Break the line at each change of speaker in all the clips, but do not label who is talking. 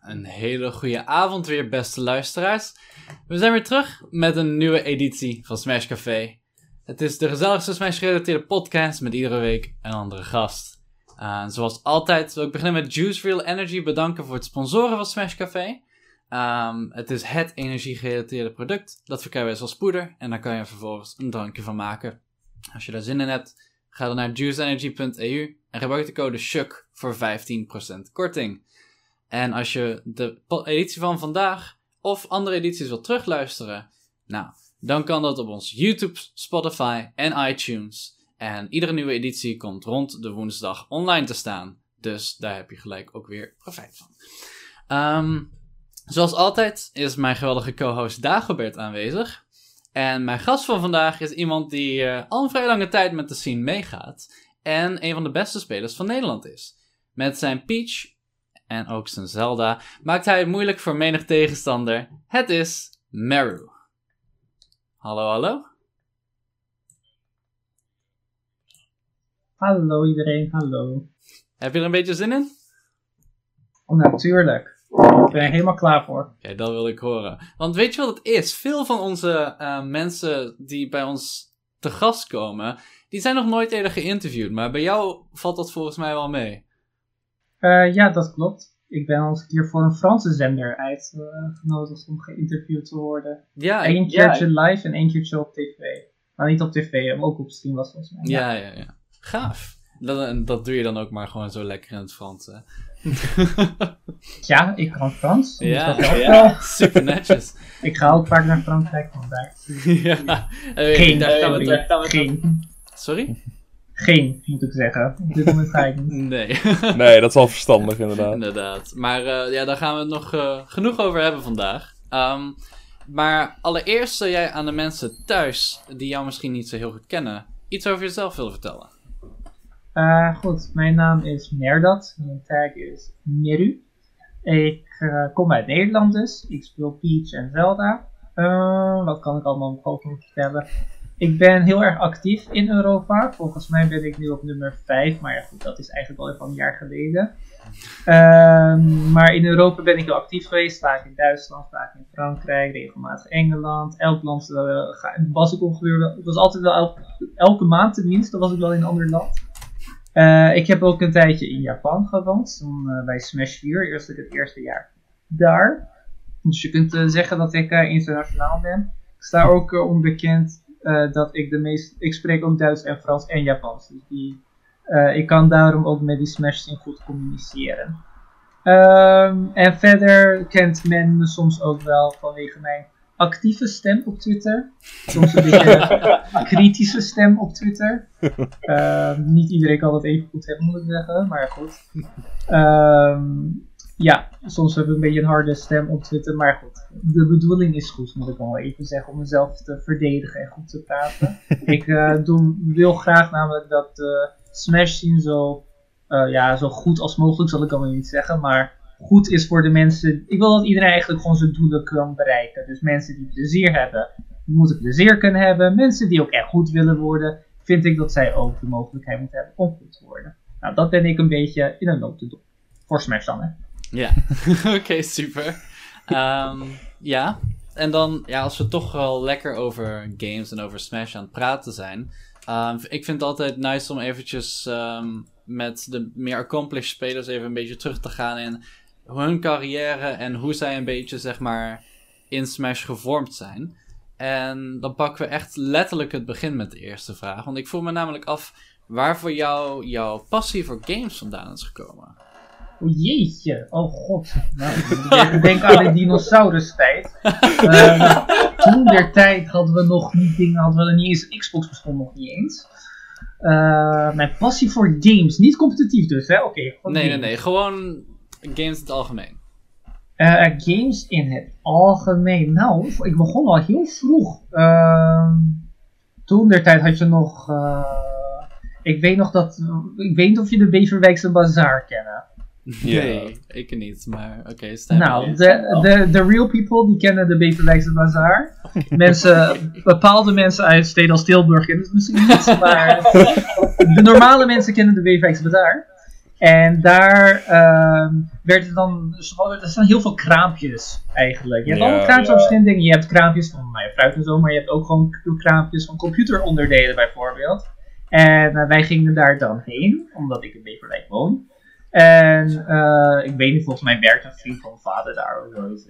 een hele goede avond weer, beste luisteraars. We zijn weer terug met een nieuwe editie van Smash Café. Het is de gezelligste Smash-gerelateerde podcast met iedere week een andere gast. Uh, zoals altijd wil ik beginnen met Juice Real Energy bedanken voor het sponsoren van Smash Café. Um, het is het energie-gerelateerde product. Dat verkrijg je als poeder en daar kan je vervolgens een drankje van maken. Als je daar zin in hebt, ga dan naar juiceenergy.eu en gebruik de code SHUK voor 15% korting. En als je de editie van vandaag of andere edities wilt terugluisteren, nou, dan kan dat op ons YouTube, Spotify en iTunes. En iedere nieuwe editie komt rond de woensdag online te staan. Dus daar heb je gelijk ook weer profijt van. Um, zoals altijd is mijn geweldige co-host Dagobert aanwezig. En mijn gast van vandaag is iemand die uh, al een vrij lange tijd met de scene meegaat. En een van de beste spelers van Nederland is. Met zijn Peach en ook zijn Zelda maakt hij het moeilijk voor menig tegenstander. Het is Meru. Hallo, hallo.
Hallo iedereen, hallo.
Heb je er een beetje zin in?
Oh, natuurlijk. Ik ben er helemaal klaar voor.
Oké, dat wil ik horen. Want weet je wat het is? Veel van onze uh, mensen die bij ons te gast komen, die zijn nog nooit eerder geïnterviewd. Maar bij jou valt dat volgens mij wel mee.
Uh, ja, dat klopt. Ik ben al eens een keer voor een Franse zender uitgenodigd uh, om geïnterviewd te worden. Ja, Eén keertje ja. live en één keertje op tv. Nou, niet op tv, maar ook op stream was volgens mij.
Ja, ja, ja. Gaaf. Dat, dat doe je dan ook maar gewoon zo lekker in het Frans. Hè?
ja, ik kan Frans.
Ja, dat ja super netjes.
ik ga ook vaak naar Frankrijk vandaag.
ja.
Geen, sorry. Geen.
Sorry?
Geen, moet ik zeggen. Op dit moment ga ik niet.
Nee.
nee, dat is wel verstandig inderdaad.
Inderdaad. Maar uh, ja, daar gaan we het nog uh, genoeg over hebben vandaag. Um, maar allereerst zou jij aan de mensen thuis, die jou misschien niet zo heel goed kennen, iets over jezelf willen vertellen.
Uh, goed, mijn naam is Merdat. Mijn tag is Meru. Ik kom uit Nederland dus. Ik speel Peach en Zelda. wat kan ik allemaal over vertellen? Ik ben heel erg actief in Europa. Volgens mij ben ik nu op nummer 5, maar goed, dat is eigenlijk al even een jaar geleden. Um, maar in Europa ben ik heel actief geweest. Vaak in Duitsland, vaak in Frankrijk, regelmatig Engeland. Elk land uh, was ik ongeveer was altijd wel elke, maand tenminste, was ik wel in een ander land. Uh, ik heb ook een tijdje in Japan gewoond, uh, bij Smash 4, eerst het eerste jaar daar. Dus je kunt zeggen dat ik internationaal ben. Ik sta ook onbekend uh, dat ik de meest. Ik spreek ook Duits en Frans en Japans. Dus die, uh, ik kan daarom ook met die Smash Team goed communiceren. Um, en verder kent men me soms ook wel vanwege mijn actieve stem op Twitter. Soms een beetje kritische stem op Twitter. Uh, niet iedereen kan dat even goed hebben, moet ik zeggen, maar goed. Um, ja, soms heb ik een beetje een harde stem op Twitter, maar goed. De bedoeling is goed, moet ik wel even zeggen, om mezelf te verdedigen en goed te praten. ik uh, doe, wil graag namelijk dat de Smash scene zo, uh, ja, zo goed als mogelijk, zal ik allemaal niet zeggen, maar goed is voor de mensen. Ik wil dat iedereen eigenlijk gewoon zijn doelen kan bereiken. Dus mensen die plezier hebben, moeten plezier kunnen hebben. Mensen die ook echt goed willen worden, vind ik dat zij ook de mogelijkheid moeten hebben om goed te worden. Nou, dat ben ik een beetje in een loop te doen. Voor Smash dan, hè.
Ja, oké, super. Um, ja, en dan, ja, als we toch wel lekker over games en over Smash aan het praten zijn. Um, ik vind het altijd nice om eventjes um, met de meer accomplished spelers even een beetje terug te gaan in hun carrière en hoe zij een beetje, zeg maar, in Smash gevormd zijn. En dan pakken we echt letterlijk het begin met de eerste vraag. Want ik voel me namelijk af waar voor jou jouw passie voor games vandaan is gekomen.
Jeetje, oh god. Nou, ik denk aan de dinosaurus-tijd. Uh, toen der tijd hadden we nog niet dingen, hadden we niet eens, Xbox bestond nog niet eens. Uh, mijn passie voor games, niet competitief dus, hè? Oké. Okay,
nee, nee, nee, gewoon games in het algemeen.
Uh, games in het algemeen. Nou, ik begon al heel vroeg. Uh, toen der tijd had je nog. Uh, ik weet nog dat. Ik weet niet of je de Beverwijkse Bazaar kennen.
Nee, ik niet, maar oké, okay,
Nou, de, de, de real people die kennen de Beverwijkse Bazaar. Mensen, bepaalde mensen uit steden als Tilburg kennen het misschien niet, maar de normale mensen kennen de Beverwijkse Bazaar. En daar ehm werd het dan, er staan heel veel kraampjes eigenlijk. Je hebt
Ja.
allemaal kraampjes van verschillende dingen. Je hebt kraampjes van nou fruit en zo, maar je hebt ook gewoon kraampjes van computeronderdelen bijvoorbeeld. En eh, wij gingen daar dan heen, omdat ik in Beverwijk woon. En eh, ik weet niet, volgens mij werkt een vriend van mijn vader daar of zoiets.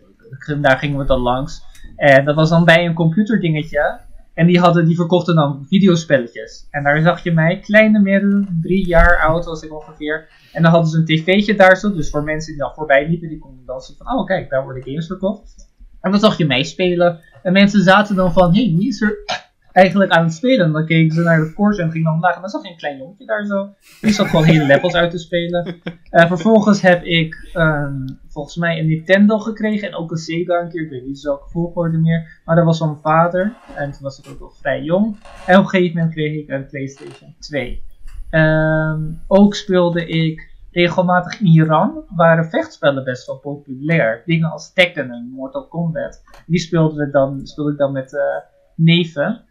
Daar gingen we dan langs. En dat was dan bij een computerdingetje. En die, hadden, die verkochten dan videospelletjes. En daar zag je mij, kleine middel, drie jaar oud was ik ongeveer. En dan hadden ze een tv'tje daar zo. Dus voor mensen die dan voorbij liepen, die konden dan zien van, oh kijk, daar worden games verkocht. En dan zag je mij spelen. En mensen zaten dan van, hé, hey, wie is er eigenlijk aan het spelen? En dan keken ze naar de course en ging dan omlaag. En dan zag je een klein jongetje daar zo. Die zat gewoon hele levels uit te spelen. Eh, vervolgens heb ik ehm, volgens mij een Nintendo gekregen en ook een Sega een keer. Ik weet niet welke volgorde meer. Maar dat was van mijn vader. En toen was ik ook nog vrij jong. En op een gegeven moment kreeg ik een PlayStation 2. Ehm, ook speelde ik regelmatig in Iran. Waren vechtspellen best wel populair. Dingen als Tekken en Mortal Kombat. Die speelden we dan, speelde ik dan met eh, neven.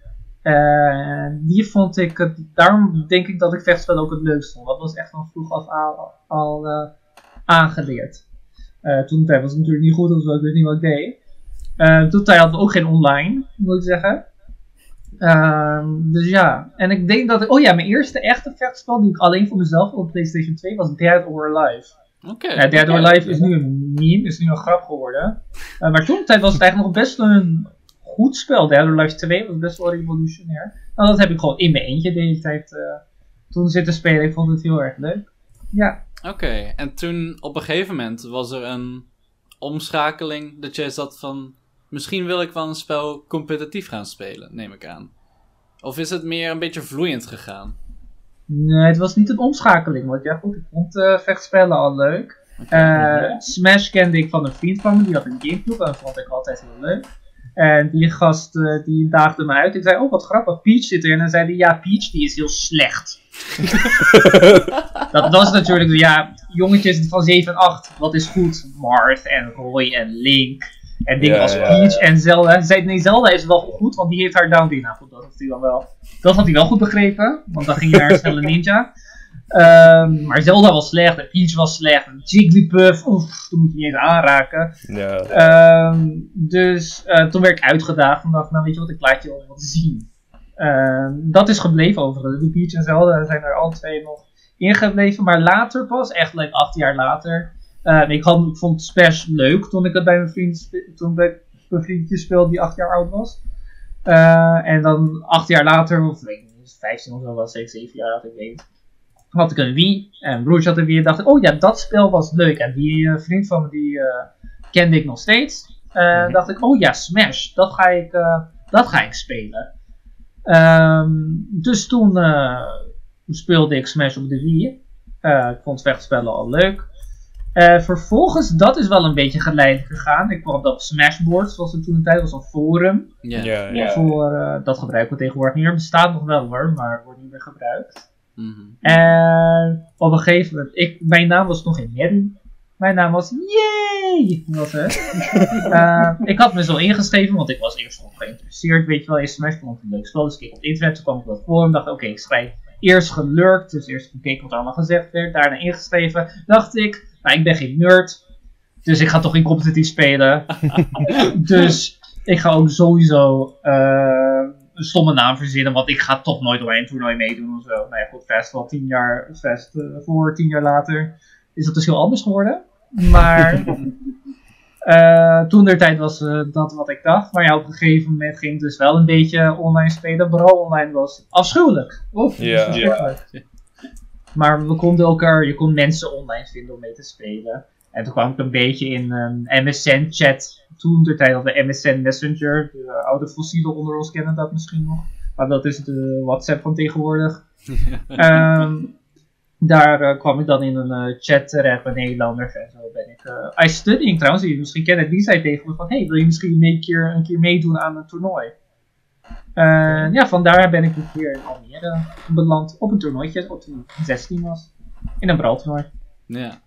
Eh, die vond ik, het, daarom denk ik dat ik vechtspellen ook het leukst vond. Dat was echt van vroeg af al, al eh, aangeleerd. Eh, toen tijd was het natuurlijk niet goed, dus ik weet niet wat ik deed. Eh, toen tijd hadden we ook geen online, moet ik zeggen. Ehm, dus ja, en ik denk dat ik, oh ja, mijn eerste echte vechtspel die ik alleen voor mezelf op PlayStation 2 was Dead or Alive.
Oké.
Ja, Dead or Alive is nu een meme, is nu een grap geworden. Eh, maar toen tijd was het eigenlijk nog best een goed spel. Dead or Alive 2 was best wel revolutionair. Nou, dat heb ik gewoon in mijn eentje de hele tijd eh, toen zitten spelen. Ik vond het heel erg leuk. Ja,
Oké, en toen op een gegeven moment was er een omschakeling dat jij zat van... Misschien wil ik wel een spel competitief gaan spelen, neem ik aan. Of is het meer een beetje vloeiend gegaan?
nee, het was niet een omschakeling. Want ja, goed, ik vond eh, vechtspellen al leuk. Eh, Smash kende ik van een vriend van me, die had een Gamecube en dat vond ik altijd heel leuk. En die gast eh, die daagde me uit. Ik zei, oh wat grappig, Peach zit er. En dan zei hij, ja, Peach die is heel slecht. dat was natuurlijk, ja, jongetjes van 7 en 8, wat is goed? Marth en Roy en Link. En dingen
Ja,
als
ja,
Peach en Zelda. Hij zei, nee, Zelda is wel goed, want die heeft haar down. Nou goed, dat had hij dan wel. Dat had hij wel goed begrepen, want dan ging je naar een snelle ninja. Ehm, maar Zelda was slecht, en Peach was slecht, en Jigglypuff, oef, toen moet je niet eens aanraken.
Ja.
Ehm, dus eh, toen werd ik uitgedaagd en dacht, nou weet je wat, ik laat je wel wat zien. Ehm, dat is gebleven overigens. De Peach en Zelda zijn er alle twee nog ingebleven. Maar later pas, echt like acht jaar later. eh, ik, had, ik vond Smash leuk toen ik het bij mijn vriend, toen bij mijn vriendje speelde die acht jaar oud was. Eh, en dan acht jaar later, of weet ik niet, 15 of zo was ik, zeven jaar oud, ik weet niet. Had ik een Wii en broertje had een Wii en dacht ik, oh ja, dat spel was leuk. En die eh, vriend van me, die eh, kende ik nog steeds. Eh,
Mhm.
dacht ik, oh ja, Smash, dat ga ik, eh, dat ga ik spelen. Ehm, dus toen eh, speelde ik Smash op de Wii. Eh, ik vond vechtspellen al leuk. Eh, vervolgens, dat is wel een beetje geleidelijk gegaan. Ik kwam op Smashboard, zoals het toen een tijd was, een forum.
Ja.
Ja, ja.
Voor, eh, dat gebruiken we tegenwoordig niet meer. Bestaat nog wel hoor, maar wordt niet meer gebruikt.
Mhm.
En op een gegeven moment, ik, mijn naam was nog in Meru. Mijn naam was Yay! Was het. Ik had me zo ingeschreven, want ik was eerst nog geïnteresseerd, weet je wel, in Smash vond ik een leuk spel. Dus ik keek op het internet, toen kwam ik dat forum, dacht oké, ik schrijf eerst gelurkt, dus eerst gekeken wat er allemaal gezegd werd, daarna ingeschreven. Dacht ik, nou ik ben geen nerd, dus ik ga toch in competitief spelen. dus ik ga ook sowieso eh, een stomme naam verzinnen, want ik ga toch nooit bij een toernooi meedoen of zo. Nou ja, goed, Fast wel tien jaar, Fast eh, voor tien jaar later is dat dus heel anders geworden. Maar eh, toen der tijd was eh, dat wat ik dacht. Maar ja, op een gegeven moment ging het dus wel een beetje online spelen. Vooral online was afschuwelijk. Oef,
Ja.
verschrikkelijk. Maar we konden elkaar, je kon mensen online vinden om mee te spelen. En toen kwam ik een beetje in een MSN-chat. Toen der tijd hadden we MSN Messenger. De oude fossielen onder ons kennen dat misschien nog. Maar dat is de WhatsApp van tegenwoordig. Ehm, daar eh, kwam ik dan in een eh, chat terecht met Nederlanders en zo ben ik. eh I Studying trouwens, die misschien kennen, die zei tegen me van: Hey, wil je misschien een keer, een keer meedoen aan een toernooi? En ja, vandaar ben ik een keer in Almere beland op een toernooitje, op toen ik 16 was. In een brouwtoernooi.
ja.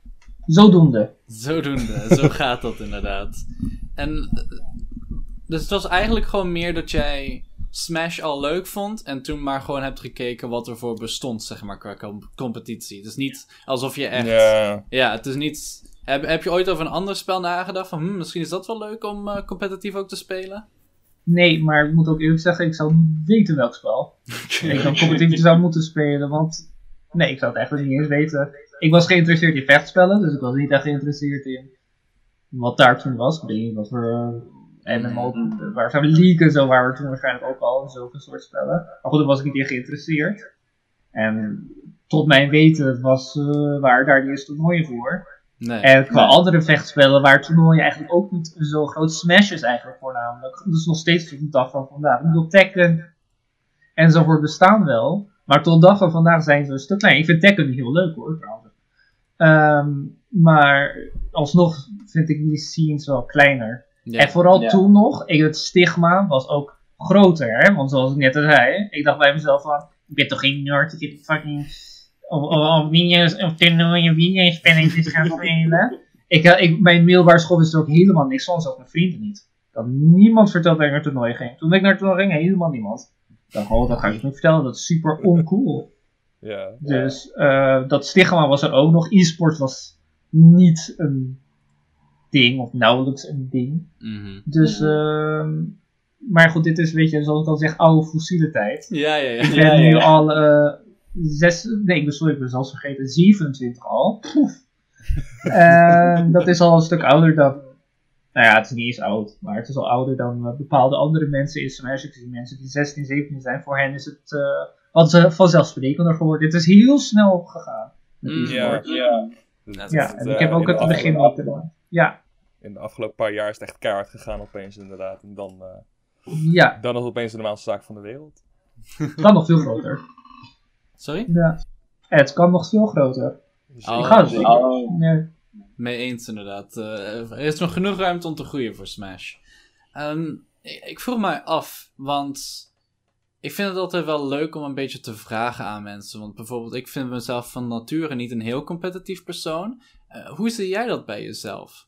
Zodoende.
Zodoende, zo gaat dat inderdaad. En, dus het was eigenlijk gewoon meer dat jij Smash al leuk vond en toen maar gewoon hebt gekeken wat er voor bestond, zeg maar, qua com- competitie. Het is niet alsof je echt... Ja,
Ja,
het is niet... Heb, heb je ooit over een ander spel nagedacht van, hm, misschien is dat wel leuk om eh, competitief ook te spelen?
Nee, maar ik moet ook eerlijk zeggen, ik zou niet weten welk spel. Ik dan competitief zou moeten spelen, want nee, ik zou het eigenlijk niet eens weten. Ik was geïnteresseerd in vechtspellen, dus ik was niet echt geïnteresseerd in wat daar toen was. Ik weet niet wat voor uh, MMO, waar zou League en zo waren we toen waarschijnlijk ook al, zulke soort spellen. Maar goed, daar was ik niet in geïnteresseerd. En tot mijn weten was, uh, waren daar niet eens toernooien voor.
Nee.
En qua andere vechtspellen waar toernooien eigenlijk ook niet zo groot Smash is eigenlijk voornamelijk. Dus nog steeds tot de dag van vandaag. Ik bedoel, Tekken enzovoort bestaan wel. Maar tot de dag van vandaag zijn ze een stuk klein. Ik vind Tekken niet heel leuk hoor, trouwens. Um, maar alsnog vind ik die scenes wel kleiner.
Ja.
En vooral
Ja.
toen nog, ik, het stigma was ook groter. Hè? Want zoals ik net al zei, ik dacht bij mezelf van, ik ben toch geen nerd, ik heb fucking of, of, of of toernooien videospelletjes gaan spelen. Ik, eh, ik, mijn middelbare school wist er ook helemaal niks van, zelfs mijn vrienden niet. Ik had niemand verteld dat ik naar toernooien ging. Toen ik naar toernooien ging, helemaal niemand. Dacht, oh, dat ga ik niet vertellen, dat is super oncool.
Ja.
Dus eh, dat stigma was er ook nog. E-sport was niet een ding, of nauwelijks een ding.
Mhm.
Dus, ehm, maar goed, dit is, weet je, zoals ik al zeg, oude fossiele tijd.
ja, ja, ja.
Ik ben
ja,
nu
ja.
al eh, zes, nee, ik ben, sorry, ik ben zelfs vergeten, 27 al. Poef. En dat is al een stuk ouder dan, nou ja, het is niet eens oud, maar het is al ouder dan eh, bepaalde andere mensen in Smash. Ik zie mensen die 16, 17 zijn, voor hen is het eh wat ze vanzelfsprekender geworden. Het is heel snel gegaan.
Mm.
Ja.
Ja.
Ja,
het,
en
eh,
ik heb ook het begin gedaan. Ja,
In de afgelopen paar jaar is het echt keihard gegaan opeens inderdaad. En dan, eh,
ja,
dan is het opeens de normaalste zaak van de wereld.
het kan nog veel groter.
Sorry?
Ja. Het kan nog veel groter.
Dus
Oh.
Ik ga het
Oh.
Nee.
Mee eens inderdaad. Eh, er is nog genoeg ruimte om te groeien voor Smash. Ehm, ik, ik vroeg mij af, want ik vind het altijd wel leuk om een beetje te vragen aan mensen. Want bijvoorbeeld, ik vind mezelf van nature niet een heel competitief persoon. Eh, hoe zie jij dat bij jezelf?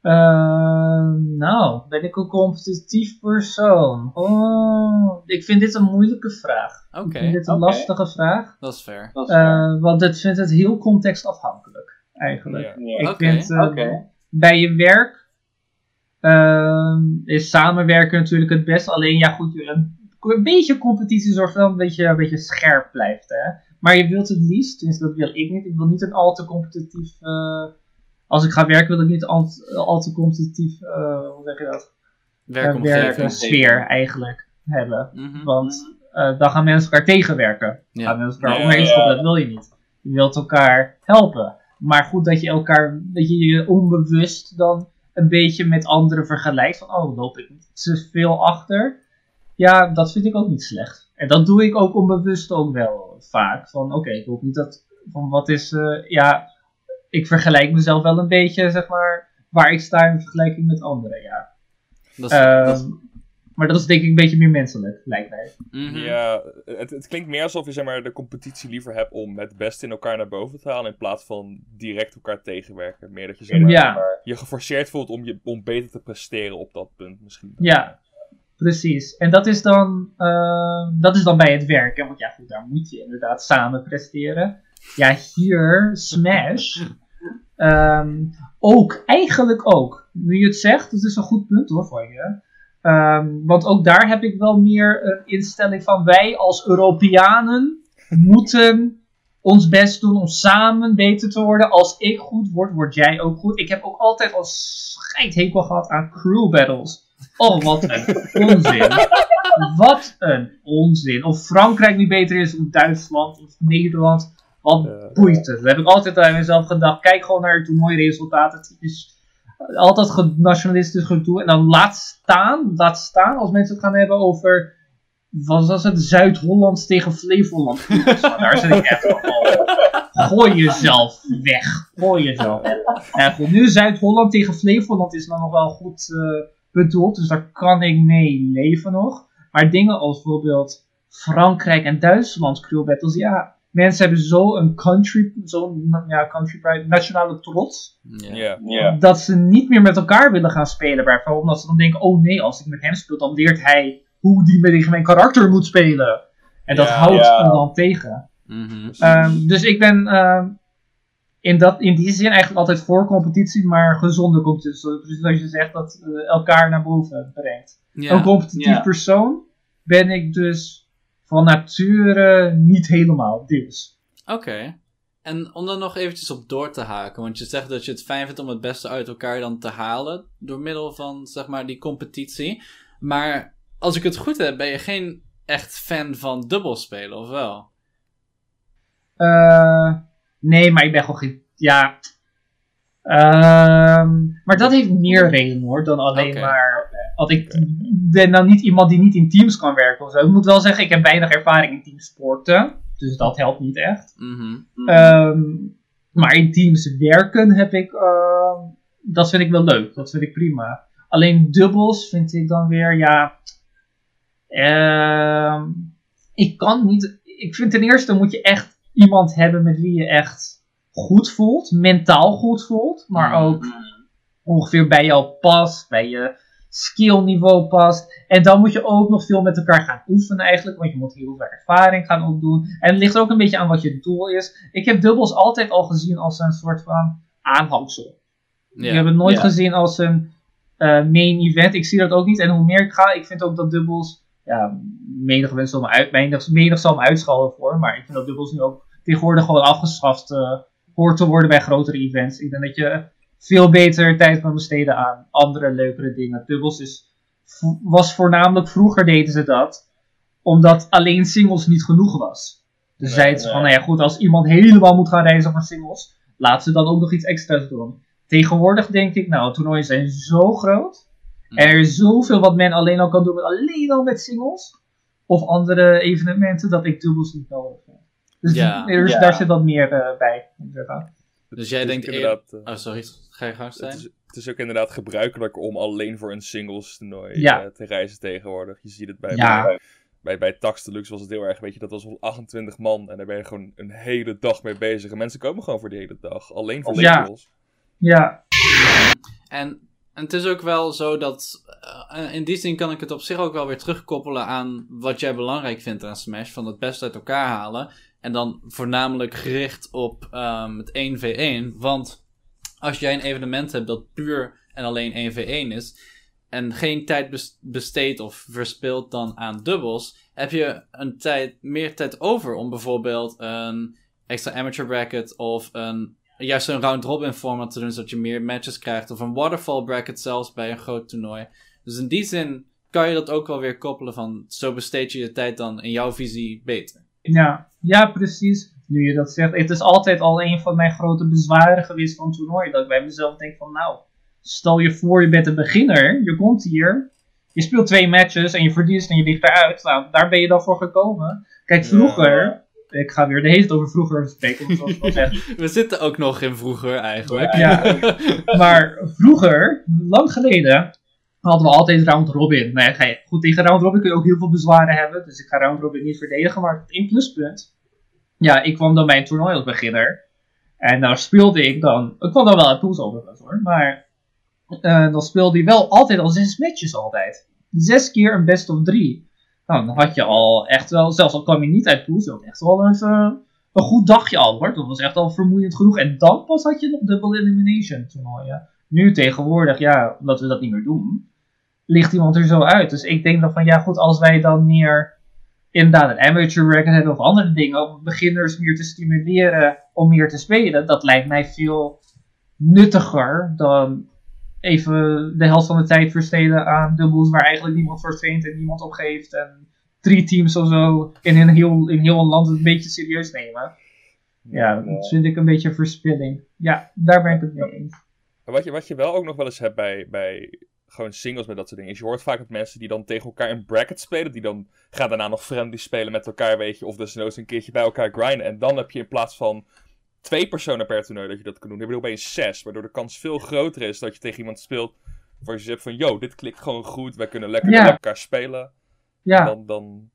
Ehm, nou, ben ik een competitief persoon? Oh, ik vind dit een moeilijke vraag.
Oké,
Ik vind dit een lastige vraag.
dat is fair.
Dat is waar.
Eh, want ik vind het heel contextafhankelijk, eigenlijk. Ik vind eh, bij je werk is samenwerken natuurlijk het best. Alleen ja, goed, een, een beetje competitie zorgt wel dat je een beetje scherp blijft. Hè? Maar je wilt het liefst, tenminste dat wil ik niet. Ik wil niet een al te competitief. eh, als ik ga werken wil ik niet al, al te competitief, eh, hoe zeg je dat?
Werkomgeving.
werksfeer eigenlijk hebben.
Mhm.
Want eh, dan gaan mensen elkaar tegenwerken.
Ja.
gaan mensen elkaar
Ja,
omheen
ja.
schoppen, dat wil je niet. Je wilt elkaar helpen. Maar goed dat je elkaar, dat je je onbewust dan een beetje met anderen vergelijkt. Van, oh, loop ik niet te veel achter? Ja, dat vind ik ook niet slecht. En dat doe ik ook onbewust ook wel vaak. Van, oké, ik hoop niet dat, van wat is, eh, ja, ik vergelijk mezelf wel een beetje, zeg maar, waar ik sta in vergelijking met anderen, ja.
Dat is, dat is-
maar dat is denk ik een beetje meer menselijk, lijkt mij.
mhm.
Ja, het, het klinkt meer alsof je zeg maar, de competitie liever hebt om het beste in elkaar naar boven te halen. In plaats van direct elkaar tegenwerken. Meer dat je zeg maar,
Ja.
je geforceerd voelt om, je, om beter te presteren op dat punt misschien.
Ja, precies. En dat is dan, eh, dat is dan bij het werk. Hè? Want ja, goed, daar moet je inderdaad samen presteren. Ja, hier, Smash. ehm, ook, eigenlijk ook. Nu je het zegt, dat is een goed punt hoor voor je. Ehm, want ook daar heb ik wel meer een instelling van wij als Europeanen moeten ons best doen om samen beter te worden. Als ik goed word, word jij ook goed. Ik heb ook altijd al scheidhekel gehad aan crew battles. Oh, wat een onzin. Wat een onzin. Of Frankrijk nu beter is, of Duitsland, of Nederland. Wat boeit het? Dat heb ik altijd aan mezelf gedacht. Kijk gewoon naar het toernooiresultaat. Het is altijd nationalistisch gedoe. En dan laat staan, laat staan als mensen het gaan hebben over. Wat was het? Zuid-Holland tegen Flevoland. Nou, Daar zit ik echt van. Gooi jezelf weg. Gooi jezelf weg. Nou goed, nu Zuid-Holland tegen Flevoland is dan nog wel goed eh, bedoeld. Dus daar kan ik mee leven nog. Maar dingen als bijvoorbeeld Frankrijk en Duitsland crew battles. Ja, mensen hebben zo een country, zo'n ja, country pride, nationale trots,
Ja.
Ja.
dat ze niet meer met elkaar willen gaan spelen. Bijvoorbeeld omdat ze dan denken, oh nee, als ik met hem speel, dan leert hij hoe die tegen mijn karakter moet spelen. En dat houdt hem dan tegen.
Mhm.
Ehm, dus ik ben ehm, in, dat, in die zin eigenlijk altijd voor competitie, maar gezonde competitie. Dus als je zegt dat eh, elkaar naar boven brengt. Een competitief persoon ben ik dus van nature niet helemaal, deels.
Oké. En om dan nog eventjes op door te haken, want je zegt dat je het fijn vindt om het beste uit elkaar dan te halen door middel van, zeg maar, die competitie. Maar als ik het goed heb, ben je geen echt fan van dubbelspelen, of wel?
Eh, nee, maar ik ben gewoon geen. Ja. Ehm, maar dat heeft meer redenen hoor, dan alleen maar. Want ik ben dan niet iemand die niet in teams kan werken of zo. Ik moet wel zeggen, ik heb weinig ervaring in teamsporten. Dus dat helpt niet echt.
Mhm.
Ehm, maar in teams werken heb ik. ehm, dat vind ik wel leuk. Dat vind ik prima. Alleen dubbels vind ik dan weer, ja. ehm, ik kan niet. Ik vind ten eerste moet je echt iemand hebben met wie je echt goed voelt. Mentaal goed voelt. Maar
Mhm.
ook ongeveer bij jou past. Bij je skillniveau past. En dan moet je ook nog veel met elkaar gaan oefenen eigenlijk. Want je moet heel veel ervaring gaan opdoen. En het ligt er ook een beetje aan wat je doel is. Ik heb dubbels altijd al gezien als een soort van aanhangsel. Ik heb het nooit gezien als een eh, main event. Ik zie dat ook niet. En hoe meer ik ga, ik vind ook dat dubbels. Ja, menig, mensen zal me uit, menig, menig zal me uitschalden voor. Maar ik vind dat dubbels nu ook tegenwoordig gewoon afgeschaft eh, hoort te worden bij grotere events. Ik denk dat je veel beter tijd kan besteden aan andere leukere dingen. Dubbels is, was voornamelijk vroeger deden ze dat. Omdat alleen singles niet genoeg was. Dus
Nee,
zeiden ze van, nou ja goed, als iemand helemaal moet gaan reizen voor singles, laten ze dan ook nog iets extra's doen. Tegenwoordig denk ik, nou, toernooien zijn zo groot. En er is zoveel wat men alleen al kan doen met alleen al met singles. Of andere evenementen, dat ik dubbels niet nodig vind. Dus
Ja.
er
Ja.
daar zit wat meer eh, bij.
Dus jij denkt
inderdaad, eh,
Oh, sorry. Ga je gang
het,
zijn?
is, het is ook inderdaad gebruikelijk om alleen voor een singles toernooi
Ja.
eh, te reizen tegenwoordig. Je ziet het bij,
Ja.
bij, bij, bij Tax Deluxe was het heel erg, weet je, dat was wel 28 man en daar ben je gewoon een hele dag mee bezig. En mensen komen gewoon voor die hele dag, alleen voor
Ja.
singles.
Ja,
En, en het is ook wel zo dat. eh, in die zin kan ik het op zich ook wel weer terugkoppelen aan wat jij belangrijk vindt aan Smash. Van het best uit elkaar halen. En dan voornamelijk gericht op ehm, het 1v1. Want als jij een evenement hebt dat puur en alleen 1v1 is. En geen tijd bes- besteedt of verspilt dan aan dubbels. Heb je een tijd, meer tijd over om bijvoorbeeld een extra amateur bracket of een juist een round-robin format te doen, zodat je meer matches krijgt. Of een waterfall bracket zelfs bij een groot toernooi. Dus in die zin kan je dat ook wel weer koppelen van, zo besteed je je tijd dan in jouw visie beter.
ja, ja, precies. Nu je dat zegt. Het is altijd al een van mijn grote bezwaren geweest van toernooien. Dat ik bij mezelf denk van nou, stel je voor je bent een beginner. Je komt hier. Je speelt twee matches en je verliest en je ligt eruit. Nou, daar ben je dan voor gekomen. Kijk, vroeger... Ik ga weer de hele tijd over vroeger spreken, zoals ik al zeg.
We zitten ook nog in vroeger eigenlijk.
Ja. Maar vroeger, lang geleden, hadden we altijd round robin. Nou ja, goed, tegen round robin kun je ook heel veel bezwaren hebben. Dus ik ga round robin niet verdedigen. Maar één pluspunt. Ja, ik kwam dan bij een toernooi als beginner. En nou speelde ik dan. Ik kwam dan wel uit pools overigens hoor. Maar eh, dan speelde hij wel altijd al zes matches altijd. Zes keer een best of drie. Nou, dan had je al echt wel, zelfs al kwam je niet uit pools, had echt wel even een goed dagje al hoor. Dat was echt al vermoeiend genoeg. En dan pas had je nog double elimination toernooien. Nu tegenwoordig, ja, omdat we dat niet meer doen, ligt iemand er zo uit. Dus ik denk dan van ja goed, als wij dan meer inderdaad een amateur record hebben of andere dingen, om beginners meer te stimuleren om meer te spelen, dat lijkt mij veel nuttiger dan even de helft van de tijd versteden aan dubbels waar eigenlijk niemand voor traint en niemand opgeeft. En drie teams of zo in een heel, in heel een land het een beetje serieus nemen. Ja, dat vind ik een beetje verspilling. Ja, daar ben ik het mee eens.
Maar wat je, wat je wel ook nog wel eens hebt bij, bij gewoon singles met dat soort dingen, is je hoort vaak dat mensen die dan tegen elkaar een bracket spelen, die dan gaan daarna nog friendly spelen met elkaar, weet je, of desnoods een keertje bij elkaar grinden. En dan heb je in plaats van twee personen per toernooi dat je dat kan doen, heb je opeens zes, waardoor de kans veel groter is dat je tegen iemand speelt waar je zegt van, yo, dit klikt gewoon goed, wij kunnen lekker
Ja.
met elkaar spelen.
Ja,
Dan, dan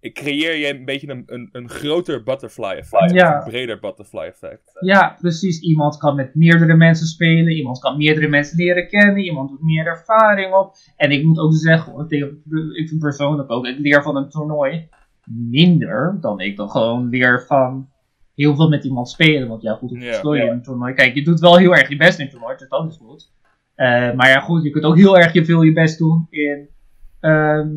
creëer je een beetje een, een, een groter butterfly effect.
Ja.
Een breder butterfly effect.
Ja, precies. Iemand kan met meerdere mensen spelen. Iemand kan meerdere mensen leren kennen. Iemand doet meer ervaring op. En ik moet ook zeggen, ik vind persoonlijk ook, ik leer van een toernooi minder dan ik dan gewoon leer van heel veel met iemand spelen. Want ja, goed, hoe
Ja.
speel je in een toernooi? Kijk, je doet wel heel erg je best in een toernooi, dus dat is goed. Eh, maar ja, goed, je kunt ook heel erg je veel je best doen in, ehm,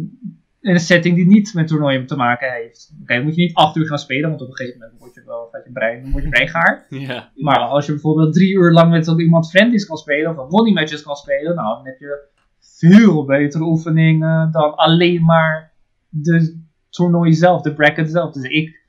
in een setting die niet met toernooien te maken heeft. Oké, moet je niet acht uur gaan spelen, want op een gegeven moment word je wel, gaat je brein, word je brein gaar.
Ja.
Maar als je bijvoorbeeld drie uur lang met iemand friendlies kan spelen, of money matches kan spelen, nou, dan heb je veel betere oefeningen dan alleen maar de toernooi zelf, de bracket zelf. Dus ik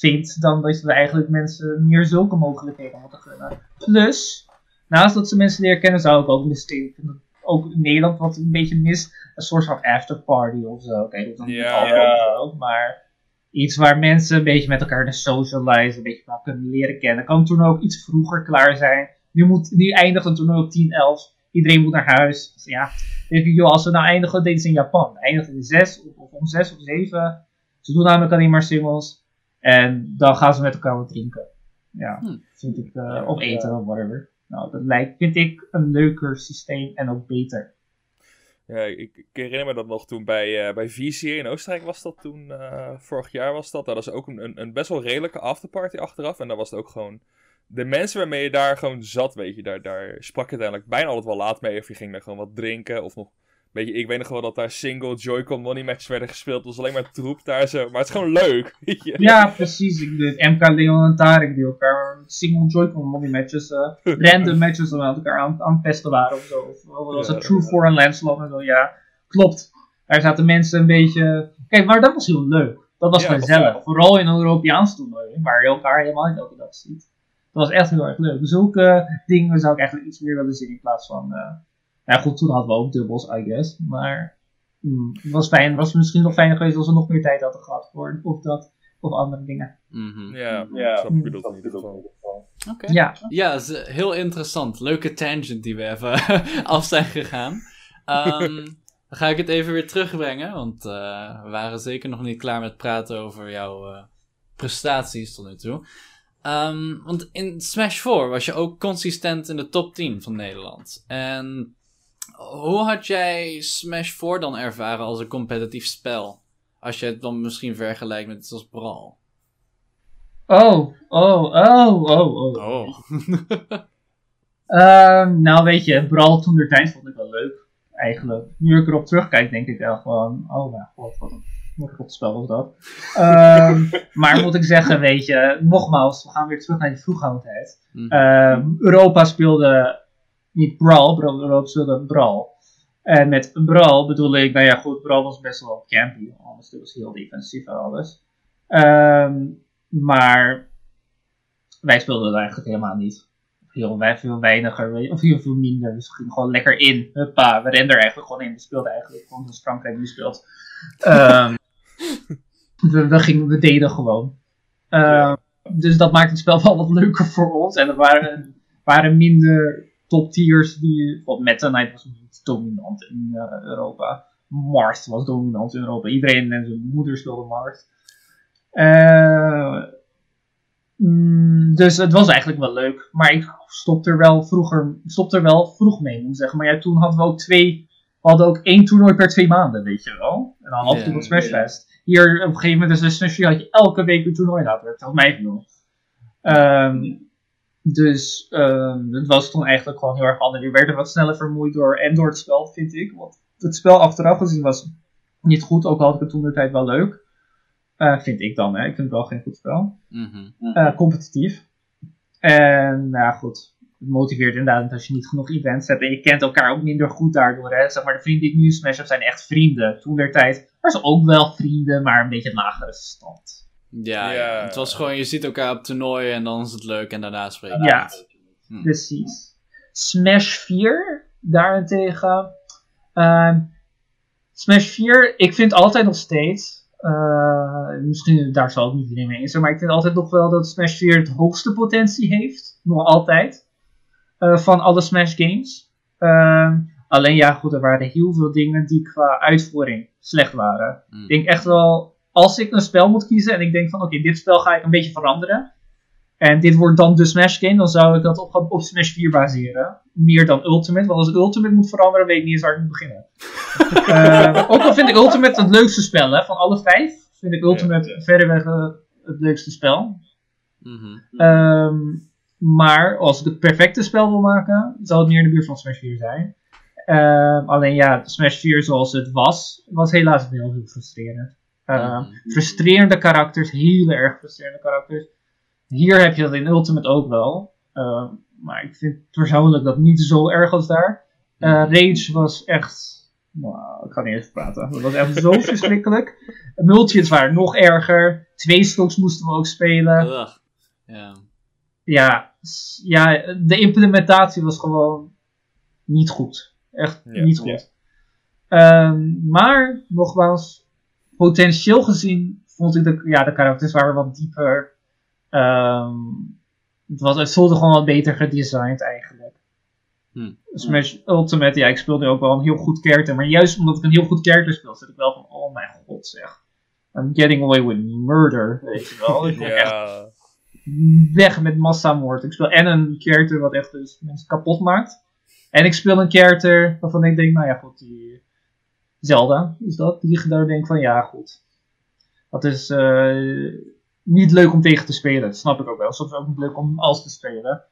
vind dan dat we eigenlijk mensen meer zulke mogelijkheden moeten gunnen. Plus, naast dat ze mensen leren kennen, zou ik ook misschien, ook in Nederland wat een beetje mis, een soort van afterparty of zo. Oké, dat is dan niet
Ja.
maar iets waar mensen een beetje met elkaar kunnen socializen, een beetje elkaar kunnen leren kennen. Kan het toernooi ook iets vroeger klaar zijn. Nu, moet, nu eindigt het toernooi op 10, 11. Iedereen moet naar huis. Dus ja, denk ik, joh, als we nou eindigen, deden ze in Japan. Eindigen in 6 of, om 6 of 7. Ze doen namelijk alleen maar singles. En dan gaan ze met elkaar wat drinken. Ja,
Hm.
vind ik, eh, of eten of whatever. Nou, dat lijkt, vind ik een leuker systeem en ook beter.
Ja, ik, herinner me dat nog toen bij, eh bij VCA in Oostenrijk was dat toen, eh, vorig jaar was dat. Daar was ook een, een, een best wel redelijke afterparty achteraf. En daar was het ook gewoon, de mensen waarmee je daar gewoon zat, weet je, daar, daar sprak je uiteindelijk bijna altijd wel laat mee. Of je ging daar gewoon wat drinken of nog, weet je, ik weet nog wel dat daar single Joy-Con money matches werden gespeeld. Het was alleen maar troep daar zo, maar het is gewoon leuk.
Ja, precies. MK Leon en Tarek die elkaar single Joy-Con money matches, eh, random matches met elkaar aan, aan pesten waren of zo. Of wat was het
Ja.
True for en Lancelot en zo. Ja, klopt. Daar zaten mensen een beetje... Kijk, maar dat was heel leuk. Dat was
Ja, dat
gezellig. Vooral in een Europeaans toernooi, waar je elkaar helemaal niet elke dag ziet. Dat was echt heel erg leuk. Zulke dingen zou ik eigenlijk iets meer willen zien in plaats van... eh nou goed, toen hadden we ook dubbels, I guess. Maar mm, het was fijn. Het was misschien nog fijner geweest als we nog meer tijd hadden gehad voor of dat of andere dingen.
Mhm.
Ja,
Ja,
snap ik bedoeld in ieder geval.
Oké.
Ja,
Ja, dat is eh, heel interessant. Leuke tangent die we even af zijn gegaan. Ehm, dan ga ik het even weer terugbrengen, want eh, we waren zeker nog niet klaar met praten over jouw eh, prestaties tot nu toe. Ehm, want in Smash 4 was je ook consistent in de top 10 van Nederland. En hoe had jij Smash 4 dan ervaren als een competitief spel? Als je het dan misschien vergelijkt met iets als Brawl.
Oh, oh, oh, oh, oh.
Oh.
Ehm, nou weet je, Brawl toen de tijd vond ik wel leuk. Eigenlijk. Nu ik erop terugkijk, denk ik wel gewoon, oh mijn god, wat een, wat een spel was dat. Ehm, maar moet ik zeggen, weet je, nogmaals, we gaan weer terug naar die vroegoudheid.
Mhm.
Ehm, Europa speelde niet Brawl, Bra- Europa speelde Brawl. En met Brawl bedoel ik, nou ja goed, Brawl was best wel campy. Alles was heel defensief en alles. Ehm, maar wij speelden het eigenlijk helemaal niet. Heel, wij- veel weiniger, of heel veel minder. Dus we gingen gewoon lekker in. Huppa, we renden er eigenlijk gewoon in. We speelden eigenlijk gewoon zoals Frankrijk nu speelt. Ehm, we, gingen, deden gewoon. Ehm, Dus dat maakt het spel wel wat leuker voor ons. En er waren, waren minder top tiers die. Bijvoorbeeld Meta Knight was niet dominant in eh, Europa. Mars was dominant in Europa. Iedereen en zijn moeder speelde Mars. Eh, mm, dus het was eigenlijk wel leuk. Maar ik stopte er wel vroeger stopte er wel vroeg mee, moet ik zeggen. Maar ja, toen hadden we ook twee. We hadden ook één toernooi per twee maanden, weet je wel. En dan af en toe wat Smashfest. Hier op een gegeven moment, dus had je elke week een toernooi laten. Dat mij veel. Ehm dus ehm het was toen eigenlijk gewoon heel erg anders. Je werd er wat sneller vermoeid door en door het spel, vind ik. Want het spel achteraf gezien was niet goed, ook al had ik het toen de tijd wel leuk. Eh, vind ik dan, hè. Ik vind het wel geen goed spel.
Mhm.
Eh, competitief. En, nou ja, goed. Het motiveert inderdaad als je niet genoeg events hebt. En je kent elkaar ook minder goed daardoor, hè. Zeg maar, de vrienden die ik nu in Smash heb, zijn echt vrienden. Toen der tijd waren ze ook wel vrienden, maar een beetje lagere stand.
Ja,
Ja.
ja, het was gewoon, je ziet elkaar op toernooien en dan is het leuk en daarna spreek je
Ja.
niet. Hm.
Precies. Smash 4, daarentegen. ehm, Smash 4, ik vind altijd nog steeds. eh, misschien daar zal ik niet iedereen mee eens zijn, maar ik vind altijd nog wel dat Smash 4 het hoogste potentie heeft. Nog altijd. eh, van alle Smash games. Ehm, alleen ja, goed, er waren heel veel dingen die qua uitvoering slecht waren.
Hm.
Ik denk echt wel, als ik een spel moet kiezen en ik denk van oké, dit spel ga ik een beetje veranderen. En dit wordt dan de Smash game, dan zou ik dat op, op Smash 4 baseren. Meer dan Ultimate, want als Ultimate moet veranderen, weet ik niet eens waar ik moet beginnen. Eh, ook al vind ik Ultimate het leukste spel hè, van alle vijf. Vind ik Ultimate
Ja.
verreweg eh, het leukste spel.
Mhm.
Ehm, maar als ik het perfecte spel wil maken, zou het meer in de buurt van Smash 4 zijn. Ehm, alleen ja, Smash 4 zoals het was, was helaas heel, heel frustrerend.
Mhm.
Frustrerende karakters, heel erg frustrerende karakters. Hier heb je dat in Ultimate ook wel. Ehm, maar ik vind persoonlijk dat niet zo erg als daar. Eh, Rage was echt. Nou, ik ga niet eens praten. Dat was echt zo verschrikkelijk. Multihits waren nog erger. Twee stocks moesten we ook spelen
Ugh. Ja.
ja, de implementatie was gewoon niet goed. Echt niet goed. Ehm, maar, nogmaals, potentieel gezien vond ik de, ja, de karakters waren wat dieper. Ehm, het, was, het voelde gewoon wat beter gedesigned eigenlijk.
Hm.
Smash Ultimate, ja, ik speelde ook wel een heel goed character. Maar juist omdat ik een heel goed character speel, zit ik wel van, oh mijn god zeg. I'm getting away with murder, weet je wel. Ik word echt
Ja.
weg met massamoord. Ik speel en een character wat echt dus mensen kapot maakt. En ik speel een character waarvan ik denk, nou ja goed, die Zelda is dat. Die ik daar denk van, ja goed. Dat is eh, niet leuk om tegen te spelen. Dat snap ik ook wel. Soms ook niet leuk om als te spelen.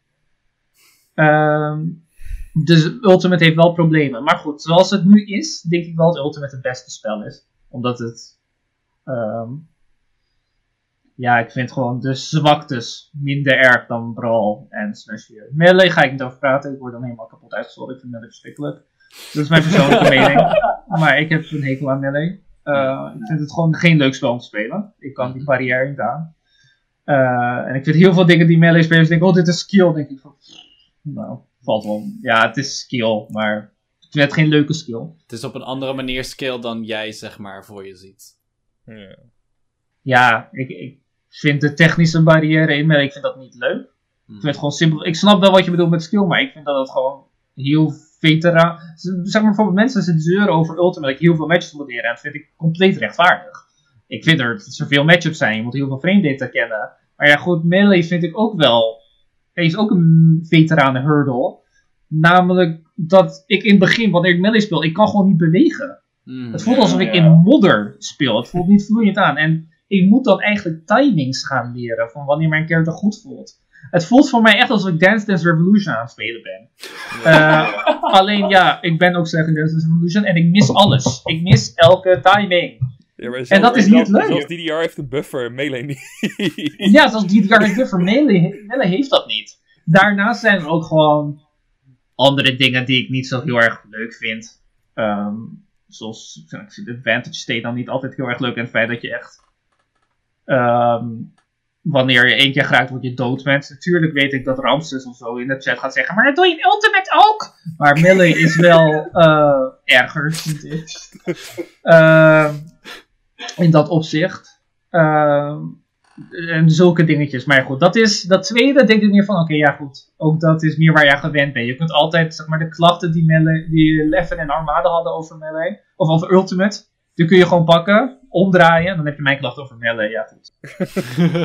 Ehm, dus Ultimate heeft wel problemen. Maar goed, zoals het nu is, denk ik wel dat Ultimate het beste spel is. Omdat het... ehm, ja, ik vind gewoon de zwaktes minder erg dan Brawl en Smash 4. Melee ga ik niet over praten, ik word dan helemaal kapot uitgescholden. Ik vind Melee verschrikkelijk. Dat is mijn persoonlijke mening. Maar ik heb een hekel aan Melee. Eh, ik vind het gewoon geen leuk spel om te spelen. Ik kan die barrière niet aan. Eh, en ik vind heel veel dingen die Melee spelers denken, oh dit is skill. Denk ik van, nou, valt wel. Ja, het is skill, maar ik vind het geen leuke skill.
Het is op een andere manier skill dan jij, zeg maar, voor je ziet.
Ja.
Ja, ik, ik vind de technische barrière in Melee, ik vind dat niet leuk. Ik vind het gewoon simpel. Ik snap wel wat je bedoelt met skill, maar ik vind dat het gewoon heel veteraan. Zeg maar bijvoorbeeld mensen zitten zeuren over Ultimate, dat ik heel veel matches moet leren. En dat vind ik compleet rechtvaardig. Ik vind er, dat er veel matchups zijn, je moet heel veel frame data kennen. Maar ja, goed, Melee vind ik ook wel. Heeft ook een veteranen hurdle. Namelijk dat ik in het begin, wanneer ik Melee speel, ik kan gewoon niet bewegen.
Hm.
Het voelt
Ja,
alsof ik
ja.
in modder speel. Het voelt niet vloeiend aan. En ik moet dan eigenlijk timings gaan leren van wanneer mijn character goed voelt. Het voelt voor mij echt alsof ik Dance Dance Revolution aan het spelen ben. Eh, alleen ja, ik ben ook slecht in Dance Dance Revolution en ik mis alles. Ik mis elke timing.
Ja,
En dat is
zelfs-
niet leuk.
Zelfs DDR heeft een buffer, Melee niet.
Ja, zoals die character voor Melee, Melee heeft dat niet. Daarnaast zijn er ook gewoon andere dingen die ik niet zo heel erg leuk vind. Ehm, zoals, ik vind de advantage state dan niet altijd heel erg leuk. En het feit dat je echt, ehm, wanneer je één keer geraakt wordt, je dood bent. Natuurlijk weet ik dat Ramses of zo in de chat gaat zeggen, maar dat doe je in Ultimate ook! Maar Melee is wel eh, erger, vind ik. Ehm, in dat opzicht. Ehm, en zulke dingetjes. Maar goed, dat is dat tweede denk ik meer van, oké, ja goed. Ook dat is meer waar jij gewend bent. Je kunt altijd, zeg maar, de klachten die, Melee, die Leffen en Armada hadden over Melee, of over Ultimate, die kun je gewoon pakken, omdraaien, dan heb je mijn klacht over Melee, ja goed.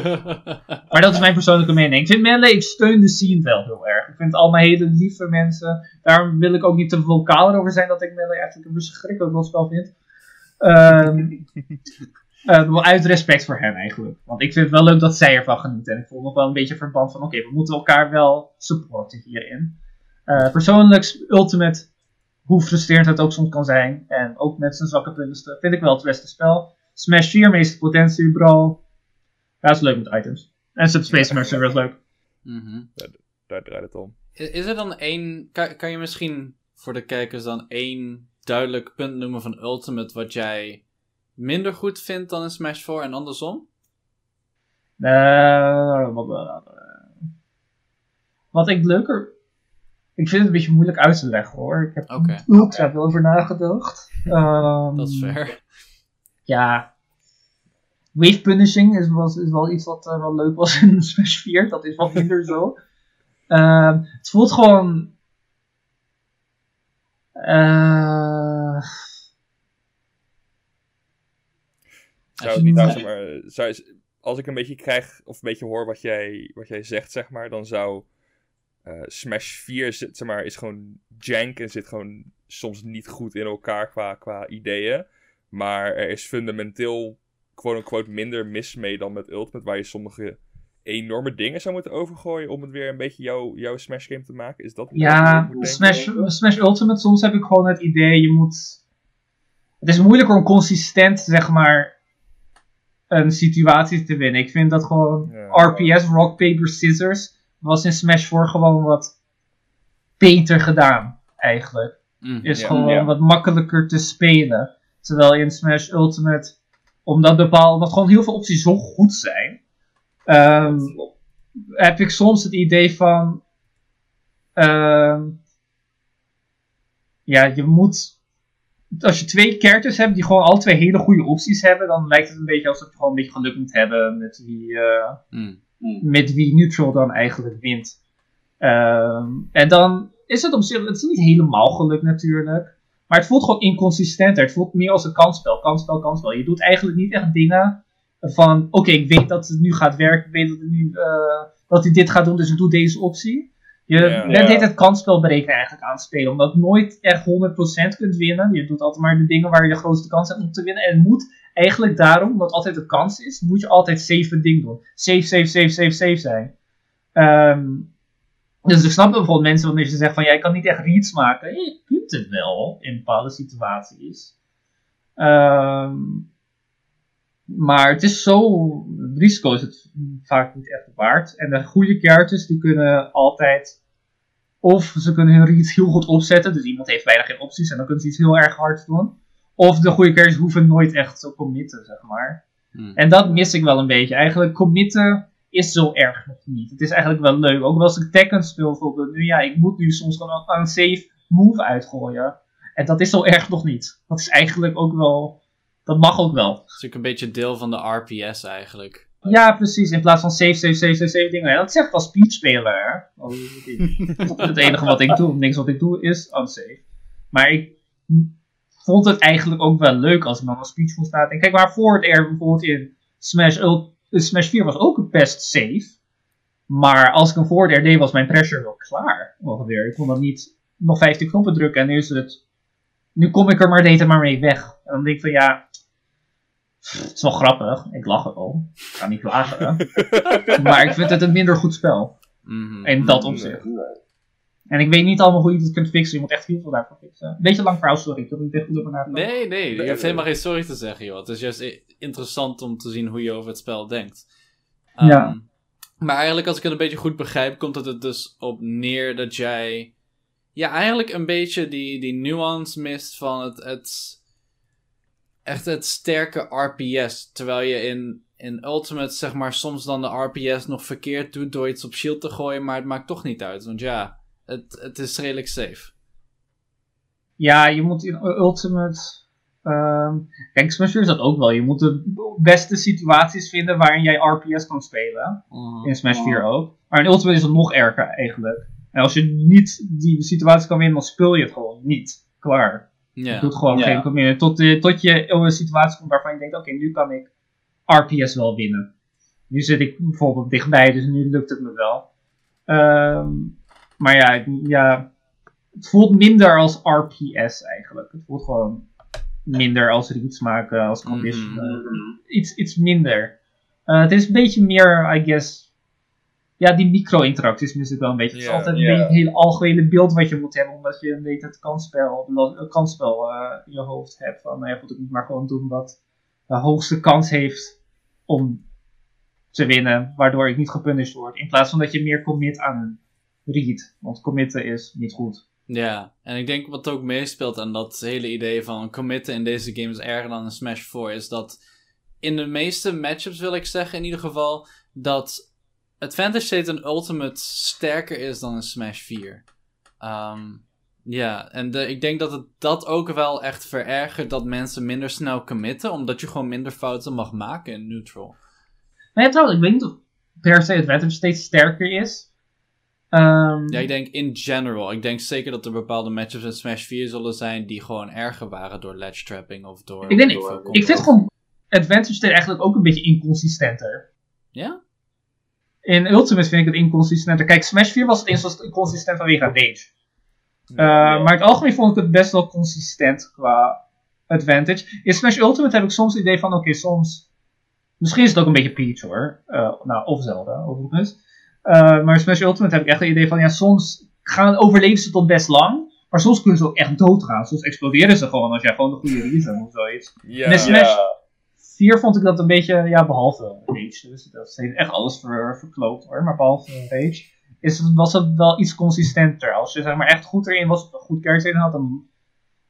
Maar dat is mijn persoonlijke mening. Ik vind Melee, ik steun de scene wel heel erg. Ik vind het allemaal hele lieve mensen. Daarom wil ik ook niet te vocaal erover zijn dat ik Melee eigenlijk een verschrikkelijk wel spel vind. Eh, wel uit respect voor hen eigenlijk. Want ik vind het wel leuk dat zij ervan genieten. En ik voel nog wel een beetje verband van, oké, we moeten elkaar wel supporten hierin. Eh, persoonlijk, Ultimate, hoe frustrerend het ook soms kan zijn. En ook met zijn zwakke punten, vind ik wel het beste spel. Smash 4, meeste potentie, Brawl. Ja, is leuk met items. En Subspace Mercenary is leuk.
Mhm.
Daar draait het om.
Is, is er dan één... Kan, kan je misschien voor de kijkers dan één duidelijk punt noemen van Ultimate wat jij minder goed vindt dan in Smash 4 en andersom?
Eh, wat, wat ik leuker... Ik vind het een beetje moeilijk uit te leggen hoor. Ik heb er ultra veel over nagedacht. Ehm,
Dat is fair.
Ja. Wave punishing is, was, is wel iets wat eh, wel leuk was in Smash 4. Dat is wat minder zo. Ehm, het voelt gewoon... eh,
Zou niet nou, maar, als ik een beetje krijg, of een beetje hoor wat jij, wat jij zegt, zeg maar, dan zou uh, Smash 4 zeg maar, is gewoon jank en zit gewoon soms niet goed in elkaar qua, qua ideeën. Maar er is fundamenteel quote-unquote minder mis mee dan met Ultimate, waar je sommige enorme dingen zou moeten overgooien om het weer een beetje jouw, jouw Smash game te maken? Is dat
ja, Smash, Smash Ultimate, soms heb ik gewoon het idee, je moet... Het is moeilijker om consistent, zeg maar, een situatie te winnen. Ik vind dat gewoon RPS, Rock, Paper, Scissors, was in Smash 4 gewoon wat beter gedaan, eigenlijk. Mm, is gewoon wat makkelijker te spelen. Terwijl in Smash Ultimate, omdat, bepaal, omdat gewoon heel veel opties zo goed zijn, um, heb ik soms het idee van. Um, ja, je moet. Als je twee characters hebt die gewoon al twee hele goede opties hebben, dan lijkt het een beetje alsof je gewoon een beetje geluk moet hebben met wie, uh, mm. met wie neutral dan eigenlijk wint. Um, en dan is het op zich, het is niet helemaal geluk natuurlijk. Maar het voelt gewoon inconsistenter. Het voelt meer als een kansspel, kansspel, kansspel. Je doet eigenlijk niet echt dingen van, oké, ik weet dat het nu gaat werken. Ik weet dat, het nu, uh, dat hij dit gaat doen, dus ik doe deze optie. Je bent ja. het kansspel berekenen eigenlijk aan het spelen. Omdat je nooit echt 100% kunt winnen. Je doet altijd maar de dingen waar je de grootste kans hebt om te winnen. En het moet eigenlijk daarom, omdat altijd de kans is, moet je altijd safe ding doen. Safe, safe, safe, safe, safe zijn. Um, dus ik snap bijvoorbeeld mensen wanneer ze zeggen van, ja, ik kan niet echt reads maken. Je kunt het wel in bepaalde situaties. Um, maar het is zo, het risico is het vaak niet echt waard. En de goede kaartjes die kunnen altijd, of ze kunnen hun read heel goed opzetten. Dus iemand heeft bijna geen opties en dan kunnen ze iets heel erg hard doen. Of de goede kaartjes hoeven nooit echt te committen, zeg maar. Hmm. En dat mis ik wel een beetje. Eigenlijk committen is zo erg nog niet. Het is eigenlijk wel leuk. Ook als ik Tekken speel bijvoorbeeld. Nu ja, ik moet nu soms gewoon een safe move uitgooien. En dat is zo erg nog niet. Dat is eigenlijk ook wel... Dat mag ook wel. Dat is
natuurlijk een beetje deel van de RPS eigenlijk.
Ja, precies. In plaats van save, save, save, save, save dingen. dat zegt als speechspeler. Oh, het enige wat ik doe, niks wat ik doe, is unsafe. Maar ik vond het eigenlijk ook wel leuk als ik dan een speech kon staat. En kijk, waarvoor het er bijvoorbeeld in Smash Ult dus Smash 4 was ook best safe. Maar als ik een voor deed, was mijn pressure wel klaar. Ongeveer. Ik kon dan niet nog 50 knoppen drukken en nu is het. Nu kom ik er maar deed er maar mee weg. En dan denk ik van ja. Het is wel grappig. Ik lach er al. Ik ga niet klagen. maar ik vind het een minder goed spel. Mm In dat opzicht. En ik weet niet allemaal hoe je het kunt fixen. Je moet echt heel veel daarvoor fixen. Beetje lang verhaal, sorry. Ik heb niet echt goed over nagedacht.
Nee, nee. Je hebt helemaal geen sorry te zeggen, joh. Het is juist interessant om te zien hoe je over het spel denkt.
ja. Ehm,
maar eigenlijk, als ik het een beetje goed begrijp, komt het er dus op neer dat jij. Ja, eigenlijk een beetje die, die nuance mist van het, het. Echt het sterke RPS. Terwijl je in, in Ultimate, zeg maar, soms dan de RPS nog verkeerd doet door iets op shield te gooien, maar het maakt toch niet uit. Want ja, het, het is redelijk safe.
Ja, je moet in Ultimate. Um, kijk, Smash is dat ook wel. Je moet de beste situaties vinden waarin jij RPS kan spelen. Mhm. In Smash 4 ook. Maar in Ultimate is het nog erger eigenlijk. En als je niet die situatie kan winnen, dan speel je het gewoon niet. Klaar. Yeah. Je doet gewoon geen combinatie. Tot, uh, tot je in een situatie komt waarvan je denkt: oké, nu kan ik RPS wel winnen. Nu zit ik bijvoorbeeld dichtbij, dus nu lukt het me wel. Um, maar ja, ja, het voelt minder als RPS eigenlijk. Het voelt gewoon minder als reads maken, als condition. Mm iets, iets minder. Uh, het is een beetje meer, I guess. Ja, die micro-interacties mis ik wel een beetje. het is altijd een beetje het hele algemene beeld wat je moet hebben, omdat je een beetje het kansspel, het kansspel uh, in je hoofd hebt. Van, nou ja, moet ik niet maar gewoon doen wat de hoogste kans heeft om te winnen, waardoor ik niet gepunished word. In plaats van dat je meer commit aan een read. Want committen is niet goed.
Ja, en ik denk wat ook meespeelt aan dat hele idee van committen in deze game is erger dan een Smash 4, is dat in de meeste matchups wil ik zeggen in ieder geval, dat Advantage State en Ultimate sterker is dan een Smash 4. Ehm, ja, en de, ik denk dat het dat ook wel echt verergert dat mensen minder snel committen, omdat je gewoon minder fouten mag maken in neutral.
Maar ja, trouwens, ik weet niet of per se Advantage State sterker is. Um,
ja, ik denk in general. Ik denk zeker dat er bepaalde matchups in Smash 4 zullen zijn die gewoon erger waren door ledge trapping of door.
Ik, denk, ik, vind gewoon. Advantage State eigenlijk ook een beetje inconsistenter.
Ja?
In Ultimate vind ik het inconsistenter. Kijk, Smash 4 was het eens inconsistent vanwege Rage. Uh, maar in het algemeen vond ik het best wel consistent qua advantage. In Smash Ultimate heb ik soms het idee van, oké, soms... Misschien is het ook een beetje Peach hoor. Uh, nou, of Zelda, overigens. Uh, maar Smash Ultimate heb ik echt het idee van, ja, soms gaan overleven ze tot best lang. Maar soms kunnen ze ook echt doodgaan. Soms exploderen ze gewoon als jij gewoon de goede reason of zoiets.
Ja.
En in Smash 4 vond ik dat een beetje, ja, behalve Rage. Dus dat heeft echt alles ver, verkloot hoor. Maar behalve Rage is was het wel iets consistenter. Als je zeg maar echt goed erin was, een goed character in had, dan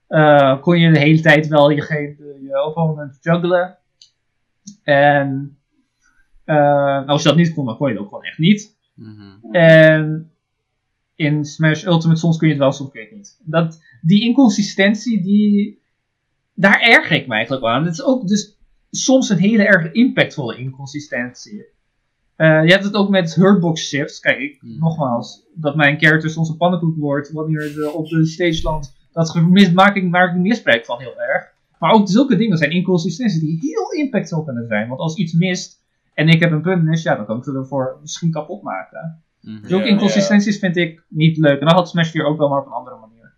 uh, kon je de hele tijd wel je, je, je opponent juggelen. En uh, als je dat niet kon, dan kon je het ook gewoon echt niet.
Mm -hmm.
En in Smash Ultimate soms kun je het wel, soms kun je het niet. Dat, die inconsistentie, die, daar erger ik me eigenlijk aan. Het is ook dus soms een hele erg impactvolle inconsistentie. Uh, je hebt het ook met hurtbox shifts. Kijk, ik,
Hmm.
nogmaals, dat mijn character soms een pannenkoek wordt wanneer ze op de stage landt. Dat gemis- maak ik, maak ik misbruik van heel erg. Maar ook zulke dingen zijn inconsistenties die heel impactvol kunnen zijn. Want als iets mist en ik heb een puntmis, ja, dan kan ik het ervoor misschien kapot maken.
Mhm.
Zulke
Ja,
inconsistenties vind ik niet leuk. En dat had Smash 4 ook wel, maar op een andere manier.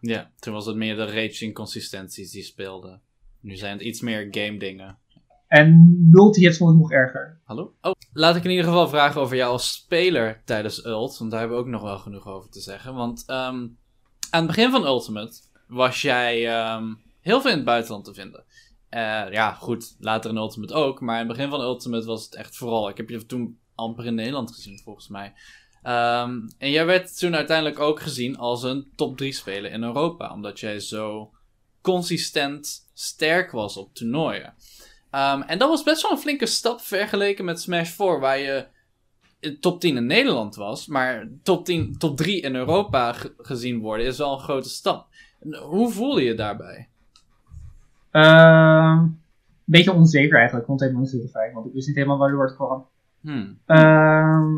Ja, toen was het meer de rage inconsistenties die speelden. Nu zijn het iets meer game dingen.
En multi-hits vond ik nog erger.
Hallo? Oh, laat ik in ieder geval vragen over jou als speler tijdens Ult. Want daar hebben we ook nog wel genoeg over te zeggen. Want ehm, aan het begin van Ultimate was jij ehm, heel veel in het buitenland te vinden. Eh, ja, goed, later in Ultimate ook. Maar in het begin van Ultimate was het echt vooral. Ik heb je toen amper in Nederland gezien, volgens mij. Ehm, en jij werd toen uiteindelijk ook gezien als een top 3 speler in Europa. Omdat jij zo consistent sterk was op toernooien. Um, en dat was best wel een flinke stap vergeleken met Smash 4, waar je top 10 in Nederland was. Maar top, 10, top 3 in Europa ge- gezien worden is wel een grote stap. Hoe voelde je daarbij?
Ehm beetje onzeker eigenlijk, rond helemaal niet fijn, want ik wist niet helemaal waardoor het kwam.
Hmm.
Ehm,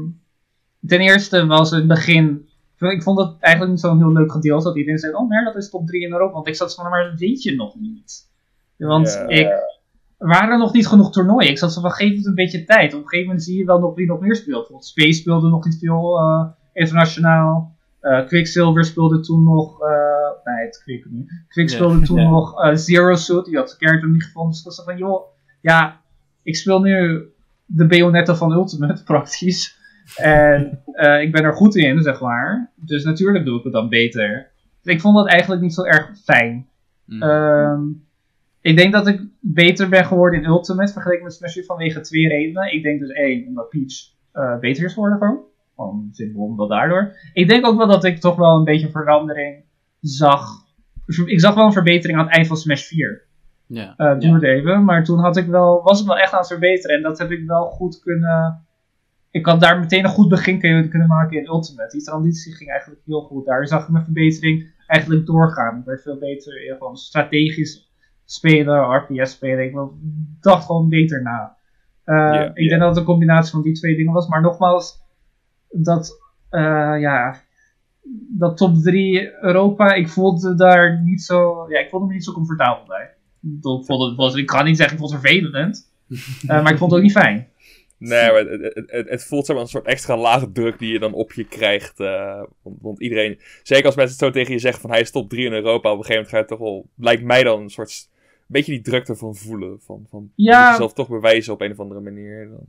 ten eerste was het begin. Ik vond het eigenlijk niet zo'n heel leuk gedeelte. Dat iedereen zei: Oh, maar dat is top 3 in Europa. Want ik zat van, maar dat weet je nog niet. Want ik. Er waren nog niet genoeg toernooien. Ik zat zo van: geef het een beetje tijd. Op een gegeven moment zie je wel nog wie nog meer speelt. Bijvoorbeeld Space speelde nog niet veel eh, internationaal. Eh, Quicksilver speelde toen nog. eh, nee, het Quick niet. Quick speelde toen nog eh, Zero Suit. Die had zijn character niet gevonden. Dus ik zo van: joh, ja, ik speel nu de Bayonetta van Ultimate, praktisch. En ik ben er goed in, zeg maar. Dus natuurlijk doe ik het dan beter. Dus ik vond dat eigenlijk niet zo erg fijn.
Hmm.
Ehm, ik denk dat ik beter ben geworden in Ultimate vergeleken met Smash 4 vanwege twee redenen. Ik denk dus één, omdat Peach beter is geworden gewoon. Gewoon simpel omdat daardoor. Ik denk ook wel dat ik toch wel een beetje verandering zag. Ik zag wel een verbetering aan het eind van Smash 4.
ja.
Het duurde even, maar toen had ik wel, was ik wel echt aan het verbeteren. En dat heb ik wel goed kunnen. Ik had daar meteen een goed begin kunnen, kunnen maken in Ultimate. Die transitie ging eigenlijk heel goed. Daar zag ik mijn verbetering eigenlijk doorgaan. Ik werd veel beter in gewoon strategisch spelen, RPS spelen. Ik wel- dacht gewoon beter na. Eh, ik denk dat het een combinatie van die twee dingen was. Maar nogmaals, dat, eh, ja, dat top 3 Europa, ik voelde daar niet zo, ja, ik voelde me niet zo comfortabel bij. Ik vond het was, ik kan niet zeggen, ik vond het vervelend. eh, maar ik vond het ook niet fijn.
Nee, maar het, het, het, voelt maar een soort extra lage druk die je dan op je krijgt. eh, want, want iedereen, zeker als mensen het zo tegen je zeggen van hij is top 3 in Europa, op een gegeven moment ga je toch wel, lijkt mij dan een soort, een beetje die druk ervan voelen. Van, van
Ja.
jezelf toch bewijzen op een of andere manier. Dan.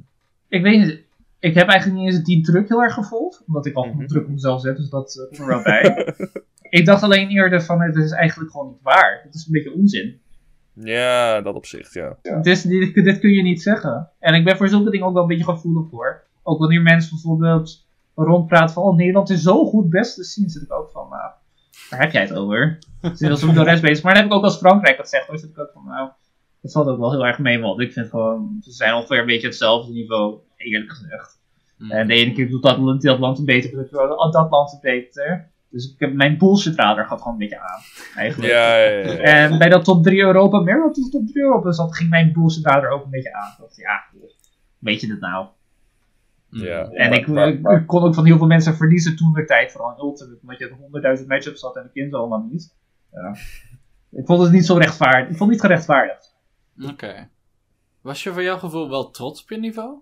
Ik weet niet, ik heb eigenlijk niet eens die druk heel erg gevoeld. Omdat ik al
Mhm.
druk op mezelf zet, dus dat komt er wel bij. ik dacht alleen eerder van, het is eigenlijk gewoon niet waar. Het is een beetje onzin.
Ja, dat opzicht, ja.
Het is, dit, dit kun je niet zeggen. En ik ben voor zulke dingen ook wel een beetje gevoelig voor. Ook wanneer mensen bijvoorbeeld rondpraten van, oh Nederland is zo goed best te zien, zit ik ook van, nou, waar heb jij het over? Zit als ik de rest bezig. Maar dan heb ik ook als Frankrijk dat zegt, dan zit ik ook van, nou, dat valt ook wel heel erg mee, want ik vind gewoon, ze zijn ongeveer een beetje hetzelfde niveau, eerlijk gezegd.
Hmm.
En de ene keer doet dat, land- dat land het beter, de andere keer oh, dat land het beter. Dus ik heb, mijn bullshit radar gaat gewoon een beetje aan, eigenlijk.
Ja, ja, ja, ja.
En bij dat top 3 Europa, meer de top 3 Europa, zat, ging mijn bullshit radar ook een beetje aan. Dacht, ja, weet je dit nou?
Ja.
En
maar-
ik,
maar-
ik-
maar-
ik kon ook van heel veel mensen verliezen toen de tijd, vooral in Ultimate, omdat je 100.000 matchups had en ik kind allemaal niet. Ja. Ik vond het niet zo rechtvaardig. Ik vond het niet gerechtvaardigd.
Oké. Was je voor jouw gevoel wel trots op je niveau?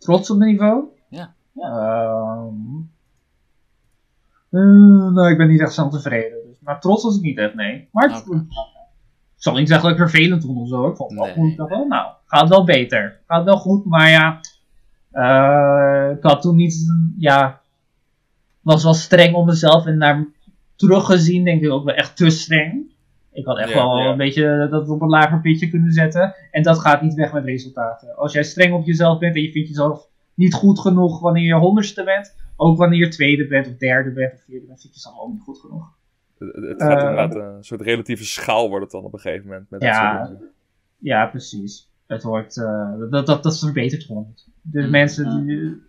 Trots op mijn niveau?
Ja.
Ehm, eh, nou, ik ben niet echt zo tevreden. Dus, maar trots was ik niet echt, nee. Maar het,
Oké.
ik zal niet zeggen dat ik vervelend vond of zo. Ik vond het wel
Nee.
goed. Ik dacht wel, nou, gaat wel beter. Gaat wel goed, maar ja. eh, ik had toen niet, ja. Was wel streng op mezelf en naar teruggezien, denk ik ook wel echt te streng. Ik had echt
Ja,
wel
ja.
een beetje dat op een lager pitje kunnen zetten. En dat gaat niet weg met resultaten. Als jij streng op jezelf bent en je vindt jezelf niet goed genoeg wanneer je honderdste bent, ook wanneer je tweede bent of derde bent of vierde bent, vind je jezelf ook niet goed genoeg.
Het, gaat
Eh,
inderdaad een soort relatieve schaal wordt het dan op een gegeven moment. Met dat
Ja.
soort.
Ja, precies. Het wordt, eh, dat, dat, dat verbetert gewoon. De
Mm.
mensen, die,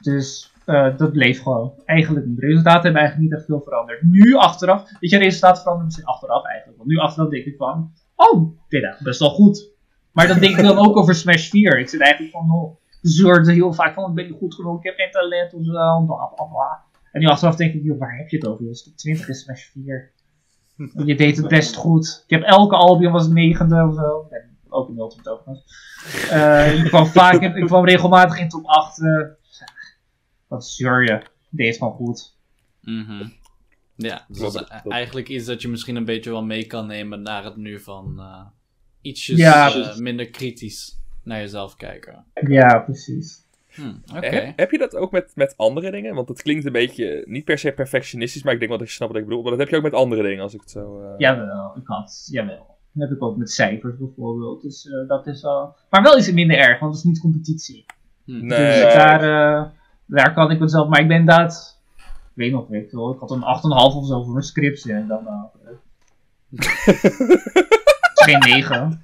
dus eh, dat bleef gewoon. Eigenlijk niet. De resultaten hebben eigenlijk niet echt veel veranderd. Nu achteraf, weet je, resultaten veranderen misschien achteraf eigenlijk. Want nu achteraf denk ik van, oh, dit is best wel goed. Maar dat denk ik dan ook over Smash 4. Ik zit eigenlijk van, oh, ik zeurde heel vaak van, ik ben niet goed genoeg, ik heb geen talent of zo, bla bla bla. En nu achteraf denk ik, joh, waar heb je het over? Dat is de 20 in Smash 4. Je deed het best goed. Ik heb elke Albion was negende of zo. Nee, ook in Ultimate overigens. Eh, ik kwam vaak, ik kwam regelmatig in top 8. Wat zeur je? Deed gewoon goed.
Mhm. Ja, dus dat is
dat-
eigenlijk iets dat je misschien een beetje wel mee kan nemen naar het nu van eh, ietsjes
Ja,
eh, minder kritisch naar jezelf kijken.
Ja, precies.
Hm, Oké.
Heb, heb je dat ook met, met andere dingen? Want het klinkt een beetje, niet per se perfectionistisch, maar ik denk wel dat je snapt wat ik bedoel. Maar dat heb je ook met andere dingen, als ik het zo... eh,
Jawel, ik had, jawel. Dat heb ik ook met cijfers bijvoorbeeld. Dus eh, dat is wel. Maar wel iets minder erg, want het is niet competitie.
Hm.
Nee.
Dus daar, eh, daar kan ik mezelf. Maar ik ben inderdaad. Ik weet nog, weet ik had een 8,5 of zo voor mijn scriptie. En dan. eh, geen 9.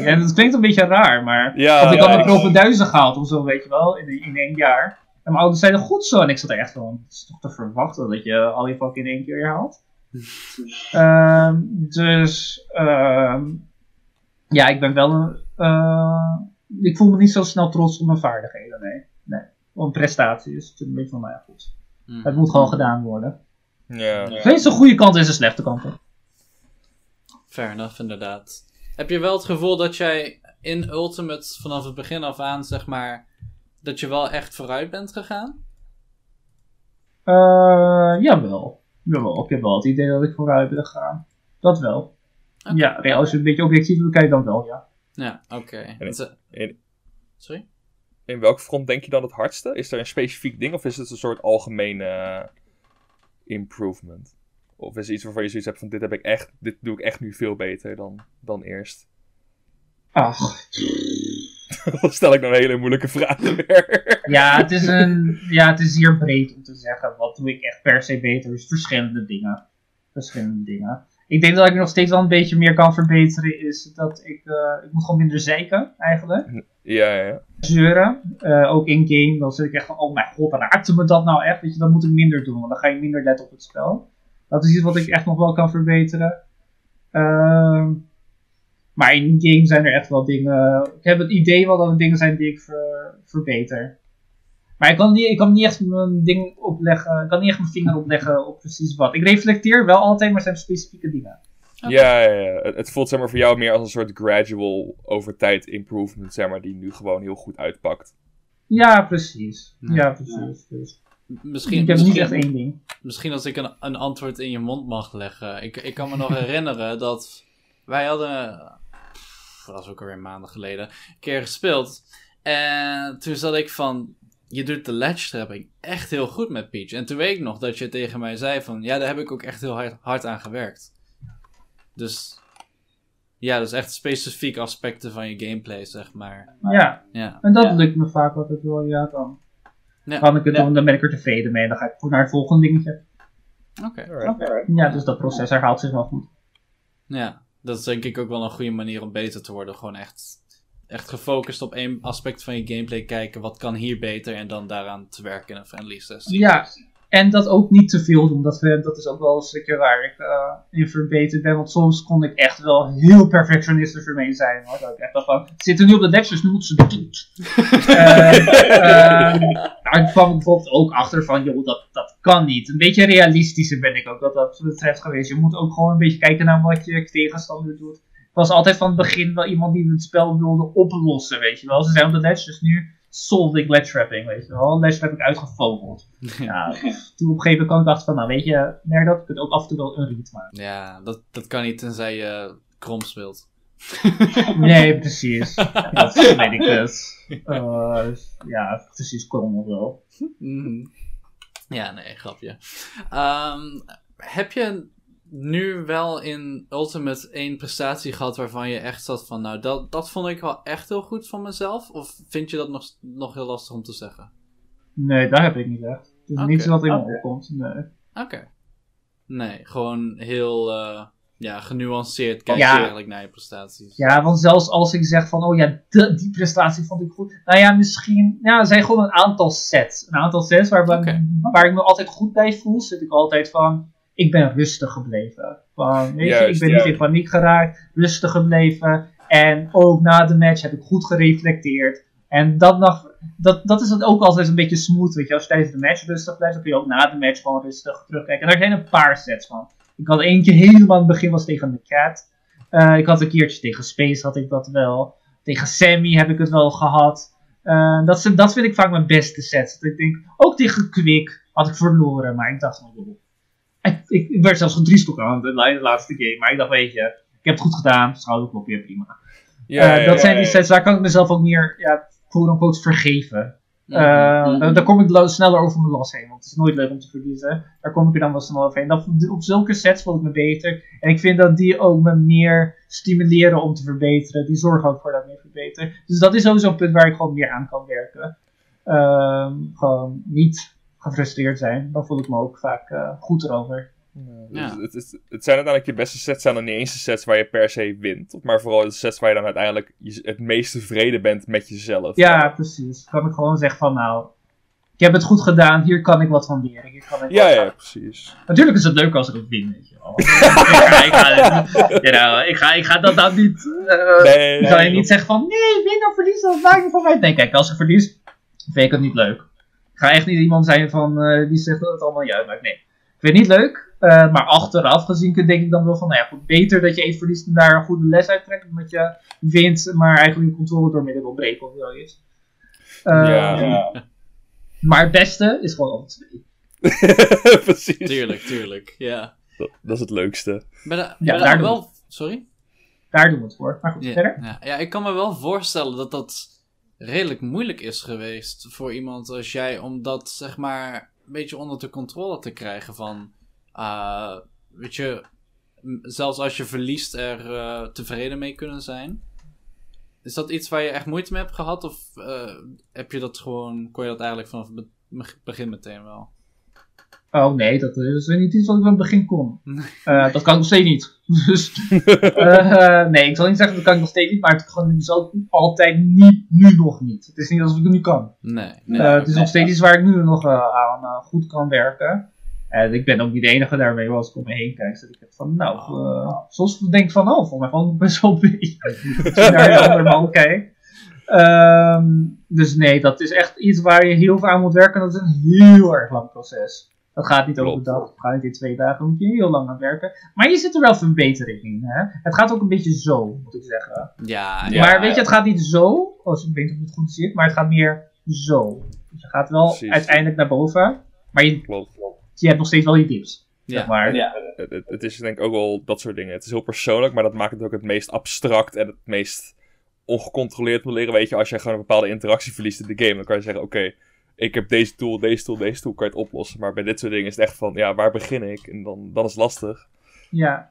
En dat klinkt een beetje raar, maar.
Ja,
Want ik had mijn
ik-
proppen duizend gehaald of zo, weet je wel. In, in één jaar. En mijn ouders zeiden goed zo. En ik zat er echt van. Het is toch te verwachten dat je al je vak in één keer haalt. Ehm, dus. ehm, ja, ik ben wel een. eh, ik voel me niet zo snel trots op mijn vaardigheden, nee. Op prestatie is het een beetje van mij goed.
Hm.
Het moet gewoon gedaan worden.
Ja.
Er is een goede kant en een slechte kant.
Fair enough, inderdaad. Heb je wel het gevoel dat jij in Ultimate vanaf het begin af aan, zeg maar, dat je wel echt vooruit bent gegaan?
Eh, jawel. Jawel, ik heb wel het idee dat ik vooruit ben gegaan. Dat wel. Ja, ja, als je een beetje objectief bekijkt, dan wel, ja.
Ja, oké. Sorry?
In welk front denk je dan het hardste? Is er een specifiek ding of is het een soort algemene eh, improvement? Of is het iets waarvan je zoiets hebt van dit heb ik echt, dit doe ik echt nu veel beter dan, dan eerst?
Ach,
Dan stel ik nou een hele moeilijke vragen weer.
ja, het is een, ja, het is hier breed om te zeggen. Wat doe ik echt per se beter? Dus verschillende dingen. Verschillende dingen. Ik denk dat ik nog steeds wel een beetje meer kan verbeteren. Is dat ik, eh, ik moet gewoon minder zeiken, eigenlijk.
Ja, ja, ja.
Zeuren. Eh, ook in game, dan zit ik echt van, oh mijn god, raakte me dat nou echt? Weet je, dat moet ik minder doen, want dan ga je minder letten op het spel. Dat is iets wat ik echt nog wel kan verbeteren. Ehm, maar in game zijn er echt wel dingen. Ik heb het idee wel dat er dingen zijn die ik ver- verbeter. Maar ik kan, niet, ik kan niet echt mijn ding opleggen. Ik kan niet echt mijn vinger opleggen op precies wat. Ik reflecteer wel altijd, maar zijn specifieke dingen.
Ja, ja, ja. Het, het voelt zeg maar voor jou meer als een soort gradual over tijd improvement, zeg maar, die nu gewoon heel goed uitpakt.
Ja, precies.
Ja.
Ja, precies. Dus,
Misschien,
ik heb
misschien,
niet echt één ding.
misschien als ik een, een antwoord in je mond mag leggen. Ik, ik kan me nog herinneren dat wij hadden, pff, dat was ook alweer maanden geleden, een keer gespeeld. En toen zat ik van, je doet de ledge trapping echt heel goed met Peach. En toen weet ik nog dat je tegen mij zei van, ja, daar heb ik ook echt heel hard, hard aan gewerkt. Dus, ja, dat is echt specifiek aspecten van je gameplay, zeg maar.
Ja.
Ja,
En dat lukt me vaak altijd wel, ja. Dan
Ja.
kan ik het doen, dan ben ik er tevreden mee. Dan ga ik voor naar het volgende dingetje.
oké.
Alright.
Ja, dus dat proces herhaalt zich wel goed.
Ja, dat is denk ik ook wel een goede manier om beter te worden. Gewoon echt, echt gefocust op één aspect van je gameplay kijken. Wat kan hier beter? En dan daaraan te werken in een friendly sessie.
Ja, en dat ook niet te veel doen. Dat, dat is ook wel een stukje waar ik eh, in verbeterd ben. Want soms kon ik echt wel heel perfectionistisch ermee zijn. Hoor. Dat ik echt dacht van, zitten nu op de deck, dus nu moeten ze doen. uh, daar kwam ik bijvoorbeeld ook achter van, joh, dat, dat kan niet. Een beetje realistischer ben ik ook wat dat betreft geweest. Je moet ook gewoon een beetje kijken naar wat je tegenstander doet. was altijd van het begin wel iemand die het spel wilde oplossen, weet je wel. Ze zijn op de ledge, dus nu solve ik ledge trapping, weet je wel. Ik uitgevogeld. Ja, toen op een gegeven moment kwam ik dacht van, nou weet je, nee, dat kunt ook af en toe wel een read maken.
Ja, dat, dat kan niet tenzij je krom speelt.
Nee, precies. Dat weet ik dus. Eh, ja, precies, krom of wel.
Mhm. Ja, nee, grapje. Ehm, heb je nu wel in Ultimate één prestatie gehad waarvan je echt zat van, nou, dat, dat vond ik wel echt heel goed van mezelf? Of vind je dat nog, nog heel lastig om te zeggen?
Nee, daar heb ik niet echt. Het is
Oké.
niets wat in me
Oké.
opkomt. Nee.
Oké. Nee, gewoon heel eh, ja, genuanceerd kijk
Ja.
je eigenlijk naar je prestaties.
Ja, want zelfs als ik zeg van, oh ja, de- die prestatie vond ik goed. Nou ja, misschien, ja, er zijn gewoon een aantal sets. Een aantal sets waar,
Oké.
waar ik me altijd goed bij voel, zit ik altijd van, ik ben rustig gebleven. Van, weet je,
Juist,
ik ben niet in paniek geraakt, rustig gebleven. En ook na de match heb ik goed gereflecteerd. En dat, nog, dat, dat is het ook altijd een beetje smooth, weet je. Als je tijdens de match rustig blijft, dan kun je ook na de match gewoon rustig terugkijken. En er zijn een paar sets van. Ik had eentje helemaal in het begin was tegen de Cat. Eh, ik had een keertje tegen Space had ik dat wel. Tegen Sammy heb ik het wel gehad. Eh, dat, dat vind ik vaak mijn beste sets. Dat ik denk, ook tegen Quick had ik verloren, maar ik dacht van, joh. Ik, ik, werd zelfs gedriestoek aan de, la- de laatste game, maar ik dacht, weet je, ik heb het goed gedaan, schouderklopje, prima.
Ja,
Eh,
ja,
dat
ja,
zijn die
ja.
sets, daar kan ik mezelf ook meer, ja, quote-unquote, vergeven. Eh,
Mhm.
daar, daar kom ik sneller over mijn los heen, want het is nooit leuk om te verliezen. Daar kom ik er dan wel snel overheen. Dat, op zulke sets voel ik me beter. En ik vind dat die ook me meer stimuleren om te verbeteren. Die zorgen ook voor dat ik meer verbeter. Dus dat is sowieso een punt waar ik gewoon meer aan kan werken. Ehm, gewoon niet gefrustreerd zijn. Dan voel ik me ook vaak eh, goed erover.
Ja.
Ja.
Het, het, het zijn uiteindelijk je beste sets zijn dan niet eens de sets waar je per se wint. Maar vooral de sets waar je dan uiteindelijk je- het meest tevreden bent met jezelf.
Ja, precies. Kan ik gewoon zeggen van nou, ik heb het goed gedaan. Hier kan ik wat van leren. Hier kan ik
Ja,
wat
ja, precies.
Natuurlijk is het leuk als ik het win, weet je wel. ik, ga, ik, ga, you know, ik, ga, ik ga dat dan niet... eh,
Nee,
ik zal je
nee,
niet zeggen van, nee, win of verlies, dat maakt niet van mij. Nee, kijk, als ik verlies, vind ik het niet leuk. Ik ga echt niet iemand zijn van, eh, die zegt dat het allemaal niet uitmaakt. Nee, ik vind het niet leuk. eh, maar achteraf gezien kun- denk ik dan wel van, nou ja, goed, beter dat je even verliest en daar een goede les uit trekt. Dan dat je wint, maar eigenlijk je controle door midden wil breken of zoiets. Eh,
Ja.
Ja.
Maar het beste is gewoon alle twee.
precies.
Tuurlijk, tuurlijk. Ja.
Dat, dat is het leukste.
Maar, da-
Ja,
maar
daar doen
wel... Sorry?
Daar doen we het voor. Maar goed,
Ja,
verder.
ja, ja, ik kan me wel voorstellen dat dat redelijk moeilijk is geweest voor iemand als jij, om dat zeg maar een beetje onder de controle te krijgen van, ah, weet je, zelfs als je verliest er eh, tevreden mee kunnen zijn. Is dat iets waar je echt moeite mee hebt gehad of eh, heb je dat gewoon, kon je dat eigenlijk vanaf het be- begin meteen wel?
Oh nee, dat is niet iets wat ik van het begin kon. Eh, dat kan ik nog steeds niet. Dus, eh, nee, ik zal niet zeggen dat kan ik nog steeds niet, maar het kan ook altijd niet, nu nog niet. Het is niet alsof ik het nu kan.
Nee. nee.
Eh, het is nog steeds iets waar ik nu nog eh, aan eh, goed kan werken. En ik ben ook niet de enige daarmee, als ik om me heen kijk. Dat ik heb van, nou, eh, soms denk ik van, oh, volgens mij valt het best wel mee. Als je naar een andere man kijkt. Ehm, dus nee, dat is echt iets waar je heel veel aan moet werken. Dat is een heel erg lang proces. Dat gaat niet
Klopt.
overdag, dat gaat niet in twee dagen. Moet je heel lang aan werken. Maar je zit er wel verbetering in. Hè? Het gaat ook een beetje zo, moet ik zeggen.
Ja,
Ja.
maar weet je, het gaat niet zo, als ik weet of je het goed ziet, maar het gaat meer zo. Dus je gaat wel
Precies.
uiteindelijk naar boven, maar je,
Klopt.
je hebt nog steeds wel je dips.
ja.
Zeg maar.
Ja.
Het, het, het is denk ik ook wel dat soort dingen. Het is heel persoonlijk, maar dat maakt het ook het meest abstract en het meest ongecontroleerd moet leren. Weet je, als jij gewoon een bepaalde interactie verliest in de game, dan kan je zeggen: Oké, ik heb deze tool, deze tool, deze tool, kan je het oplossen. Maar bij dit soort dingen is het echt van: Ja, waar begin ik? En dan, dan is het lastig.
Ja,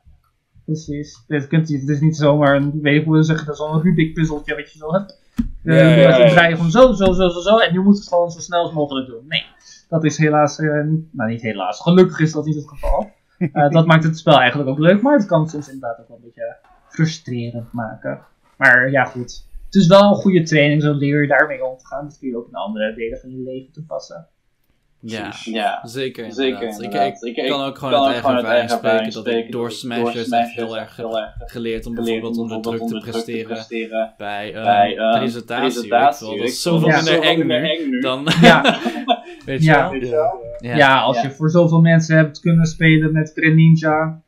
precies. Dit kunt je, het is niet zomaar een, weet ik hoe je zeggen, dat is wel een Rubik puzzeltje wat je zo hebt. Uh,
Ja, ja,
je gewoon zo, zo, zo, zo, zo, en je moet het gewoon zo snel als mogelijk doen. Nee, dat is helaas, eh, niet, nou niet helaas, gelukkig is dat niet het geval. Eh, dat maakt het spel eigenlijk ook leuk, maar het kan soms inderdaad ook wel een beetje frustrerend maken. Maar ja, goed. Het is wel een goede training, zo leer je daarmee om te gaan. Dat kun je ook in andere delen van je leven toepassen.
ja.
Ja.
Zeker,
Zeker
inderdaad. Ik-
inderdaad.
Ik,
Ik-
kan ook gewoon
kan ook
eigen ervaring spreken dat ik door Smashers echt
Smashers
heel erg
heel
geleerd om bijvoorbeeld
om
onder druk te
bijvoorbeeld onder druk te
presteren bij, eh,
bij eh,
presentatie. Dat is zoveel
wel.
minder eng nu dan,
Ja,
weet je
Ja.
wel? Ja.
ja, als
Ja.
je voor zoveel mensen hebt kunnen spelen met Greninja,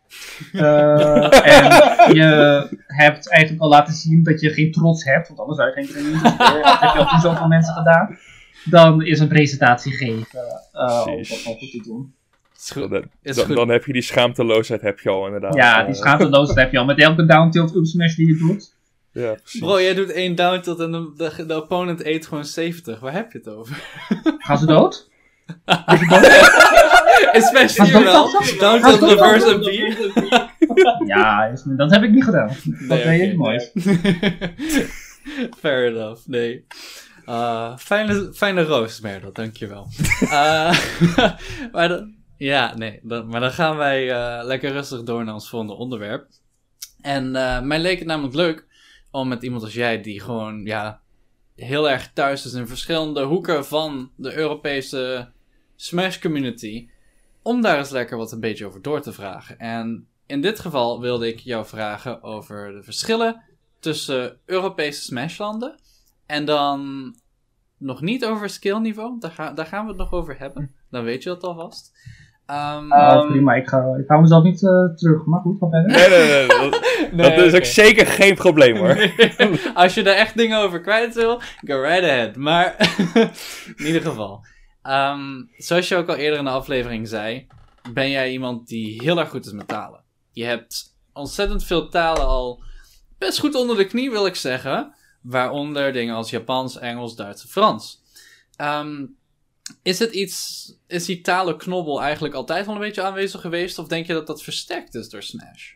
Eh, en je hebt eigenlijk al laten zien dat je geen trots hebt, want anders zou je geen training doen. Dat heb je al voor zoveel mensen gedaan. Dan is een presentatie geven eh, om dat nog goed te doen.
Is goed.
Dan,
Is
dan,
goed.
dan heb je die schaamteloosheid heb je al inderdaad.
Ja,
Eh,
die schaamteloosheid heb je al met elke down tilt up smash die je doet.
Ja, precies.
Bro, jij doet één down tilt en de, de, de opponent eet gewoon 70. Waar heb je het over?
Gaan ze dood?
In Smash
Wat
4
doet
wel.
dat?
Down
Wat
tilt
doet
reverse
dat?
en B.
Ja, dat heb ik niet gedaan. Dat
Nee,
weet ik mooi.
Fair enough, nee. Uh, fijne, fijne roos, Merdo, dankjewel. Eh maar dan, ja, nee, dan, maar dan gaan wij eh, lekker rustig door naar ons volgende onderwerp. En mij leek het namelijk leuk om met iemand als jij, die gewoon ja, heel erg thuis is in verschillende hoeken van de Europese Smash community, om daar eens lekker wat een beetje over door te vragen. En in dit geval wilde ik jou vragen over de verschillen tussen Europese Smashlanden en dan nog niet over skillniveau. Daar, ga, daar gaan we het nog over hebben. Dan weet je dat alvast. Ehm,
Oh, prima, ik ga, ik ga mezelf niet eh, terug, maar goed, ga verder.
Nee, nee, nee. Dat,
nee,
dat is ook zeker geen probleem hoor.
Als je daar echt dingen over kwijt wil, go right ahead. Maar in ieder geval. Ehm, zoals je ook al eerder in de aflevering zei, ben jij iemand die heel erg goed is met talen. Je hebt ontzettend veel talen al best goed onder de knie, wil ik zeggen. Waaronder dingen als Japans, Engels, Duits en Frans. Ehm, is het iets, is die talenknobbel eigenlijk altijd al een beetje aanwezig geweest? Of denk je dat dat versterkt is door Smash?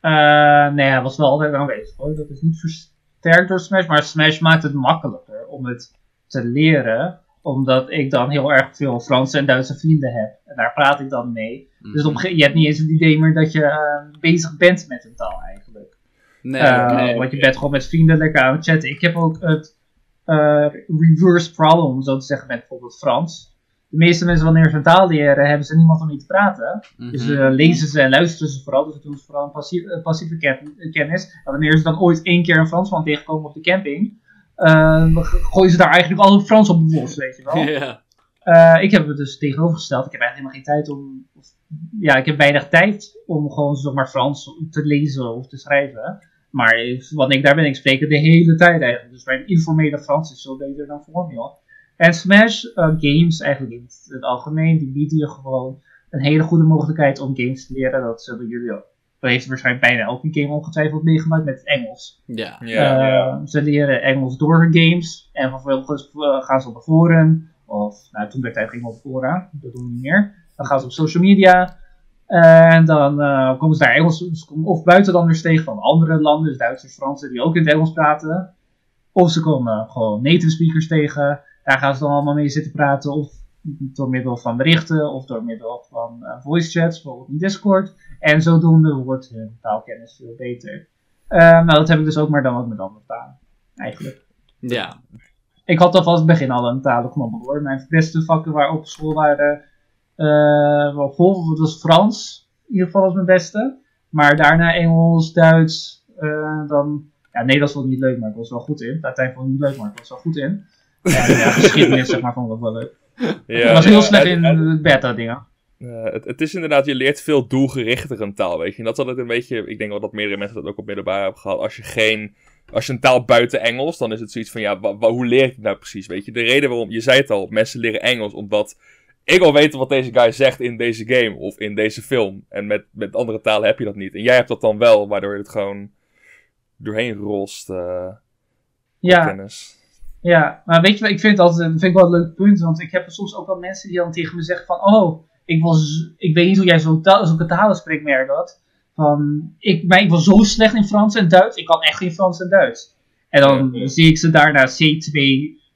Eh, nee, hij was wel altijd aanwezig hoor. Dat is niet versterkt door Smash, maar Smash maakt het makkelijker om het te leren. Omdat ik dan heel erg veel Franse en Duitse vrienden heb. En daar praat ik dan mee. Dus op, een ge- je hebt niet eens het idee meer dat je eh, bezig bent met een taal eigenlijk.
Nee, oké.
Want je bent gewoon met vrienden lekker aan het chatten. Ik heb ook het eh, reverse problem, om zo te zeggen, met bijvoorbeeld Frans. De meeste mensen, wanneer ze een taal leren, hebben ze niemand om mee te praten. Dus
Mhm.
eh, lezen ze en luisteren ze vooral. Dus dat doen ze vooral een passie- passieve ken- kennis. En wanneer ze dan ooit één keer een Fransman tegenkomen op de camping, gooien ze daar eigenlijk al Frans op de bos, weet je wel.
ja.
Eh, ik heb het dus tegenovergesteld. Ik heb eigenlijk helemaal geen tijd om. of- ja, ik heb weinig tijd om gewoon zeg maar Frans te lezen of te schrijven. Maar wanneer ik daar ben, ik spreek het de hele tijd eigenlijk. Dus mijn informele Frans is veel beter dan formeel. En Smash eh, games, eigenlijk in het, het algemeen, die bieden je gewoon een hele goede mogelijkheid om games te leren. Dat zullen jullie ook. Dat heeft waarschijnlijk bijna elke game ongetwijfeld meegemaakt met het Engels.
Ja.
Ja,
Eh, Ze leren Engels door hun games. En vervolgens eh, gaan ze op de forum. Of, nou, toen werd het eigenlijk op de fora. Dat doen we niet meer. Dan gaan ze op social media. En dan eh, komen ze daar Engels komen of buitenlanders tegen van andere landen. Dus Duitsers, Fransen, die ook in het Engels praten. Of ze komen gewoon native speakers tegen. Daar gaan ze dan allemaal mee zitten praten. Of door middel van berichten. Of door middel van eh, voice chats. Bijvoorbeeld in Discord. En zodoende wordt hun taalkennis veel beter. Eh, nou, dat heb ik dus ook maar dan ook met andere talen. Eigenlijk.
Ja.
Ik had al van het begin al een talenknobbel hoor. Mijn beste vakken waar op school waren. eh wel vol, dat was Frans. In ieder geval was mijn beste. Maar daarna Engels, Duits. dan. Ja, Nederlands vond ik niet leuk, maar ik was wel goed in. Latijn vond ik niet leuk, maar ik was wel goed in. En ja, geschiedenis zeg maar vond ik wel leuk.
Ja,
was heel slecht in
en-
de beta dingen.
Eh, het, het is inderdaad, je leert veel doelgerichter een taal, weet je. En dat is altijd een beetje, ik denk wel dat meerdere mensen dat ook op middelbaar hebben gehad. Als je geen, als je een taal buiten Engels, dan is het zoiets van, ja, wa- wa- hoe leer ik het nou precies, weet je. De reden waarom, je zei het al, mensen leren Engels omdat ik wil weten wat deze guy zegt in deze game of in deze film. En met, met andere talen heb je dat niet. En jij hebt dat dan wel, waardoor je het gewoon doorheen rost, eh
Ja,
kennis.
Ja, maar weet je wat, ik vind het altijd vind ik wel een leuk punt, want ik heb soms ook wel mensen die dan tegen me zeggen van, oh, ik, was, ik weet niet hoe jij zo'n taal, zulke talen spreekt, merk dat. Van, ik, maar ik was zo slecht in Frans en Duits, ik kan echt geen Frans en Duits. En dan
Ja.
zie ik ze daarna C2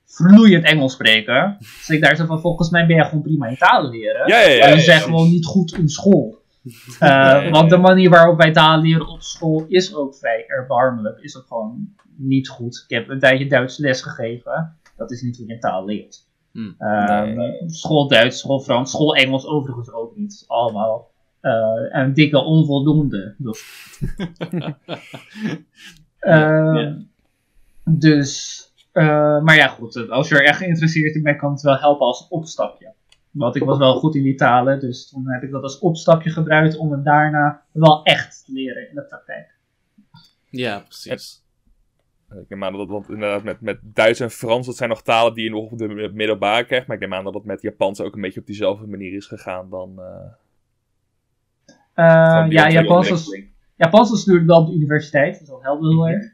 vloeiend Engels spreken. Dus ik daar zo van, volgens mij ben je gewoon prima in talen leren.
Ja, ja, ja.
Maar
ja,
ze zijn gewoon niet goed in school. Eh, want de manier waarop wij taal leren op school is ook vrij erbarmelijk. Is ook gewoon niet goed. Ik heb een tijdje Duits les gegeven. Dat is niet hoe je een taal leert.
Hm.
Ehm, School Duits, school Frans, school Engels overigens ook niet. Allemaal eh, een dikke onvoldoende. Dus, Ehm,
ja.
dus eh, maar ja goed, als je er echt geïnteresseerd in bent, kan het wel helpen als opstapje. Want ik was wel goed in die talen, dus toen heb ik dat als opstapje gebruikt om het daarna wel echt te leren in de praktijk.
Ja, precies.
Ik neem aan dat dat inderdaad met, met Duits en Frans, dat zijn nog talen die je nog op de middelbare krijgt. Maar ik neem aan dat het met Japans ook een beetje op diezelfde manier is gegaan dan... Uh,
uh, ja, Japans was, Japans was natuurlijk wel op de universiteit, dus dat helpt heel erg.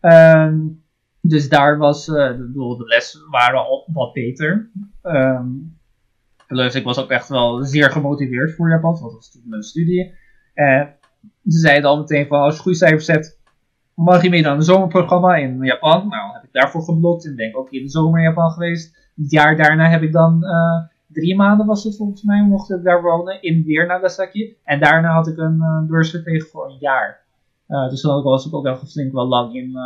Um, dus daar was, uh, de, de lessen waren al wat beter. Um, dus ik was ook echt wel zeer gemotiveerd voor Japans, want dat was toen mijn studie. En ze zeiden al meteen van, als je goede cijfers hebt, mag je mee aan een zomerprogramma in Japan. Nou, heb ik daarvoor geblokt en denk ook in de zomer in Japan geweest. Het jaar daarna heb ik dan uh, drie maanden was het volgens mij, mocht ik daar wonen, in weer Nagasaki. En daarna had ik een uh, beurs gekregen voor een jaar. Dus dan was ik ook wel flink wel lang in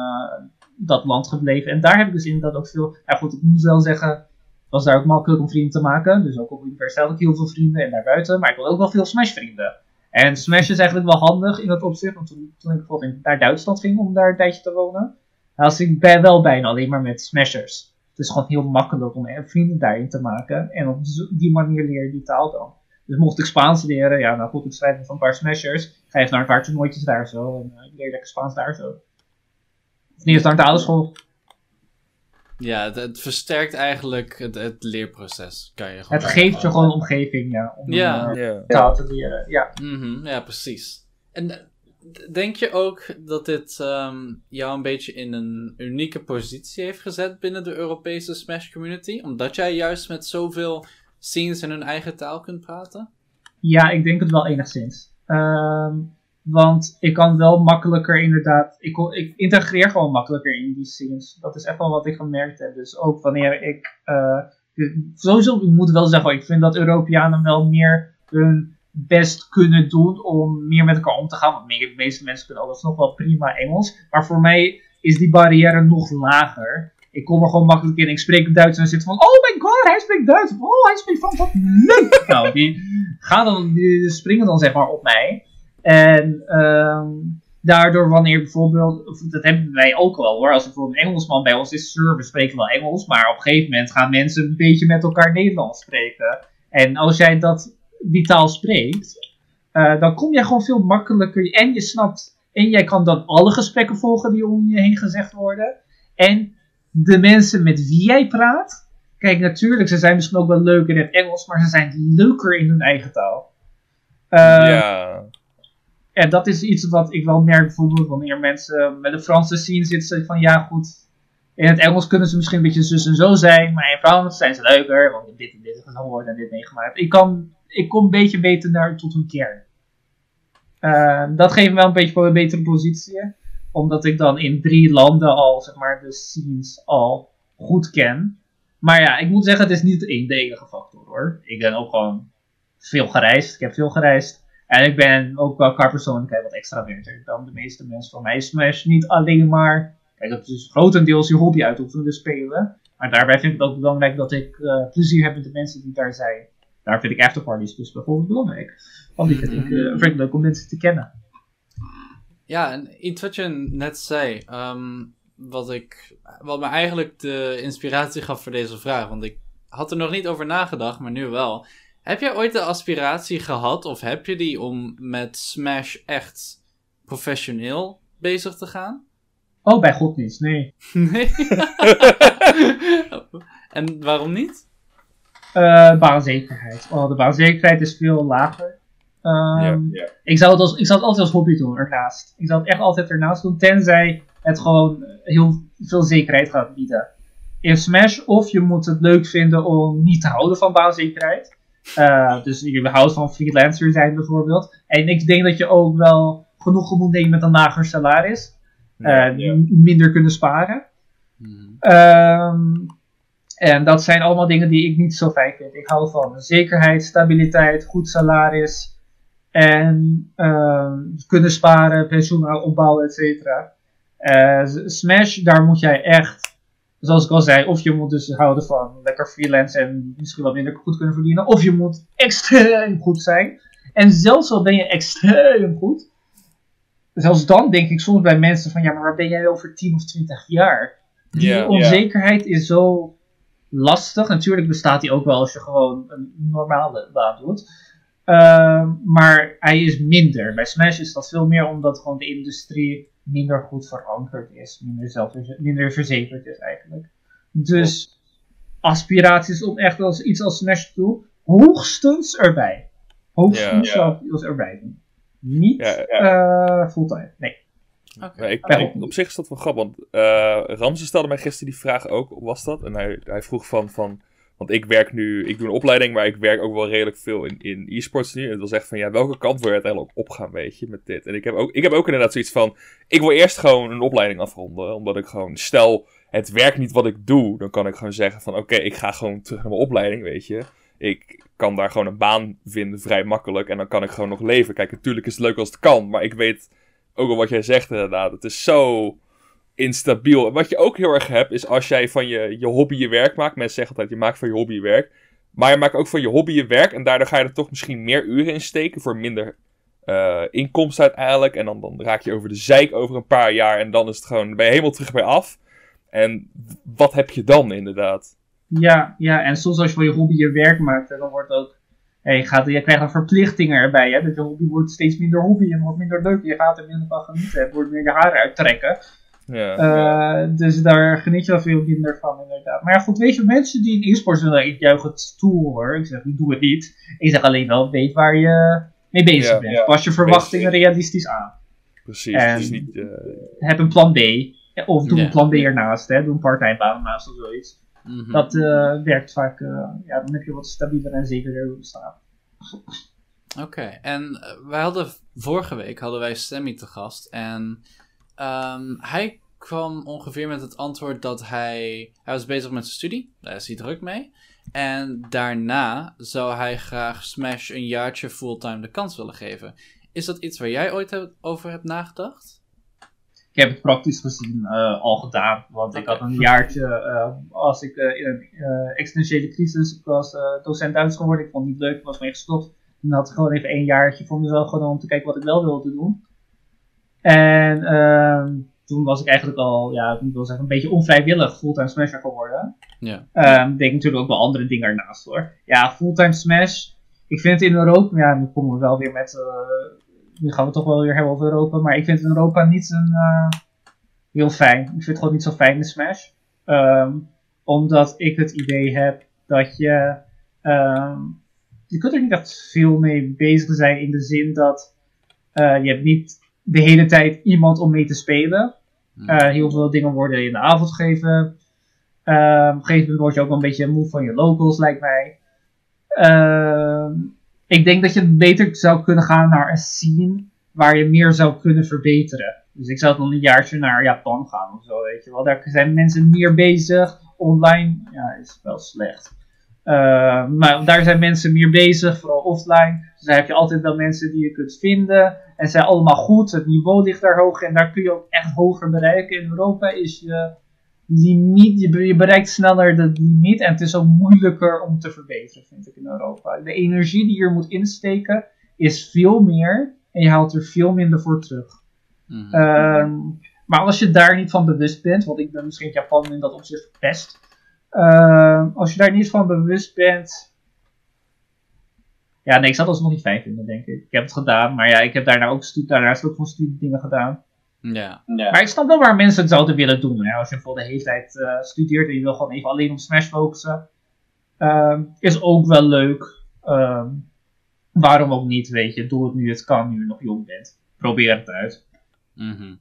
dat land gebleven. En daar heb ik dus inderdaad ook veel, ja goed, ik moet wel zeggen, was daar ook makkelijk om vrienden te maken. Dus ook op universiteit had ik heel veel vrienden en daarbuiten. Maar ik had ook wel veel Smash vrienden. En Smash is eigenlijk wel handig in dat opzicht. Want toen, ik bijvoorbeeld naar Duitsland ging om daar een tijdje te wonen, was ik bij, wel bijna alleen maar met Smashers. Het is gewoon heel makkelijk om vrienden daarin te maken. En op die manier leer je die taal dan. Dus mocht ik Spaans leren, ja, nou goed, ik schrijf van een paar Smashers. Ga even naar een paar toernooitjes daar zo. En uh, leer lekker Spaans daar zo. Of niet eens naar de.
Ja, het, het, versterkt eigenlijk het, het leerproces. Kan je
het geeft je gewoon een omgeving, ja. Om
ja.
Uh, taal te leren, ja.
Mm -hmm, ja, precies. En eh, denk je ook dat dit um, jou een beetje in een unieke positie heeft gezet binnen de Europese Smash community? Omdat jij juist met zoveel scenes in hun eigen taal kunt praten?
Ja, ik denk het wel enigszins. Um, want ik kan wel makkelijker inderdaad. Ik, ik integreer gewoon makkelijker in die scenes. Dat is echt wel wat ik gemerkt heb. Dus ook wanneer ik. Uh, sowieso, ik moet wel zeggen, ik vind dat Europeanen wel meer hun best kunnen doen om meer met elkaar om te gaan. Want de meeste mensen kunnen alles nog wel prima Engels. Maar voor mij is die barrière nog lager. Ik kom er gewoon makkelijk in. Ik spreek Duits en zit van, oh my god, hij spreekt Duits. Oh, hij spreekt van wat leuk. nou, die gaan dan, die springen dan zeg maar op mij. En um, daardoor wanneer bijvoorbeeld, dat hebben wij ook wel hoor, als er bijvoorbeeld een Engelsman bij ons is, we spreken wel Engels, maar op een gegeven moment gaan mensen een beetje met elkaar Nederlands spreken. En als jij dat, die taal spreekt, uh, dan kom jij gewoon veel makkelijker en je snapt, en jij kan dan alle gesprekken volgen die om je heen gezegd worden. En de mensen met wie jij praat, kijk natuurlijk, ze zijn misschien ook wel leuk in het Engels, maar ze zijn leuker in hun eigen taal.
Uh, ja
ja, dat is iets wat ik wel merk bijvoorbeeld wanneer mensen met de Franse scene zitten van ja goed, in het Engels kunnen ze misschien een beetje zus en zo zijn, maar in Frans zijn ze leuker, want dit en dit is gehoord en dit meegemaakt. Ik, kan, ik kom een beetje beter naar tot hun kern. Uh, dat geeft me wel een beetje een betere positie, omdat ik dan in drie landen al, zeg maar, de scenes al goed ken. Maar ja, ik moet zeggen, het is niet de enige factor hoor. Ik ben ook gewoon veel gereisd. Ik heb veel gereisd. En ik ben ook wel qua persoonlijkheid wat extraverter dan de meeste mensen. Voor mij is Smash niet alleen maar. Kijk, dat is grotendeels je hobby uitoefenen, spelen. Maar daarbij vind ik het ook belangrijk dat ik uh, plezier heb met de mensen die daar zijn. Daar vind ik afterparties dus bijvoorbeeld belangrijk. Want die vind ik, uh, vind leuk om mensen te kennen.
Ja, en iets wat je net zei. Um, wat, ik, wat me eigenlijk de inspiratie gaf voor deze vraag. Want ik had er nog niet over nagedacht, maar nu wel. Heb jij ooit de aspiratie gehad, of heb je die, om met Smash echt professioneel bezig te gaan?
Oh, bij God niet, nee.
Nee? en waarom niet?
Uh, baanzekerheid. Oh, de baanzekerheid is veel lager. Um, yeah, Ik, zou het als, ik zou het altijd als hobby doen, ernaast. Ik zou het echt altijd ernaast doen, tenzij het gewoon heel veel zekerheid gaat bieden. In Smash, of je moet het leuk vinden om niet te houden van baanzekerheid. Uh, dus je houdt van freelancer zijn bijvoorbeeld. En ik denk dat je ook wel genoeg moet nemen met een lager salaris. Uh, Minder kunnen sparen. Hmm. Um, en dat zijn allemaal dingen die ik niet zo fijn vind. Ik hou van zekerheid, stabiliteit, goed salaris. En uh, kunnen sparen, pensioen opbouwen, et cetera. Uh, Smash, daar moet jij echt zoals ik al zei, of je moet dus houden van lekker freelance en misschien wat minder goed kunnen verdienen, of je moet extreem goed zijn. En zelfs al ben je extreem goed, zelfs dan denk ik soms bij mensen van ja, maar waar ben jij over 10 of 20 jaar? Die onzekerheid is zo lastig. Natuurlijk bestaat hij ook wel als je gewoon een normale baan doet. Ehm, maar hij is minder. Bij Smash is dat veel meer omdat gewoon de industrie minder goed verankerd is. Minder, zelfverze- minder verzekerd is eigenlijk. Dus aspiraties om echt als iets als Smash te doen, hoogstens erbij. Hoogstens
Ja.
zou ik iets erbij doen. Niet
Ja,
eh, fulltime. Nee.
Ik, op zich is dat wel grappig, want eh Ramse stelde mij gisteren die vraag ook, was dat? En hij, hij vroeg van, van, want ik werk nu, ik doe een opleiding, maar ik werk ook wel redelijk veel in, in e-sports nu. En het was echt van, ja, welke kant wil je uiteindelijk opgaan, weet je, met dit? En ik heb, ook, ik heb ook inderdaad zoiets van, ik wil eerst gewoon een opleiding afronden, omdat ik gewoon, stel, het werkt niet wat ik doe, dan kan ik gewoon zeggen van, oké, ik ga gewoon terug naar mijn opleiding, weet je. Ik kan daar gewoon een baan vinden, vrij makkelijk, en dan kan ik gewoon nog leven. Kijk, natuurlijk is het leuk als het kan, maar ik weet ook al wat jij zegt inderdaad. Het is zo instabiel. Wat je ook heel erg hebt, is als jij van je, je hobby je werk maakt. Mensen zeggen altijd, je maakt van je hobby je werk. Maar je maakt ook van je hobby je werk. En daardoor ga je er toch misschien meer uren in steken voor minder eh, inkomsten uiteindelijk. En dan, dan raak je over de zeik over een paar jaar. En dan is het gewoon, ben je helemaal terug bij af. En wat heb je dan inderdaad?
Ja, ja, en soms als je van je hobby je werk maakt, dan wordt het ook. Ja, je, gaat, je krijgt er verplichtingen erbij. Hè? Je hobby wordt steeds minder hobby en wordt minder leuk. Je gaat er minder van genieten en wordt meer je haren uittrekken.
Ja,
Eh, dus daar geniet je wel veel minder van, inderdaad. Maar ja, goed, weet je, mensen die in e-sports willen, ik juich het toe hoor. Ik zeg, ik doe het niet. Ik zeg alleen wel, weet waar je mee bezig
Ja,
bent.
ja.
Pas je verwachtingen realistisch aan.
precies.
en-
Het is niet, eh,
Heb een plan B. Of doe
Ja.
een plan B ernaast. Hè? Doe een part-time baan ernaast of zoiets.
Mhm.
Dat eh, werkt vaak, eh, ja, dan heb je wat stabieler en zekerder bestaan.
Oké, en wij hadden vorige week hadden wij Sammy te gast en ehm, hij kwam ongeveer met het antwoord dat hij, hij was bezig met zijn studie, daar is hij druk mee. En daarna zou hij graag Smash een jaartje fulltime de kans willen geven. Is dat iets waar jij ooit heb- over hebt nagedacht?
Ik heb het praktisch gezien eh, al gedaan. Want ik had een jaartje, eh, als ik eh, in een existentiële crisis, ik was docent Duits geworden, ik vond het niet leuk, ik was mee gestopt. Toen had ik gewoon even één jaartje voor mezelf genomen om te kijken wat ik wel wilde doen. En ehm, toen was ik eigenlijk al, ja, ik moet wel zeggen, een beetje onvrijwillig fulltime smasher geworden.
Ja.
Ehm deed ik natuurlijk ook wel andere dingen ernaast hoor. Ja, fulltime smash. Ik vind het in Europa, ja, nu komen we wel weer met, eh, nu gaan we toch wel weer hebben over Europa, maar ik vind in Europa niet een, eh, heel fijn. Ik vind het gewoon niet zo fijn in Smash. Ehm, omdat ik het idee heb dat je, ehm, je kunt er niet echt veel mee bezig zijn in de zin dat eh, je hebt niet de hele tijd iemand om mee te spelen.
Mhm.
Eh, heel veel dingen worden in de avond gegeven. Ehm, op een gegeven moment word je ook wel een beetje moe van je locals, lijkt mij. Ehm, ik denk dat je beter zou kunnen gaan naar een scene waar je meer zou kunnen verbeteren. Dus ik zou dan een jaartje naar Japan gaan of zo, weet je wel. Daar zijn mensen meer bezig. Online, ja, is wel slecht. Ehm, maar daar zijn mensen meer bezig, vooral offline. Dus daar heb je altijd wel mensen die je kunt vinden. En zijn allemaal goed, het niveau ligt daar hoog en daar kun je ook echt hoger bereiken. In Europa is je limiet, je, be- je bereikt sneller de limiet en het is ook moeilijker om te verbeteren, vind ik in Europa. De energie die je er moet insteken is veel meer en je haalt er veel minder voor terug.
Mhm.
Ehm, maar als je daar niet van bewust bent, want ik ben misschien Japan in dat opzicht best. Ehm, als je daar niet van bewust bent. Ja, nee, ik zou het alsnog niet fijn vinden, denk ik. Ik heb het gedaan, maar ja, ik heb daarna ook, stu- daarnaast ook van studiedingen gedaan.
ja.
Maar ik snap wel waar mensen het zouden willen doen. Hè? Als je voor de hele tijd eh, studeert en je wil gewoon even alleen op Smash focussen. Ehm, is ook wel leuk. Ehm, waarom ook niet, weet je. Doe het nu het kan, nu je nog jong bent. Probeer het uit.
Mhm.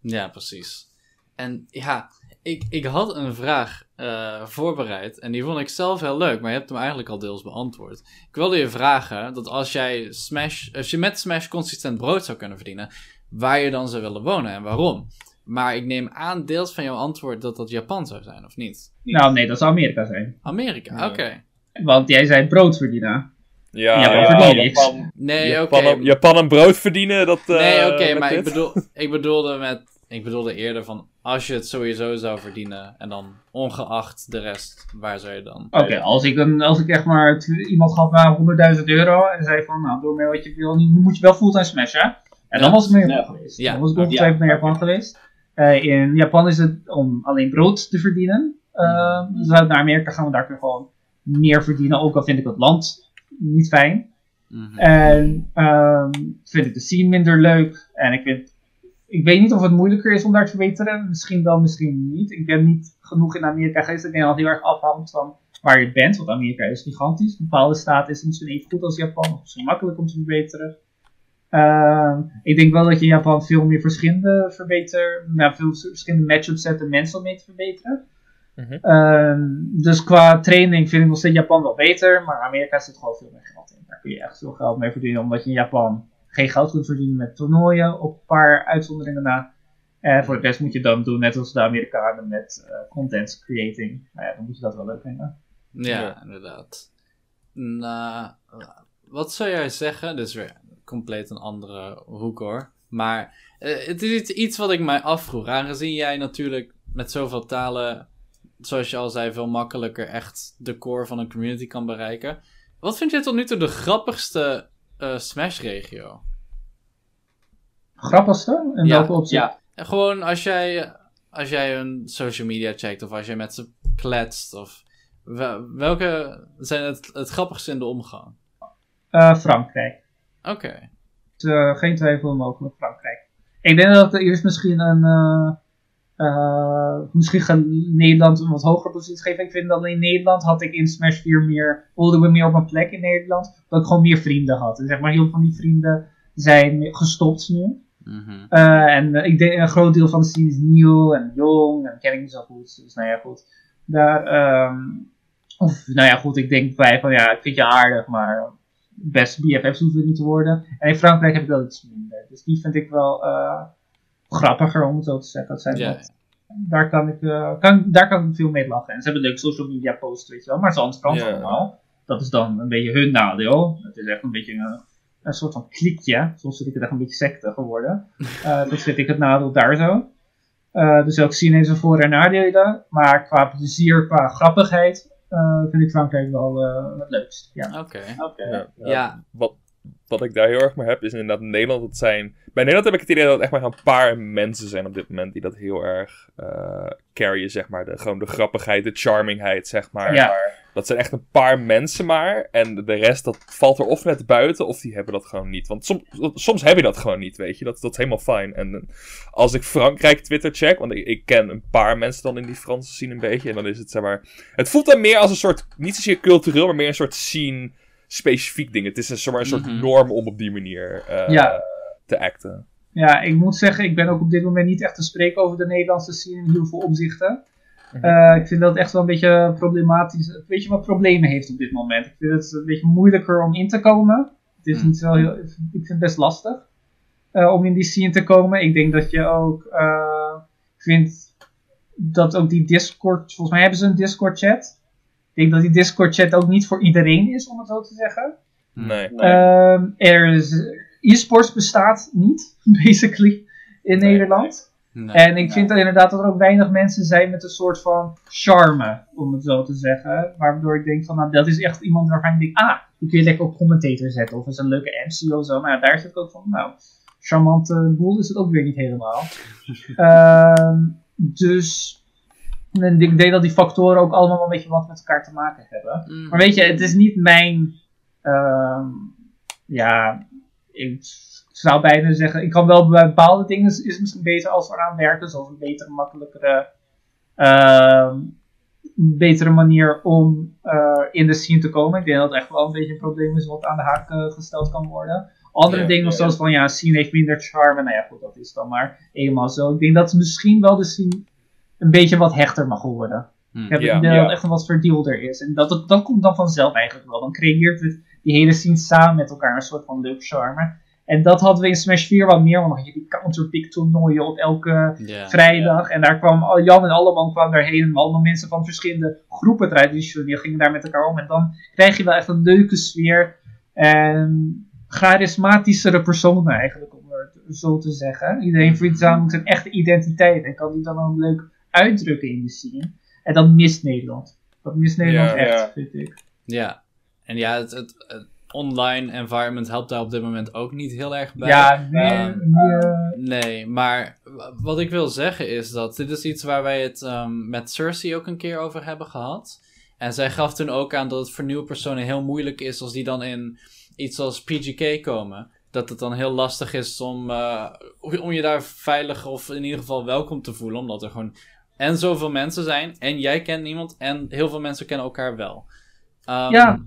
Ja, precies. En ja, ik, ik had een vraag eh, voorbereid en die vond ik zelf heel leuk, maar je hebt hem eigenlijk al deels beantwoord. Ik wilde je vragen dat als jij Smash, als je met Smash consistent brood zou kunnen verdienen, waar je dan zou willen wonen en waarom. Maar ik neem aan deels van jouw antwoord dat dat Japan zou zijn, of niet?
Nou, nee, dat zou Amerika zijn.
Amerika,
Ja.
oké.
Want jij zei brood verdienen.
ja,
Ja,
ja. Japan,
Nee, oké.
Japan, Japan een brood verdienen, dat... eh,
Nee, oké,
met
maar ik, bedoel, ik bedoelde met. Ik bedoelde eerder van als je het sowieso zou verdienen en dan ongeacht de rest, waar zou je dan?
Oké, als, ik een, als ik echt maar iemand gaf maar 100.000 euro en zei van, nou, door mij wat je wil, nu moet je wel fulltime smashen. En dan was Japan
Ja.
geweest.
Ja.
Dan was ik
Ja.
ongetwijfeld naar Japan geweest. Eh, in Japan is het om alleen brood te verdienen. Uh, dus naar Amerika gaan, we daar kun je gewoon meer verdienen. Ook al vind ik het land niet fijn.
Mhm.
En ehm, vind ik de scene minder leuk. En ik vind ik weet niet of het moeilijker is om daar te verbeteren. Misschien wel, misschien niet. Ik ben niet genoeg in Amerika geweest. Ik denk dat het heel erg afhangt van waar je bent. Want Amerika is gigantisch. Een bepaalde staat is misschien even goed als Japan. Of misschien makkelijk om te verbeteren. Ehm, ik denk wel dat je in Japan veel meer verschillende verbeter, nou, veel verschillende matchups hebt en mensen om mee te verbeteren.
Mhm.
Ehm, dus qua training vind ik nog steeds Japan wel beter, maar Amerika zit gewoon veel meer geld in. Daar kun je echt veel geld mee verdienen, omdat je in Japan geen geld kunt verdienen met toernooien, op een paar uitzonderingen na. En voor de rest moet je dan doen, net als de Amerikanen met eh, content creating. Nou ja, dan moet je dat wel leuk vinden.
Ja,
Ja.
inderdaad. Nou, wat zou jij zeggen? Dit is weer compleet een andere hoek hoor. Maar eh, het is iets, iets wat ik mij afvroeg. Aangezien jij natuurlijk met zoveel talen, zoals je al zei, veel makkelijker echt de core van een community kan bereiken. Wat vind jij tot nu toe de grappigste eh, Smash-regio?
Grappigste? In
Ja,
welke opzicht?
ja. En gewoon als jij, als jij een social media checkt of als jij met ze kletst of wel- welke zijn het, het grappigste in de omgang?
Eh, Frankrijk.
Oké.
Dus, eh, geen twijfel mogelijk Frankrijk. Ik denk dat er eerst misschien een. Eh, misschien gaan Nederland een wat hogere positie geven. Ik vind dat in Nederland had ik in Smash 4 meer. voelde ik me meer op mijn plek in Nederland. Dat ik gewoon meer vrienden had. En zeg maar, heel veel van die vrienden zijn gestopt nu. Eh, en eh, ik denk een groot deel van de scene is nieuw en jong. En ken ik niet zo goed. Dus nou ja, goed. Daar. ehm, of, nou ja, goed. Ik denk bij van ja, ik vind je aardig, maar best BFF's hoeven niet te worden. En in Frankrijk heb ik dat iets minder. Dus die vind ik wel grappiger, om het zo te zeggen. Dat zijn
Ja.
wat- daar, kan ik, eh, kan, daar kan ik veel mee lachen. En ze hebben leuke social media posts, weet je wel. Maar is anders Frans
Ja.
allemaal. Dat is dan een beetje hun nadeel. Het is echt een beetje een, een soort van klikje. Soms vind ik het echt een beetje secte geworden. Eh, dat vind ik het nadeel daar zo. Eh, dus ook zien heeft zijn voor- en nadelen. Maar qua plezier, qua grappigheid, eh, vind ik Frankrijk wel het leukst. Ja.
Oké.
Oké.
Ja,
Ja.
Wat, wat ik daar heel erg mee heb, is inderdaad Nederland. Het zijn, bij Nederland heb ik het idee dat het echt maar een paar mensen zijn op dit moment die dat heel erg eh carryen, zeg maar. De, gewoon de grappigheid, de charmingheid, zeg maar.
Ja.
Dat zijn echt een paar mensen maar. En de rest, dat valt er of net buiten, of die hebben dat gewoon niet. Want soms, soms heb je dat gewoon niet, weet je. Dat, dat is helemaal fijn. En eh, als ik Frankrijk Twitter check, want ik, ik ken een paar mensen dan in die Franse scene een beetje. En dan is het, zeg maar... Het voelt dan meer als een soort, niet zozeer cultureel, maar meer een soort scene specifiek ding. Het is een, zeg maar, een soort
Mhm.
norm om op die manier eh,
Ja.
te acten.
Ja, ik moet zeggen, ik ben ook op dit moment niet echt te spreken over de Nederlandse scene in heel veel opzichten.
Mhm.
Eh, ik vind dat echt wel een beetje problematisch. Weet je wat problemen heeft op dit moment? Ik vind het een beetje moeilijker om in te komen. Het is
Hmm.
niet zo heel, ik vind het best lastig eh, om in die scene te komen. Ik denk dat je ook eh, vindt dat ook die Discord, volgens mij hebben ze een Discord chat. Ik denk dat die Discord chat ook niet voor iedereen is, om het zo te zeggen.
Nee.
Ehm, er is, e-sports bestaat niet, basically, in
Nee,
Nederland.
Nee.
En ik vind dat inderdaad dat er ook weinig mensen zijn met een soort van charme, om het zo te zeggen. Waardoor ik denk van, nou, dat is echt iemand waarvan ik denk, ah, die kun je lekker op commentator zetten. Of is een leuke MC of zo. Maar ja, daar zit ik ook van, nou, charmante boel is het ook weer niet helemaal. Ehm, dus, en ik denk dat die factoren ook allemaal wel een beetje wat met elkaar te maken hebben.
Hm.
Maar weet je, het is niet mijn. ehm, ja, ik zou bijna zeggen. Ik kan wel bij bepaalde dingen is is het misschien beter als we eraan werken, zoals een betere, makkelijkere. ehm, betere manier om eh, in de scene te komen. Ik denk dat het echt wel een beetje een probleem is wat aan de haak eh, gesteld kan worden. Andere
Ja,
dingen
ja.
zoals van ja, scene heeft minder charme. Nou ja, goed, dat is dan maar eenmaal zo. Ik denk dat misschien wel de scene een beetje wat hechter mag worden.
Hm.
Ik idee dat echt een wat verdeelder is. En dat, dat, dat komt dan vanzelf eigenlijk wel. Dan creëert het die hele scene samen met elkaar een soort van leuk charme. En dat hadden we in Smash 4 wat meer, want dan had je die counterpick toernooien op elke
Ja.
vrijdag. En daar kwam al- Jan en Alleman kwamen daarheen. En allemaal mensen van verschillende groepen traditioneel gingen daar met elkaar om. En dan krijg je wel echt een leuke sfeer. En charismatischere personen eigenlijk, om het zo te zeggen. Iedereen vindt samen zijn echte identiteit. En kan die dan ook leuk uitdrukken in de scene. En dat mist Nederland. Dat mist Nederland
Ja,
echt,
ja.
vind ik.
Ja, en ja, het, het, het- online environment helpt daar op dit moment ook niet heel erg bij.
Ja, nee,
Ehm,
nee,
Nee, maar wat ik wil zeggen is dat dit is iets waar wij het ehm, met Cersei ook een keer over hebben gehad. En zij gaf toen ook aan dat het voor nieuwe personen heel moeilijk is als die dan in iets als PGK komen. Dat het dan heel lastig is om, eh, om je daar veilig of in ieder geval welkom te voelen. Omdat er gewoon en zoveel mensen zijn en jij kent niemand en heel veel mensen kennen elkaar wel. Ehm,
Ja.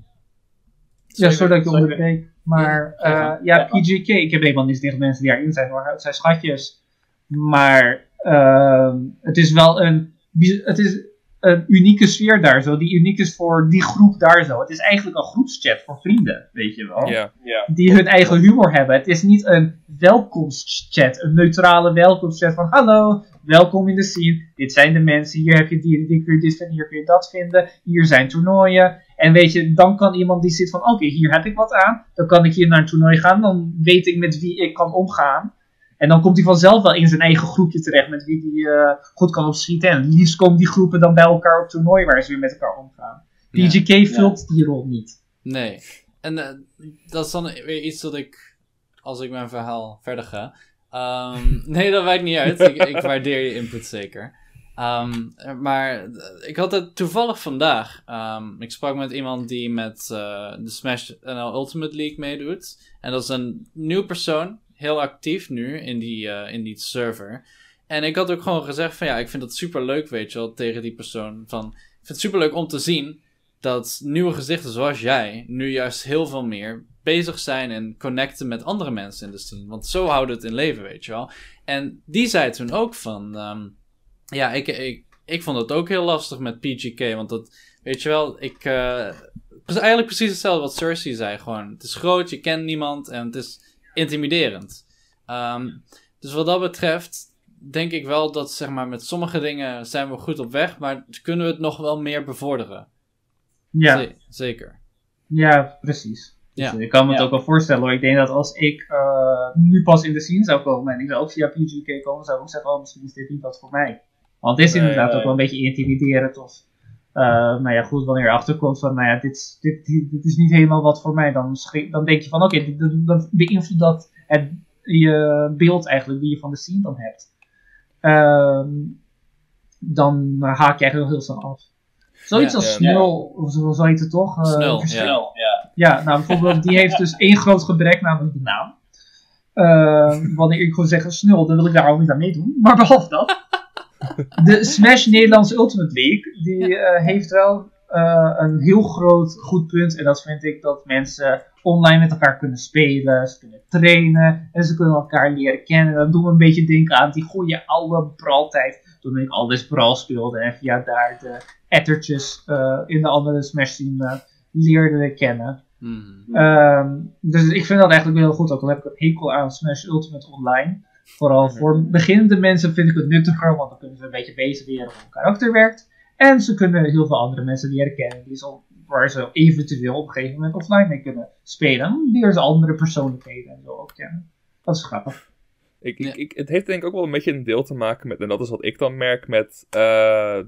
Ja, sorry dat ik onderbreek. Maar
Ja, gang.
ja. PGK, ik heb helemaal niets tegen mensen die daarin zijn hoor. Het zijn schatjes. Maar ehm, het is wel een, het is een unieke sfeer daar zo. Die uniek is voor die groep daar zo. Het is eigenlijk een groepschat voor vrienden, weet je wel. Die hun eigen humor hebben. Het is niet een welkomstchat. Een neutrale welkomstchat van hallo, welkom in de scene. Dit zijn de mensen. Hier heb je die, die kun je dit vinden. Hier kun je dat vinden. Hier zijn toernooien. En weet je, dan kan iemand die zit van oké, hier heb ik wat aan. Dan kan ik hier naar een toernooi gaan. Dan weet ik met wie ik kan omgaan. En dan komt hij vanzelf wel in zijn eigen groepje terecht met wie hij eh, goed kan opschieten. En liefst komen die groepen dan bij elkaar op toernooi waar ze weer met elkaar omgaan.
Ja.
PGK vult die rol niet.
Nee. En eh, dat is dan weer iets dat ik, als ik mijn verhaal verder ga. Ehm, nee, dat wijkt niet uit. ik, ik waardeer je input zeker. Ehm, maar eh, ik had het toevallig vandaag. ehm, ik sprak met iemand die met eh, de Smash NL Ultimate League meedoet. En dat is een nieuw persoon, heel actief nu in die, eh, in die server. En ik had ook gewoon gezegd van ja, ik vind het super leuk, weet je wel, tegen die persoon. Van, ik vind het super leuk om te zien dat nieuwe gezichten zoals jij nu juist heel veel meer bezig zijn en connecten met andere mensen in de scene. Want zo houden we het in leven, weet je wel. En die zei toen ook van, ehm, ja, ik, ik, ik vond het ook heel lastig met PGK, want dat, weet je wel, ik, is eigenlijk precies hetzelfde wat Cersei zei, gewoon, het is groot, je kent niemand en het is intimiderend. Ehm, dus wat dat betreft denk ik wel dat, zeg maar, met sommige dingen zijn we goed op weg, maar kunnen we het nog wel meer bevorderen.
Ja.
Ze- zeker.
Ja, precies.
Ja.
Dus ik kan me het
Ja.
ook wel voorstellen hoor. Ik denk dat als ik eh, nu pas in de scene zou komen en ik zou ook via PGK komen, zou ik ook zeggen, oh misschien is dit niet wat voor mij. Want het is
Nee,
inderdaad
nee.
ook wel een beetje intimiderend of, uh, nou ja goed, wanneer je achterkomt van, nou ja, dit, is- dit, dit, dit is niet helemaal wat voor mij, dan, dan denk je van, oké, dan- dan beïnvloedt dat het, je beeld eigenlijk die je van de scene dan hebt. Ehm, dan haak je eigenlijk heel snel af. Zoiets
Ja,
als
ja.
snel, of zo, zo heet het toch? Eh,
Snel, ja.
Snel, ja.
ja, nou bijvoorbeeld, die heeft dus één groot gebrek, namelijk de naam. Eh, wanneer ik gewoon zeg snel, dan wil ik daar ook niet aan meedoen. Maar behalve dat, de Smash Nederlandse Ultimate League, die eh, heeft wel eh, een heel groot goed punt. En dat vind ik dat mensen online met elkaar kunnen spelen, ze kunnen trainen en ze kunnen elkaar leren kennen. Dat doet me een beetje denken aan die goede oude Brawl-tijd, toen ik alles Brawl speelde en via daar de ettertjes eh, in de andere Smash eh, leerde kennen.
Hmm.
Ehm, dus ik vind dat eigenlijk wel heel goed, ook al heb ik een hekel aan Smash Ultimate Online. Vooral voor beginnende mensen vind ik het nuttiger, want dan kunnen ze een beetje bezig leren hoe een karakter werkt. En ze kunnen heel veel andere mensen leren kennen, die zo, waar ze eventueel op een gegeven moment offline mee kunnen spelen. Leren ze andere persoonlijkheden en zo ook kennen. Dat is grappig.
Ik,
Ja.
ik, ik, het heeft denk ik ook wel een beetje een deel te maken met, en dat is wat ik dan merk met eh,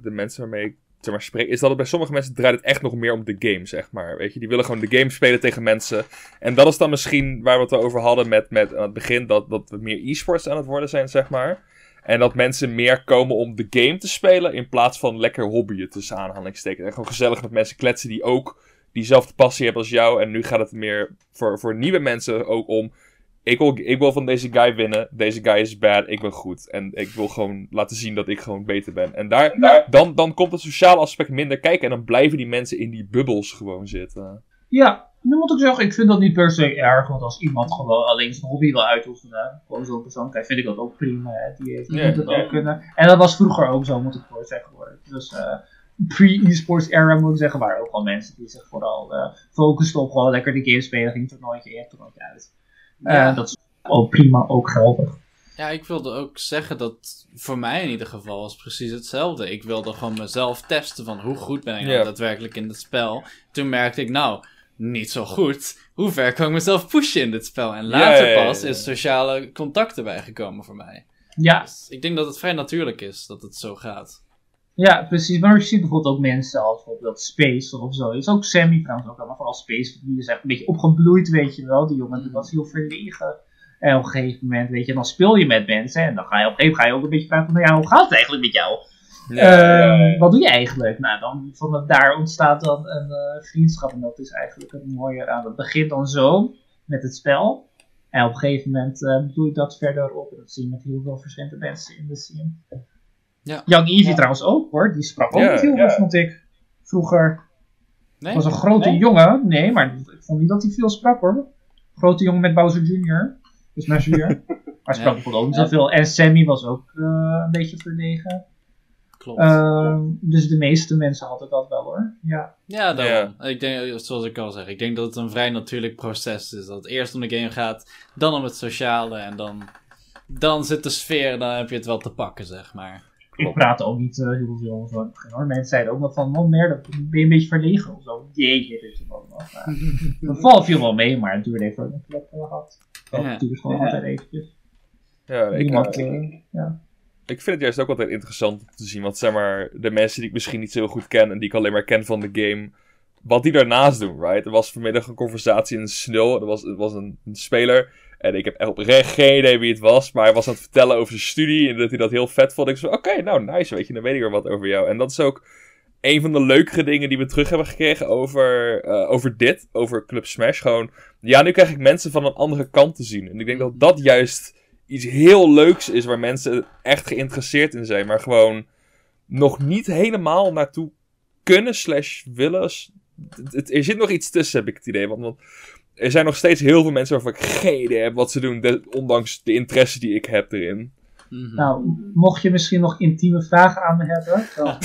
de mensen waarmee ik spreek, is dat het bij sommige mensen draait het echt nog meer om de game, zeg maar. Weet je, die willen gewoon de game spelen tegen mensen. En dat is dan misschien waar we het over hadden met, met aan het begin, dat, dat we meer e-sports aan het worden zijn, zeg maar. En dat mensen meer komen om de game te spelen in plaats van lekker hobbyen tussen aanhalingstekens. En gewoon gezellig met mensen kletsen die ook diezelfde passie hebben als jou. En nu gaat het meer voor, voor nieuwe mensen ook om ik wil, ik wil van deze guy winnen. Deze guy is bad, ik ben goed. En ik wil gewoon laten zien dat ik gewoon beter ben. En daar,
Daar-
dan, dan komt het sociale aspect minder kijken. En dan blijven die mensen in die bubbels gewoon zitten.
Ja, nu moet ik zeggen, ik vind dat niet per se erg, want als iemand gewoon alleen zijn hobby wil uitoefenen, gewoon zo'n persoon, kijk, vind ik dat ook prima. Hè. Die, heeft, die moet het ook kunnen. En dat was vroeger ook zo, moet ik voor zeggen hoor. Dus eh, pre-esports era moet ik zeggen, waren ook wel mensen die zich vooral eh, focusten op gewoon lekker de game spelen, ging toernooitje in, toernooitje uit. Eh,
Ja.
dat is ook prima, ook geldig.
Ja, ik wilde ook zeggen dat voor mij in ieder geval was precies hetzelfde. Ik wilde gewoon mezelf testen van hoe goed ben ik nou daadwerkelijk in het spel. Toen merkte ik, nou, niet zo goed. Hoe ver kan ik mezelf pushen in dit spel? En later pas is sociale contact erbij gekomen voor mij.
Ja,
Dus ik denk dat het vrij natuurlijk is dat het zo gaat.
Ja, precies. Maar je ziet bijvoorbeeld ook mensen als bijvoorbeeld Space of zo. Is ook Sammy trouwens ook allemaal, vooral Space. Die is echt een beetje opgebloeid, weet je wel. Die jongen die was heel verlegen. En op een gegeven moment, weet je, dan speel je met mensen. En dan ga je op een gegeven moment ga je ook een beetje vragen van, ja, hoe gaat het eigenlijk met jou? Ehm, Wat doe je eigenlijk? Nou, dan van daar ontstaat dan een eh, vriendschap. En dat is eigenlijk het mooie aan. Het begint dan zo met het spel. En op een gegeven moment uh, doe ik dat verder op. En dat zie je met heel veel verschillende mensen in de scene.
Ja.
Young Eevee
Ja.
trouwens ook hoor. Die sprak ook
Ja,
niet heel
ja.
veel, vond ik. Vroeger.
Nee?
was een grote
Nee?
jongen. Nee, maar ik vond niet dat hij veel sprak hoor. Grote jongen met Bowser Jr. Dus Smash Jr. Maar sprak bijvoorbeeld ook niet
Ja.
zoveel. En Sammy was ook eh, een beetje verlegen.
Klopt.
Ehm, dus de meeste mensen hadden dat wel hoor. Ja.
Ja, daarom. Ik denk, zoals ik al zeg, ik denk dat het een vrij natuurlijk proces is. Dat het eerst om de game gaat, dan om het sociale en dan, dan zit de sfeer en dan heb je het wel te pakken, zeg maar.
Ik praatte ook niet eh, heel veel over het begin hoor. Mensen zeiden ook wel van, man, meer, ben je een beetje verlegen of zo. Jeetje. Maar Dat valt viel wel mee, maar het duurde even voordat ik een plek eh, had. Dat
Ja.
duurde gewoon
Ja.
altijd eventjes.
Ja, ik,
Niemand,
ik-
eh, ja.
ik vind het juist ook altijd interessant om te zien. Want zeg maar, de mensen die ik misschien niet zo heel goed ken en die ik alleen maar ken van de game. Wat die daarnaast doen, right? Er was vanmiddag een conversatie in Snul. Er was, er was een, een speler. En ik heb echt oprecht geen idee wie het was. Maar hij was aan het vertellen over zijn studie. En dat hij dat heel vet vond. Ik zei: Oké, nou nice. Weet je, dan weet ik weer wat over jou. En dat is ook een van de leukere dingen die we terug hebben gekregen over, eh, over dit. Over Club Smash. Gewoon, ja, nu krijg ik mensen van een andere kant te zien. En ik denk dat dat juist iets heel leuks is waar mensen echt geïnteresseerd in zijn, maar gewoon nog niet helemaal naartoe kunnen slash willen. S- het- het- er zit nog iets tussen, heb ik het idee. Want, want er zijn nog steeds heel veel mensen waarvan ik geen idee heb wat ze doen, de- ondanks de interesse die ik heb erin.
Mhm.
Nou, mocht je misschien nog intieme vragen aan me hebben. Dan...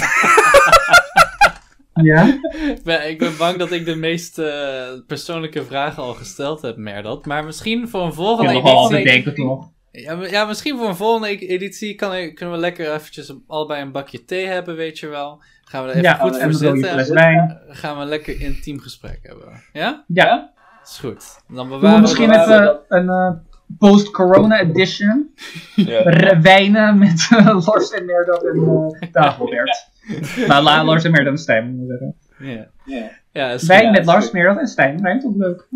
ja?
ik, ben, ik ben bang dat ik de meest eh, persoonlijke vragen al gesteld heb, Merdat. Maar misschien voor een volgende
nog wel
editie...
bedenken toch.
Ja, maar- ja, misschien voor een volgende e- editie kan ik, kunnen we lekker eventjes allebei een bakje thee hebben, weet je wel. Gaan we er even
Ja,
goed voor zitten. en gaan we een lekker intiem gesprek hebben. Ja?
Ja,
Is goed. Dan
doen we
bewaren
misschien
we dat.
even een eh, post-corona edition.
Ja.
Wijnen met eh, Lars en Merdat en uh, Dagobert. nou, La, Lars en Merdat en Stijn, moet ik zeggen.
Ja.
Ja.
Wijn met Lars,
goed.
Merdat en Stijn. Rijmt ook leuk.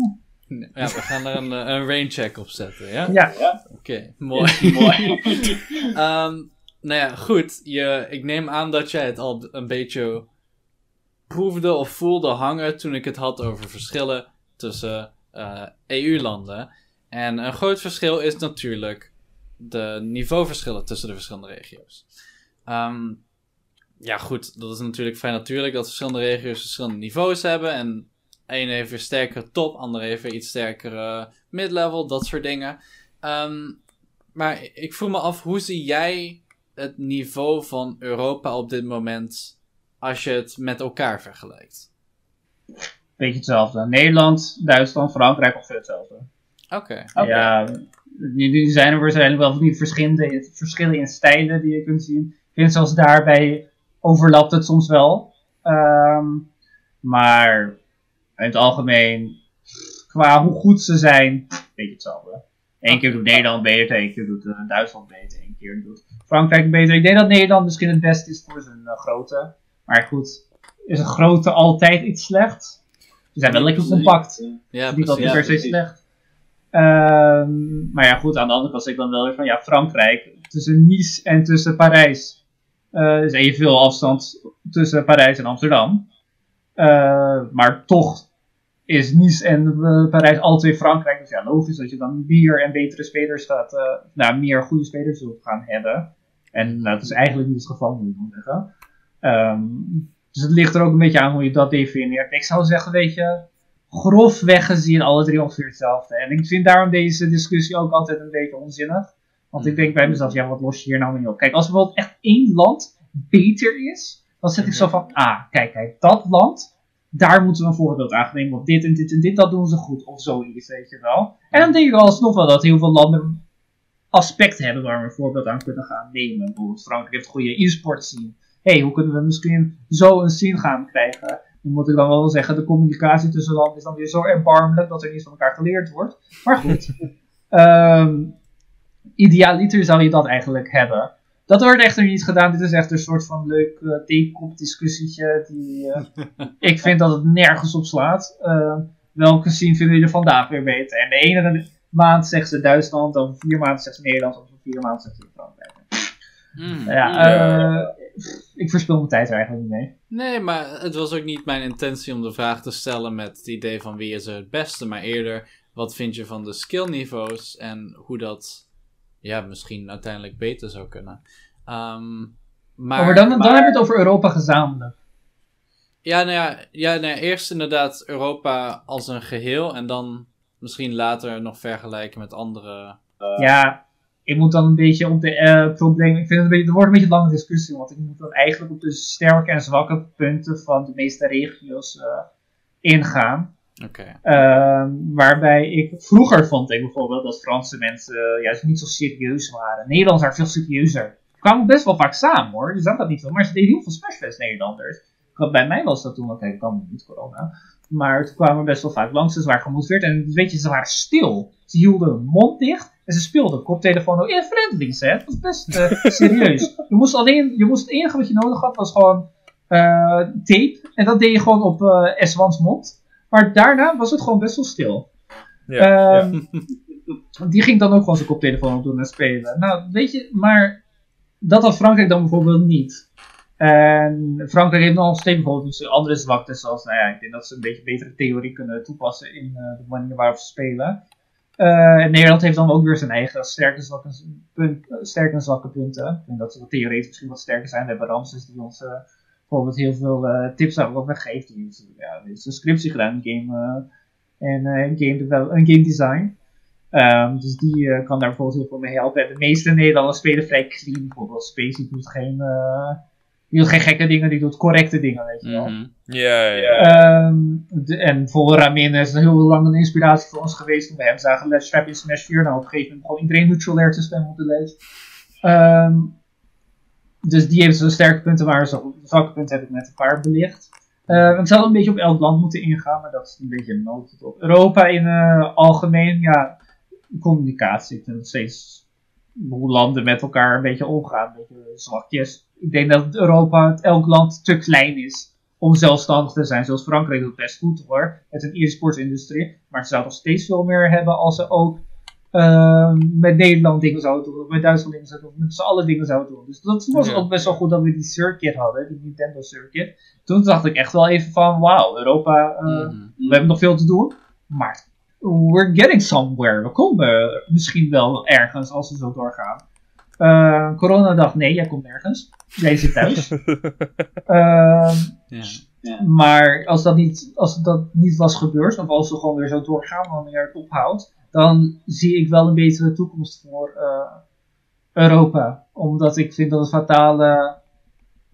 Ja, we gaan er een, een rain check op zetten, ja?
Ja,
Oké, mooi.
Mooi.
Ehm, nou ja, goed. Je, ik neem aan dat jij het al een beetje proefde of voelde hangen toen ik het had over verschillen tussen eh, EU-landen. En een groot verschil is natuurlijk de niveauverschillen tussen de verschillende regio's. Ehm, ja, goed, dat is natuurlijk vrij natuurlijk dat verschillende regio's verschillende niveaus hebben. En één heeft weer sterkere top, andere heeft weer iets sterkere mid-level, dat soort dingen. Ehm, maar ik vroeg me af, hoe zie jij het niveau van Europa op dit moment als je het met elkaar vergelijkt?
Beetje hetzelfde. Nederland, Duitsland, Frankrijk ongeveer hetzelfde.
Oké.
Ja, die, die zijn er waarschijnlijk wel die verschillende, verschillen in stijlen die je kunt zien. Ik vind zelfs daarbij overlapt het soms wel. Ehm, maar in het algemeen, qua hoe goed ze zijn, een beetje hetzelfde. Eén keer doet Nederland beter, één keer doet eh, Duitsland beter, één keer doet Frankrijk beter. Ik denk dat Nederland misschien het beste is voor zijn eh, grootte. Maar goed, is een grootte altijd iets slecht? Ze zijn wel lekker compact.
Ja,
Niet altijd
precies.
per se slecht. Ehm, maar ja, goed, aan de andere kant zeg ik dan wel weer van ja, Frankrijk. Tussen Nice en tussen Parijs. eh is evenveel afstand tussen Parijs en Amsterdam. Eh, maar toch is Nice en eh, Parijs alle twee Frankrijk. Dus ja, logisch dat je dan meer en betere spelers gaat. nou, meer goede spelers zult gaan hebben. En nou, dat is eigenlijk niet het geval, moet ik zeggen. Ehm, dus het ligt er ook een beetje aan hoe je dat definieert. Ik zou zeggen, weet je, grofweg gezien alle drie ongeveer hetzelfde. En ik vind daarom deze discussie ook altijd een beetje onzinnig. Want ik denk bij mezelf, ja, wat los je hier nou mee op? Kijk, als bijvoorbeeld echt één land beter is, dan zeg ik zo van, ah, kijk, kijk, dat land, daar moeten we een voorbeeld aan nemen. Want dit en dit en dit, dat doen ze goed. Of zoiets, weet je wel. En dan denk ik alsnog wel dat heel veel landen aspecten hebben waar we een voorbeeld aan kunnen gaan nemen. Bijvoorbeeld Frankrijk heeft goede e-sport scene. Hey, hoe kunnen we misschien zo een scene gaan krijgen? Dan moet ik dan wel zeggen, de communicatie tussen landen is dan weer zo erbarmelijk dat er niet van elkaar geleerd wordt. Maar goed. Ehm idealiter zou je dat eigenlijk hebben. Dat wordt echter niet gedaan. Dit is echt een soort van leuk uh, theekop-discussietje. Die, uh, ik vind dat het nergens op slaat. Uh, welke scene vinden jullie vandaag weer beter? En de ene maand zegt ze Duitsland, over vier maanden zegt ze Nederland, over vier maanden zegt ze Frankrijk. Mm, ja, ik verspil mijn tijd er eigenlijk niet mee.
Nee, maar het was ook niet mijn intentie om de vraag te stellen met het idee van wie is er het beste, maar eerder wat vind je van de skillniveaus en hoe dat ja, misschien uiteindelijk beter zou kunnen. Um, maar,
oh, maar dan, dan heb je het over Europa gezamenlijk.
Ja, nou ja, ja, nou ja, eerst inderdaad Europa als een geheel en dan misschien later nog vergelijken met andere.
Uh... Ja, ik moet dan een beetje op de uh, probleem. Ik vind het, een beetje, het wordt een beetje een lange discussie, want ik moet dan eigenlijk op de sterke en zwakke punten van de meeste regio's uh, ingaan.
Okay.
Uh, waarbij ik vroeger vond ik bijvoorbeeld dat Franse mensen uh, juist niet zo serieus waren. Nederlanders waren veel serieuzer. Ze kwamen best wel vaak samen hoor, je zag dat niet veel. Maar ze deden heel veel Smashfest Nederlanders. Bij mij was dat toen, oké, ik kan niet corona. Maar toen kwamen best wel vaak langs, ze waren gemotiveerd. En weet je, ze waren stil. Ze hielden hun mond dicht en ze speelden koptelefoon ook in friendly set. Dat was best uh, serieus. Je moest alleen, je moest het enige wat je nodig had was gewoon uh, tape. En dat deed je gewoon op uh, S1's mond. Maar daarna was het gewoon best wel stil.
Ja, um,
ja. Die ging dan ook gewoon zijn koptelefoon op doen en spelen. Nou, weet je, maar dat had Frankrijk dan bijvoorbeeld niet. En Frankrijk heeft nog steeds bijvoorbeeld andere zwaktes, zoals, nou ja, ik denk dat ze een beetje betere theorie kunnen toepassen in uh, de manier waarop ze spelen. Uh, en Nederland heeft dan ook weer zijn eigen sterke, zwakke, punt, sterke en zwakke punten. Denk dat ze theoretisch misschien wat sterker zijn. We hebben Ramses die ons uh, bijvoorbeeld heel veel uh, tips daarover geeft. Die heeft, ja, een scriptie gedaan in game, en game, develop, game design. Um, dus die kan daar bijvoorbeeld heel veel mee helpen. En de meeste Nederlanders spelen vrij clean. Bijvoorbeeld Spacey doet geen die doet geen gekke dingen, die doet correcte dingen, weet je wel.
Mm Ja, ja.
Um, en voor Ramin is het heel lang een inspiratie voor ons geweest toen we hem zagen Let's Trap in Smash 4. Nou, op een gegeven moment begon iedereen neutral air te stemmen op de lijst. Um, dus die heeft zijn sterke punten, maar zijn zwakke punten heb ik met een paar belicht. Uh, het zou een beetje op elk land moeten ingaan, maar dat is een beetje een noodtop. Europa in uh, algemeen, ja, communicatie. Ik vind steeds hoe landen met elkaar een beetje omgaan, een beetje zwakjes ik denk dat Europa, elk land te klein is om zelfstandig te zijn. Zoals Frankrijk doet best goed hoor, met een e-sportsindustrie. Maar ze zouden nog steeds veel meer hebben als ze ook uh, met Nederland dingen zouden doen, of met Duitsland dingen zouden doen, met z'n allen dingen zouden doen. Dus dat was ook best wel goed dat we die circuit hadden, die Nintendo circuit. Toen dacht ik echt wel even van, wauw, Europa, uh, mm-hmm. we hebben nog veel te doen, maar we're getting somewhere. We komen misschien wel ergens als we zo doorgaan. Uh, corona dacht, nee, jij komt nergens. Jij zit thuis. uh, ja. Maar als dat, niet, als dat niet was gebeurd, of als we gewoon weer zo doorgaan wanneer het ophoudt, dan zie ik wel een betere toekomst voor uh, Europa. Omdat ik vind dat het fatale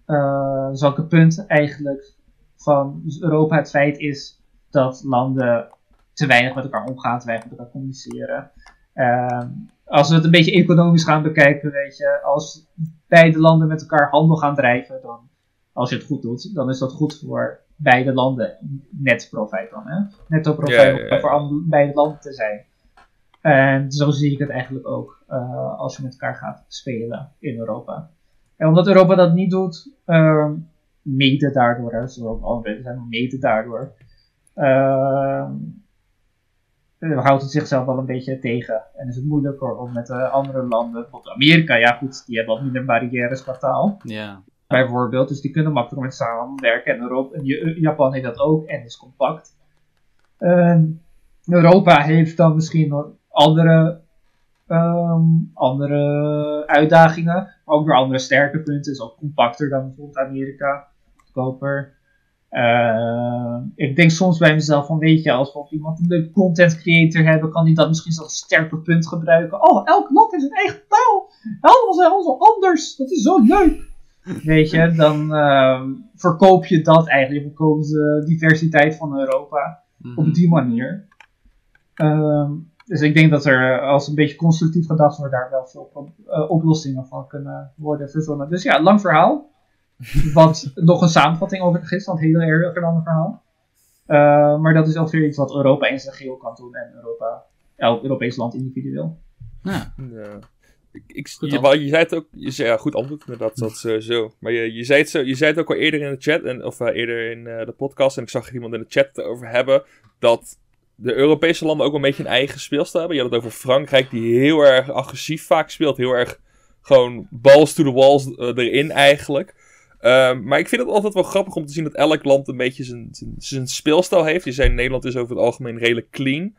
uh, zwakke punt eigenlijk van Europa het feit is dat landen te weinig met elkaar omgaan, te weinig met elkaar communiceren. Uh, als we het een beetje economisch gaan bekijken, weet je, als beide landen met elkaar handel gaan drijven, dan, als je het goed doet, dan is dat goed voor beide landen. Net profijt dan, hè? Netto profijt ja, ja, ja. voor beide landen te zijn. En zo zie ik het eigenlijk ook uh, als je met elkaar gaat spelen in Europa. En omdat Europa dat niet doet, uh, mede daardoor, hè, zoals andere zijn, mede daardoor, uh, houdt het zichzelf wel een beetje tegen. En is het moeilijker om met uh, andere landen, bijvoorbeeld Amerika, ja goed, die hebben wat minder barrières qua taal.
Ja.
Bijvoorbeeld, dus die kunnen makkelijker met samenwerken. En Europa, Japan heeft dat ook en is compact. Uh, Europa heeft dan misschien nog andere, um, andere uitdagingen, maar ook weer andere sterke punten. Is ook compacter dan bijvoorbeeld Amerika, goedkoper. Uh, ik denk soms bij mezelf van, weet je, als we iemand een leuke content creator hebben, kan die dat misschien als sterker punt gebruiken. Oh, elk land heeft zijn eigen taal. Allemaal zijn allemaal anders. Dat is zo leuk. Weet je, dan uh, verkoop je dat eigenlijk. Verkopen de diversiteit van Europa mm-hmm. op die manier. Uh, dus ik denk dat er, als een beetje constructief gedacht wordt, daar wel veel uh, oplossingen van kunnen worden verzonnen. Dus ja, lang verhaal. Wat nog een samenvatting over is, want heel erg een ander verhaal. Uh, maar dat is ook weer iets wat Europa in zijn geheel kan doen en Europa, elk Europees land individueel.
Ja.
ja. Ik, je,
antwoord.
je zei het ook, je zei, ja, goed antwoord, inderdaad, dat sowieso. Maar je, je, zei het zo, je zei het ook al eerder in de chat, en, of eh, eerder in eh, de podcast, en ik zag er iemand in de chat het over hebben, dat de Europese landen ook wel een beetje een eigen speelstijl hebben. Je had het over Frankrijk, die heel erg agressief vaak speelt, heel erg gewoon balls to the walls eh, erin eigenlijk. Ehm, maar ik vind het altijd wel grappig om te zien dat elk land een beetje zijn, zijn, speelstijl heeft. Je zei Nederland is over het algemeen redelijk clean.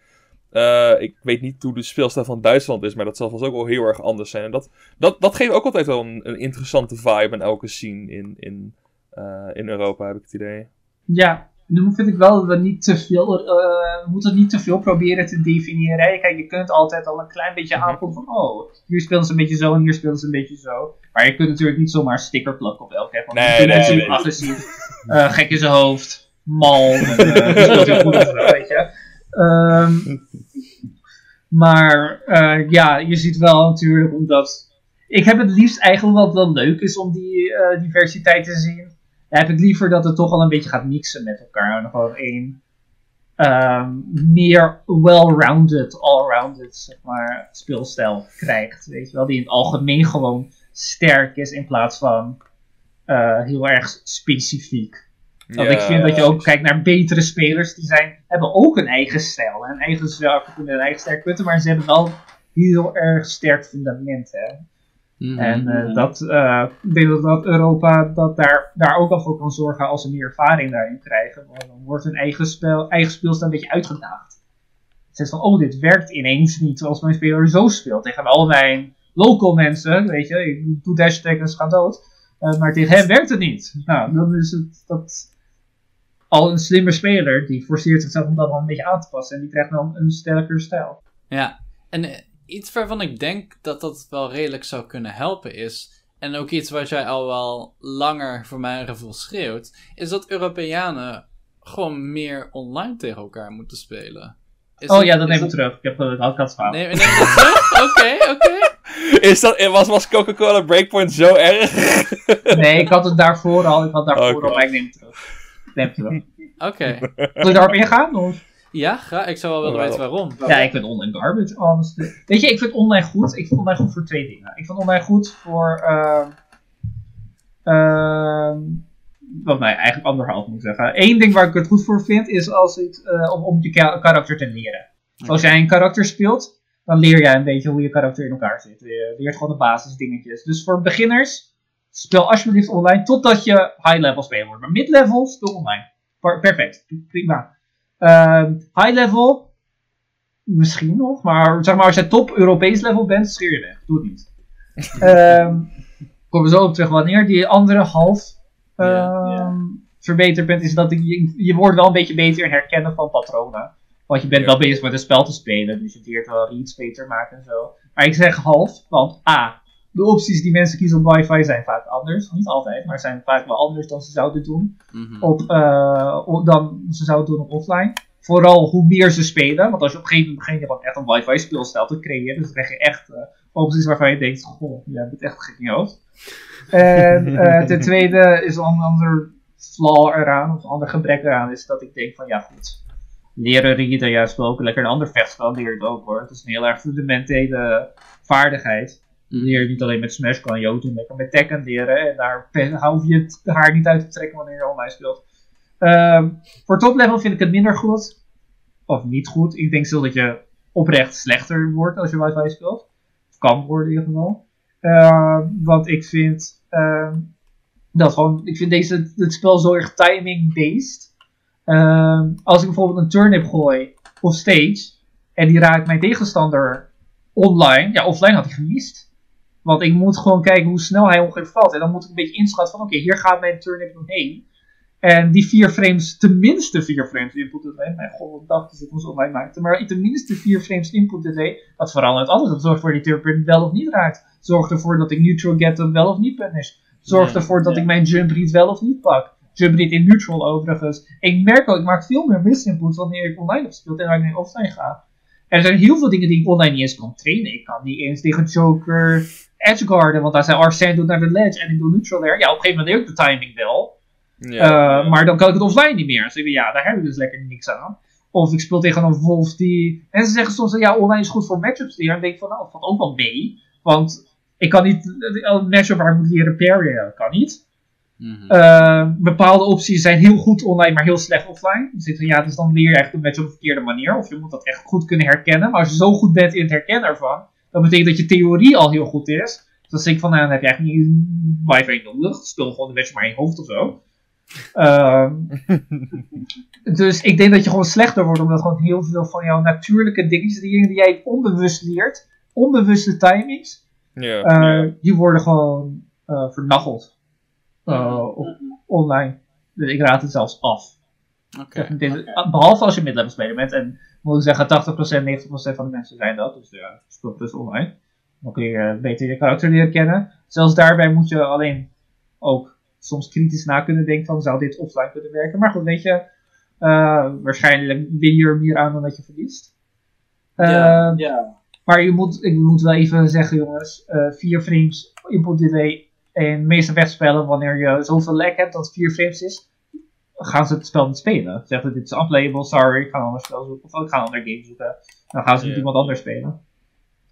Eh, ik weet niet hoe de speelstijl van Duitsland is, maar dat zal vast ook wel heel erg anders zijn. En dat, dat, dat geeft ook altijd wel een, een interessante vibe aan elke scene in, in, eh, in Europa, heb ik het idee.
Ja, nu vind ik wel dat we niet te veel, we moeten het niet te veel proberen te definiëren. Kijk, je kunt altijd al een klein beetje
Mhm.
aanvoelen van, oh, hier spelen ze een beetje zo en hier spelen ze een beetje zo. Maar je kunt natuurlijk niet zomaar sticker plakken op elke app. Want
Nee, nee,
natuurlijk
nee.
agressief, eh, gek in zijn hoofd, mal, en, speelt heel goed of zo, weet je. Ehm, maar ja, je ziet wel natuurlijk omdat... Ik heb het liefst eigenlijk wat wel leuk is om die diversiteit te zien. Heb ik liever dat het toch al een beetje gaat mixen met elkaar. En gewoon één ehm, meer well-rounded, all-rounded zeg maar, speelstijl krijgt. Weet je wel, die in het algemeen gewoon sterk is in plaats van eh, heel erg specifiek. Want ik vind dat je ook kijkt naar betere spelers, die zijn, hebben ook een eigen stijl. en Een eigen zwakke punten en een eigen sterke punten, maar ze hebben wel heel erg sterk fundament. Hè?
Mhm.
En eh, dat, eh, ik denk dat, Europa dat daar, daar ook al voor kan zorgen als ze meer ervaring daarin krijgen. Want dan wordt hun eigen, spel, eigen speelstijl een beetje uitgedaagd. Het zegt van, oh, dit werkt ineens niet als mijn speler zo speelt. Tegen al mijn local mensen, weet je, ik doe dash ze gaan dood. Eh, maar tegen hem werkt het niet. Nou, dan is het dat al een slimme speler, die forceert zichzelf om dat wel een beetje aan te passen. En die krijgt dan een sterker stijl.
Ja, en iets waarvan ik denk dat dat wel redelijk zou kunnen helpen is, en ook iets wat jij al wel langer voor mijn gevoel schreeuwt, is dat Europeanen gewoon meer online tegen elkaar moeten spelen. Is
oh ja, dat neem ik terug. Ik heb het al gehad
Nee, neem het terug? Oké, oké.
Is dat, was, was Coca-Cola Breakpoint zo erg?
Nee, ik had het daarvoor al. Ik had daarvoor
Oké.
al, maar ik neem het terug. Ik neem het terug.
Oké.
Wil je daarop ingaan? Of?
Ja. Ik zou wel willen weten waarom.
Ja, ik vind online garbage, honestly. Weet je, ik vind online goed. Ik vind online goed voor twee dingen. Ik vind online goed voor... ehm ehm wat mij eigenlijk anderhalf moet zeggen. Eén ding waar ik het goed voor vind, is als ik, eh, om, om je ka- karakter te leren. Als jij een karakter speelt, dan leer jij een beetje hoe je karakter in elkaar zit. Je leert gewoon de basisdingetjes. Dus voor beginners, speel alsjeblieft online totdat je high-level speler wordt. Maar mid-level, speel online. Per- Perfect, prima. Ehm, high-level, misschien nog, maar zeg maar als jij top Europees level bent, scheer je weg. Doe het niet. Ehm komen we zo op terug. Wanneer die andere half ehm, verbeterd bent, is dat je, je wordt wel een beetje beter in herkennen van patronen. Want je bent wel bezig met een spel te spelen, dus je leert wel reads beter maken en zo. Maar ik zeg half, want A, de opties die mensen kiezen op wifi zijn vaak anders. Niet altijd, maar zijn vaak wel anders dan ze zouden doen
Mhm.
op, eh, dan ze zouden doen op offline. Vooral hoe meer ze spelen, want als je op een gegeven moment begint je echt een wifi speelstijl te creëren, dus dan krijg je echt eh, opties waarvan je denkt, goh, jij bent echt gek in je hoofd. En eh, ten tweede is een ander flaw eraan, of een ander gebrek eraan, is dat ik denk van ja goed, leren readen, ja speel ook lekker een ander vechtspel, leer het ook hoor. Het is een heel erg fundamentele vaardigheid. Leer je niet alleen met Smash, kan je ook doen met Tekken leren. En daar hoef je het haar niet uit te trekken wanneer je online speelt. Ehm, voor top level vind ik het minder goed. Of niet goed. Ik denk zelfs dat je oprecht slechter wordt als je wifi speelt. Of kan worden in ieder geval. Ehm, want ik vind ehm, dat gewoon, ik vind deze, dit spel zo erg timing-based. Als ik bijvoorbeeld een turnip gooi op stage en die raakt mijn tegenstander online, ja, offline had hij gemist. Want ik moet gewoon kijken hoe snel hij ongeveer valt. En dan moet ik een beetje inschatten van, oké, hier gaat mijn turnip heen. En die vier frames, tenminste vier frames input delay. Mijn god, wat dacht dat ik ons online maakte. Maar tenminste vier frames input delay. Dat verandert alles. Dat zorgt ervoor dat die turnip wel of niet raakt. Zorgt ervoor dat ik neutral get hem wel of niet punish. Zorgt ervoor dat ik mijn jump read wel of niet pak. Jump read in neutral overigens. Ik merk ook, ik maak veel meer misinput wanneer ik online heb gespeeld en wanneer ik offline ga. Er zijn heel veel dingen die ik online niet eens kan trainen. Ik kan niet eens tegen Joker edgeguarden, want als hij Arsene doet naar de ledge en ik doe neutral there, ja, op een gegeven moment leer ik de timing wel.
Ja.
Uh, maar dan kan ik het offline niet meer. Dus ik, ja, daar heb ik dus lekker niks aan. Of ik speel tegen een Wolf die. En ze zeggen soms: ja, online is goed voor matchups leren. En dan denk ik van, nou, dat valt ook wel mee. Want ik kan niet een matchup waar ik moet leren parryen, kan niet.
Mhm.
Eh, bepaalde opties zijn heel goed online, maar heel slecht offline. Dus ik zeg, ja, dus dan leer je echt een match op de verkeerde manier. Of je moet dat echt goed kunnen herkennen. Maar als je zo goed bent in het herkennen ervan, dan betekent dat je theorie al heel goed is. Dus dan zeg ik van, nou, dan heb je eigenlijk niet wifi nodig. Speel gewoon de match maar in je hoofd of zo. Ehm, dus ik denk dat je gewoon slechter wordt, omdat gewoon heel veel van jouw natuurlijke dingetjes, die, dingen die jij onbewust leert, onbewuste timings,
Ja.
eh, die worden gewoon eh vernacheld eh, op- online. Dus ik raad het zelfs af.
Oké.
Dit- Behalve als je midlevel speler bent. En moet ik zeggen, 80%, 90% van de mensen zijn dat. Dus ja, speelt dus online. Dan kun je eh, beter je karakter leren kennen. Zelfs daarbij moet je alleen ook soms kritisch na kunnen denken van zou dit offline kunnen werken. Maar goed, weet je, eh, waarschijnlijk win je er meer aan dan dat je verliest.
Ja,
Eh,
ja.
maar je moet, ik moet wel even zeggen, jongens, eh 4 frames input delay de meeste wegspellen, wanneer je zoveel lag hebt dat het 4 frames is, gaan ze het spel niet spelen. Ze zeggen, dit is unplayable, sorry, ik ga een ander spel zoeken, of ik ga een ander game zoeken. Dan gaan ze met iemand anders spelen.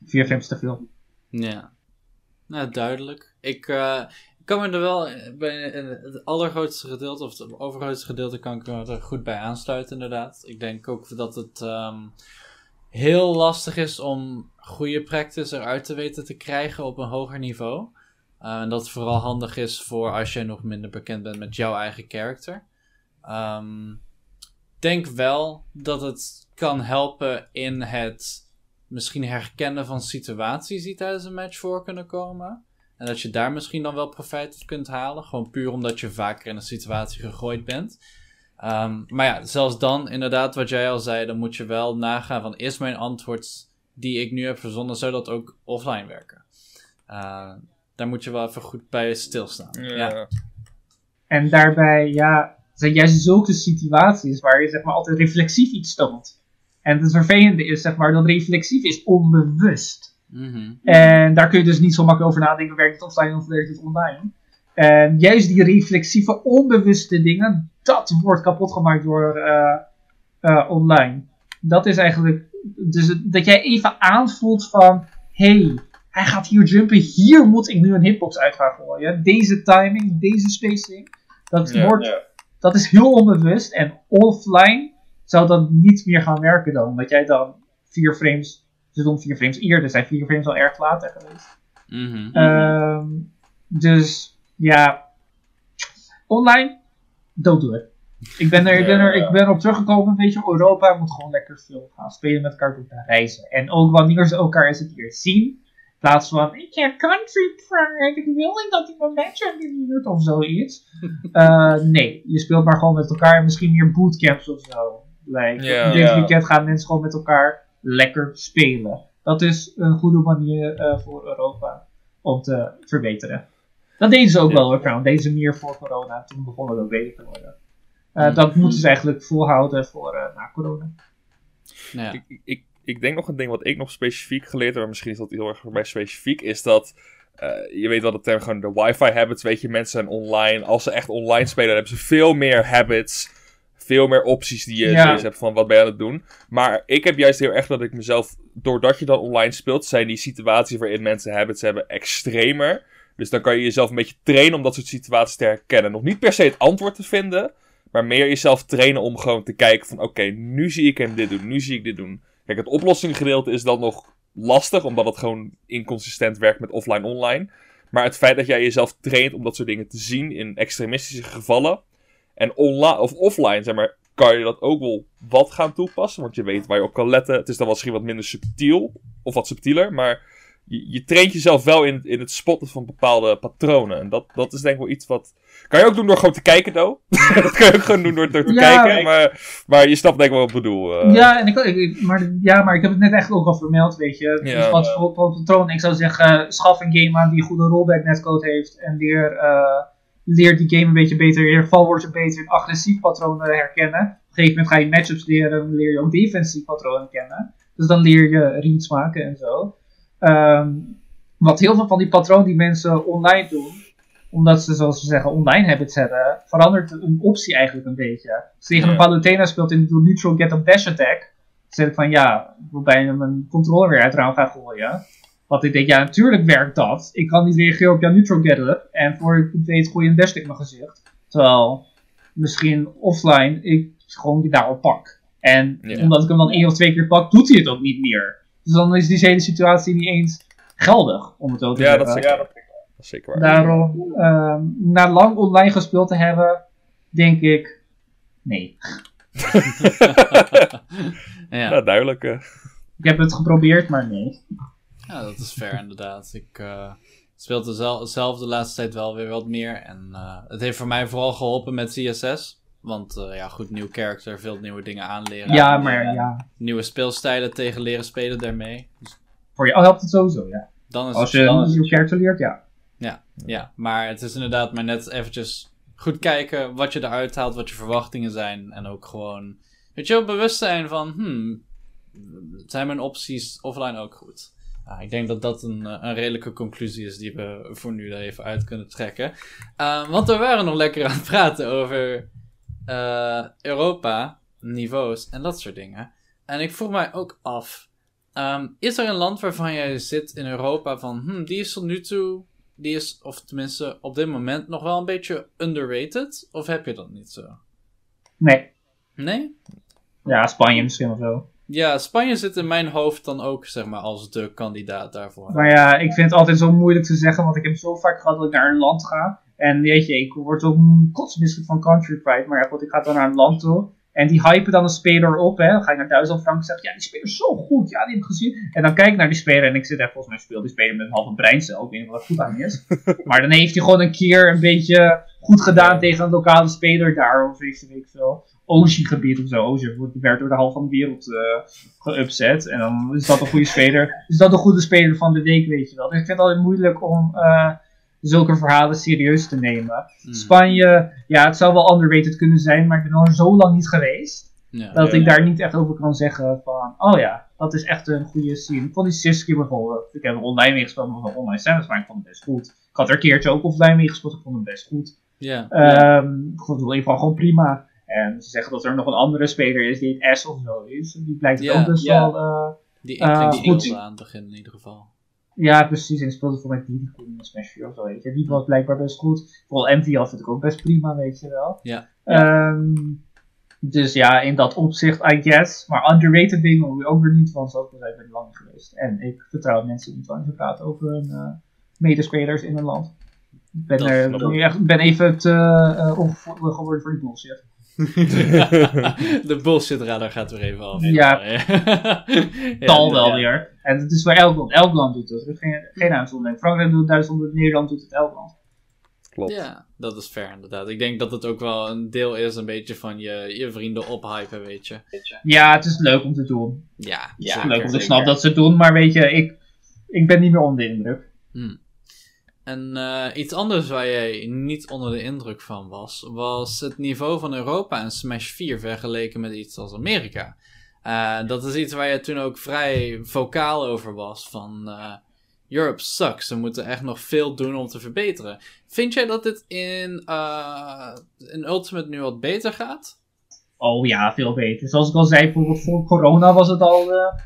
4 frames te veel.
Ja. Nou, duidelijk. Ik, eh, kan me er wel bij het allergrootste gedeelte, of het overgrootste gedeelte, kan ik me er goed bij aansluiten, inderdaad. Ik denk ook dat het ehm, heel lastig is om goede practice eruit te weten te krijgen op een hoger niveau. Eh, en dat het vooral handig is voor als je nog minder bekend bent met jouw eigen character. Ehm, Ik denk wel dat het kan helpen in het misschien herkennen van situaties die tijdens een match voor kunnen komen. En dat je daar misschien dan wel profijt uit kunt halen. Gewoon puur omdat je vaker in een situatie gegooid bent. Ehm, maar ja, zelfs dan, inderdaad, wat jij al zei, dan moet je wel nagaan van is mijn antwoord die ik nu heb verzonnen, zou dat ook offline werken? Eh, daar moet je wel even goed bij stilstaan. Ja.
Ja.
En daarbij, ja, zijn juist zulke situaties waar je zeg maar altijd reflexief iets toont. En het vervelende is, zeg maar, dat reflexief is onbewust.
Mhm.
En daar kun je dus niet zo makkelijk over nadenken, werkt het offline of werkt het online. En juist die reflexieve, onbewuste dingen, dat wordt kapot gemaakt door eh, eh, online. Dat is eigenlijk, dus dat jij even aanvoelt van, hey, hij gaat hier jumpen, hier moet ik nu een hitbox uit gaan gooien. Deze timing, deze spacing, dat,
Ja,
wordt,
ja.
Dat is heel onbewust. En offline zou dat niet meer gaan werken dan, omdat jij dan vier frames, dus om vier frames eerder zijn, vier frames al erg later geweest.
Mhm.
Ehm, dus ja, online, don't do it. Ik ben, er, ik, ben er, ik ben erop teruggekomen, weet je, Europa moet gewoon lekker veel gaan spelen met elkaar te reizen. En ook wanneer ze elkaar eens een keer zien, plaats van, ik heb country pride, ik wil niet dat iemand matchen doet of zoiets. Eh, nee, je speelt maar gewoon met elkaar en misschien meer bootcamps of zo. Like,
Ja.
dit weekend gaan mensen gewoon met elkaar lekker spelen. Dat is een goede manier eh, voor Europa om te verbeteren. Dat deden ze ook wel hoor, trouwens. Deden ze meer voor corona. Toen begon het ook beter te worden. Eh,
Hmm.
Dat moeten ze eigenlijk volhouden voor eh, na corona.
Nou ja.
Ik, ik, ik denk nog een ding wat ik nog specifiek geleerd heb, maar misschien is dat heel erg voor mij specifiek, is dat eh, je weet wel de term gewoon de wifi habits, weet je, mensen zijn online. Als ze echt online spelen, hebben ze veel meer habits, veel meer opties die je
Ja.
hebt van wat ben je aan het doen. Maar ik heb juist heel erg dat ik mezelf, doordat je dan online speelt, zijn die situaties waarin mensen habits hebben extremer. Dus dan kan je jezelf een beetje trainen om dat soort situaties te herkennen. Nog niet per se het antwoord te vinden, maar meer jezelf trainen om gewoon te kijken van oké, nu zie ik hem dit doen, nu zie ik dit doen. Kijk, het oplossingengedeelte is dan nog lastig, omdat het gewoon inconsistent werkt met offline-online. Maar het feit dat jij jezelf traint om dat soort dingen te zien in extremistische gevallen. En online of offline, zeg maar, kan je dat ook wel wat gaan toepassen. Want je weet waar je op kan letten. Het is dan misschien wat minder subtiel, of wat subtieler. Maar je, je traint jezelf wel in, in het spotten van bepaalde patronen. En dat, dat is denk ik wel iets wat. Kan je ook doen door gewoon te kijken, though. dat kan je ook gewoon doen door, door te
Ja,
kijken. Maar, maar je snapt denk ik wel wat ik bedoel. eh.
Ja, en ik, maar, ja, maar ik heb het net eigenlijk ook al vermeld, weet je.
Ja.
dus wat voor, voor patroon. Ik zou zeggen, schaf een game aan die een goede rollback netcode heeft. En leer, eh, leer die game een beetje beter, leer valwords beter in agressief patronen herkennen. Op een gegeven moment ga je matchups leren, dan leer je ook defensief patronen kennen. Dus dan leer je reads maken en zo. Ehm, wat heel veel van die patronen die mensen online doen, omdat ze, zoals ze zeggen, online habits hebben, verandert een optie eigenlijk een beetje. Als je tegen een. Palutena speelt in de neutral get up dash attack, dan zeg ik van ja, ik wil bijna mijn controller weer uit het raam gaan gooien. Want ik denk, ja, natuurlijk werkt dat. Ik kan niet reageren op jouw neutral getup. En voor ik het weet gooi je een dash in mijn gezicht. Terwijl, misschien offline, ik gewoon je daarop pak. En
Ja.
omdat ik hem dan één of twee keer pak, doet hij het ook niet meer. Dus dan is die hele situatie niet eens geldig, om het zo te
Ja,
zeggen.
dat is zeker, dat is zeker waar.
Daarom, ehm, na lang online gespeeld te hebben, denk ik, nee.
ja.
Nou, duidelijk. eh.
Ik heb het geprobeerd, maar nee.
ja, dat is fair inderdaad. Ik eh speel zel- zelf de laatste tijd wel weer wat meer. En eh, het heeft voor mij vooral geholpen met CSS. Want eh, ja, goed, nieuw character, veel nieuwe dingen aanleren.
Ja, maar
eh,
ja,
Nieuwe speelstijlen tegen leren spelen daarmee. Dus
voor jou helpt het sowieso, ja.
dan is
Als je
dan
een nieuw character leert, ja.
Ja, maar het is inderdaad maar net eventjes goed kijken wat je eruit haalt, wat je verwachtingen zijn. En ook gewoon, weet je wel, bewust zijn van, hmm, zijn mijn opties offline ook goed? Ah, ik denk dat dat een, eh, een redelijke conclusie is die we voor nu er even uit kunnen trekken. Uh, want we waren nog lekker aan het praten over uh, Europa, niveaus en dat soort dingen. En ik vroeg mij ook af, um, is er een land waarvan jij zit in Europa van, hmm, die is tot nu toe die is, of tenminste op dit moment, nog wel een beetje underrated? Of heb je dat niet zo?
Nee.
Nee?
Ja, Spanje misschien of zo.
Ja, Spanje zit in mijn hoofd dan ook, zeg maar, als de kandidaat daarvoor.
Maar ja, ik vind het altijd zo moeilijk te zeggen, want ik heb zo vaak gehad dat ik naar een land ga. En weet je, ik word ook kotsmisselijk van Country Pride, maar ja, goed, ik ga dan naar een land toe. En die hypen dan een speler op, hè. Dan ga ik naar Duitsland, Frankrijk en zeg ja, die speler is zo goed, ja, die heb ik gezien. En dan kijk ik naar die speler en ik zit echt, volgens mij speelt die speler met een halve breincel, ik weet niet wat goed aan is. maar dan heeft hij gewoon een keer een beetje goed gedaan tegen een lokale speler daar, of weet ik veel. Ocean-gebied of zo. Ocean werd door de halve van de wereld uh, geupset. En dan is dat een goede speler. Is dat een goede speler van de week, weet je wel. Dus ik vind het altijd moeilijk om uh, zulke verhalen serieus te nemen.
Hmm.
Spanje, ja, het zou wel underrated kunnen zijn, maar ik ben al zo lang niet geweest.
Ja,
dat
ja,
ik
ja.
daar niet echt over kan zeggen van, oh ja, dat is echt een goede scene. Ik vond die Siski bijvoorbeeld, ik heb er online meegespeeld, maar van online maar ik vond het best goed. Ik had er een keertje ook offline meegespeeld, ik vond het best goed.
ja.
Um, ik vond het in ieder geval gewoon prima. En ze zeggen dat er nog een andere speler is die het S of zo is. Die blijkt ook dus
ja.
wel... uh,
Die
Uh,
inkling die
goed.
Aan het begin in ieder geval.
Ja, precies. En die speelde voor mij die goed in Smash 4 of zo, weet je. Die was blijkbaar best goed. Vooral MTL vind ik ook best prima, weet je wel.
Ja.
Ehm, dus ja, in dat opzicht, I guess. Maar underrated dingen hoor je ook weer niet van. Zoals ik al zei, ben lang niet geweest. En ik vertrouw mensen niet wanneer ze praten over hun uh, medespelers in een land. Ik ben, er,
snap
ben, echt, ben even te uh, ongevoelig geworden voor die bullshit.
de bullshit radar gaat weer even af.
Ja.
ja,
Tal
ja.
wel weer. En het is voor elk land. Elk land doet het. Er is geen, geen uitzondering. Frankrijk doet het, Duitsland doet het, Nederland doet het, elk land.
Klopt.
Ja, dat is fair inderdaad. Ik denk dat het ook wel een deel is een beetje van je, je vrienden ophypen, weet je.
Ja, het is leuk om te doen.
Ja,
Het is
zeker,
leuk om te snappen dat ze het doen, maar weet je, ik, ik ben niet meer onder de indruk.
Hmm. En eh, iets anders waar jij niet onder de indruk van was, was het niveau van Europa en Smash 4 vergeleken met iets als Amerika. Eh, dat is iets waar je toen ook vrij vocaal over was van eh, Europe sucks, ze moeten echt nog veel doen om te verbeteren. Vind jij dat dit in, eh, in Ultimate nu wat beter gaat?
Oh ja, veel beter. Zoals ik al zei, bijvoorbeeld voor corona was het al,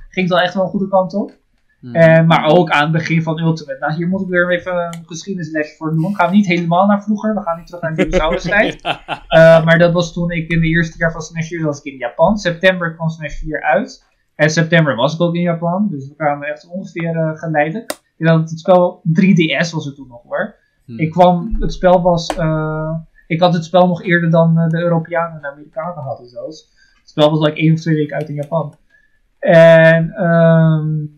ging het al echt wel een goede kant op.
Hmm.
Eh, maar ook aan het begin van Ultimate. Nou, hier moet ik weer even een geschiedenislesje voor doen. Gaan we niet helemaal naar vroeger. We gaan niet terug naar de dinosaurus-tijd. Eh, maar dat was toen ik in de eerste jaar van Smash 4 was ik in Japan. September kwam Smash 4 uit. En september was ik ook in Japan. Dus we kwamen echt ongeveer uh, geleidelijk. Ik denk dat het spel 3DS was het toen nog hoor.
Hmm.
Ik kwam, het spel was, uh, ik had het spel nog eerder dan uh, de Europeanen en de Amerikanen hadden zelfs. Het spel was like één of twee weken uit in Japan. En um,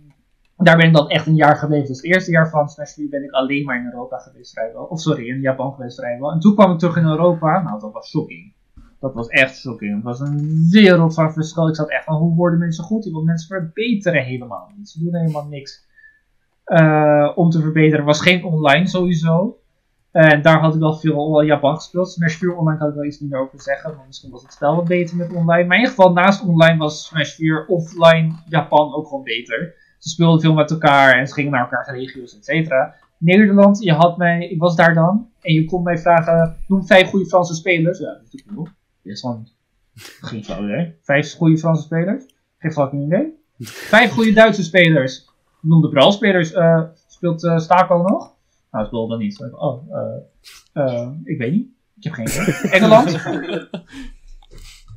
daar ben ik dan echt een jaar geweest. Dus het eerste jaar van Smash 4 ben ik alleen maar in Europa geweest vrijwel. Of sorry, in Japan geweest vrijwel. En toen kwam ik terug in Europa. Nou, dat was shocking. Dat was echt shocking. Het was een wereld van verschil. Ik zat echt van, hoe worden mensen goed? Want mensen verbeteren helemaal niet. Ze doen helemaal niks. Uh, om te verbeteren. was geen online sowieso. En daar had ik wel veel Japan gespeeld. Smash 4 online kan ik wel iets meer over zeggen. Maar misschien was het spel wat beter met online. Maar in ieder geval, naast online was Smash 4 offline Japan ook gewoon beter. Ze speelden veel met elkaar en ze gingen naar elkaars regio's, et cetera. Nederland, je had mij, ik was daar dan. En je kon mij vragen, noem vijf goede Franse spelers. Ja, dat is natuurlijk wel. Dit is gewoon geen flauw idee. Vijf goede Franse spelers? Geen fucking idee. Vijf goede Duitse spelers. noemde Brawl-spelers, eh, speelt eh Stako nog? Nou, speelde dan niet. Ik, Oh, eh, ik weet niet. Ik heb geen idee. Engeland?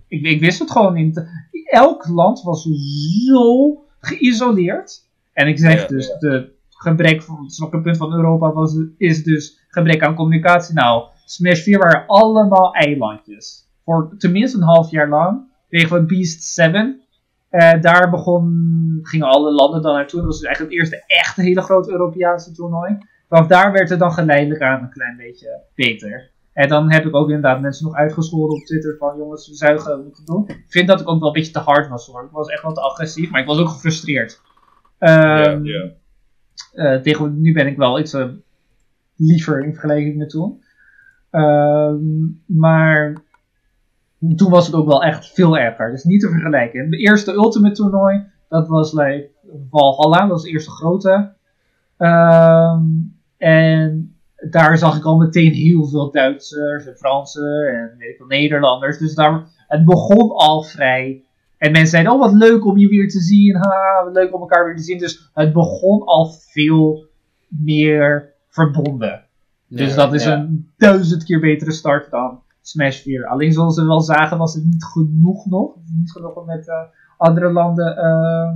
ik, ik wist het gewoon niet. Elk land was zo geïsoleerd. En ik zeg
Ja.
dus, de gebrek van het zwakke punt van Europa was, is dus gebrek aan communicatie. Nou, Smash 4 waren allemaal eilandjes. Voor tenminste een half jaar lang kregen we Beast 7. Eh, daar begon, gingen alle landen dan naartoe. Dat was dus eigenlijk het eerste echte hele grote Europese toernooi. Vanaf daar werd het dan geleidelijk aan een klein beetje beter. En dan heb ik ook inderdaad mensen nog uitgescholden op Twitter van jongens, we zuigen moeten doen. Ik vind dat ik ook wel een beetje te hard was hoor. Ik was echt wel te agressief, maar ik was ook gefrustreerd. Ehm,
ja.
eh, tegen, nu ben ik wel iets eh, liever in vergelijking met toen. Ehm, maar toen was het ook wel echt veel erger. Dus niet te vergelijken. Het eerste Ultimate toernooi, dat was like Valhalla, dat was het eerste grote. Ehm, en daar zag ik al meteen heel veel Duitsers en Fransen en weet ik veel, Nederlanders. Dus daar, het begon al vrij. En mensen zeiden, oh wat leuk om je weer te zien. Ha, wat leuk om elkaar weer te zien. Dus het begon al veel meer verbonden. Dus dat is
ja.
een duizend keer betere start dan Smash 4. Alleen zoals we wel zagen was het niet genoeg nog. Niet genoeg om met eh, andere landen, eh,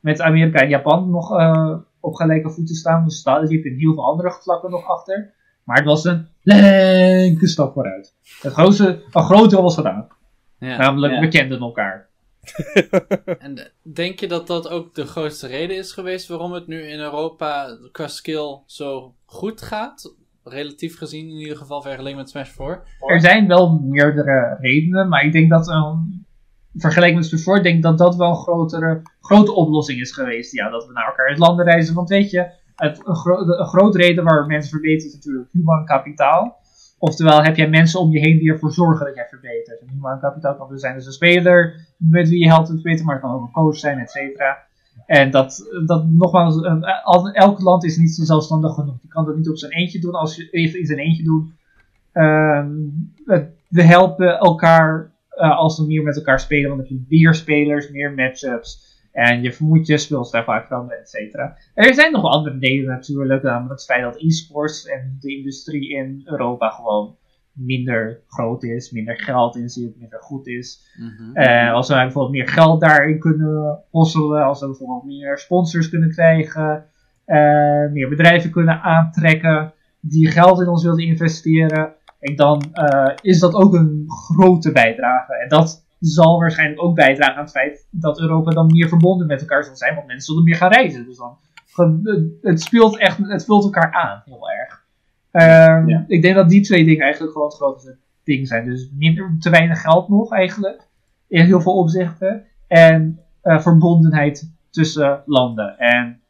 met Amerika en Japan nog eh, op gelijke voet te staan. Dus liep in heel veel andere vlakken nog achter. Maar het was een lenke stap vooruit. Het grootste, een groot deel was gedaan.
Ja.
Namelijk,
Ja.
we kenden elkaar.
En de- denk je dat dat ook de grootste reden is geweest waarom het nu in Europa qua skill zo goed gaat? Relatief gezien in ieder geval vergeleken met Smash 4.
Er zijn wel meerdere redenen, maar ik denk dat een vergelijking met Smash 4, ik denk dat dat wel een grotere, grote oplossing is geweest. Ja, dat we naar elkaar uit landen reizen. Want weet je, het, een, gro een grote reden waar mensen verbeteren is natuurlijk human kapitaal. Oftewel heb jij mensen om je heen die ervoor zorgen dat jij verbetert. En human kapitaal kan dus zijn dus een speler met wie je helpt te verbeteren, maar het kan ook een coach zijn, et cetera. En dat, dat nogmaals, elk land is niet zo zelfstandig genoeg. Je kan dat niet op zijn eentje doen. Als je even in zijn eentje doet, Ehm, we helpen elkaar eh, als we meer met elkaar spelen, want dan heb je meer spelers, meer matchups. En je vermoedt je speelstijl vaak veranderen, et cetera. Er zijn nog wel andere redenen natuurlijk, namelijk het feit dat e-sports en de industrie in Europa gewoon minder groot is, minder geld in zit, minder goed is.
Mhm.
Eh, als we bijvoorbeeld meer geld daarin kunnen hosselen, als we bijvoorbeeld meer sponsors kunnen krijgen, eh, meer bedrijven kunnen aantrekken die geld in ons willen investeren, en dan eh, is dat ook een grote bijdrage. En dat zal waarschijnlijk ook bijdragen aan het feit dat Europa dan meer verbonden met elkaar zal zijn, want mensen zullen meer gaan reizen. Dus dan, het speelt echt, het vult elkaar aan, heel erg. Ehm,
Ja.
Ik denk dat die twee dingen eigenlijk gewoon het grootste ding zijn. Dus minder, te weinig geld nog eigenlijk, in heel veel opzichten. En eh, verbondenheid tussen landen. En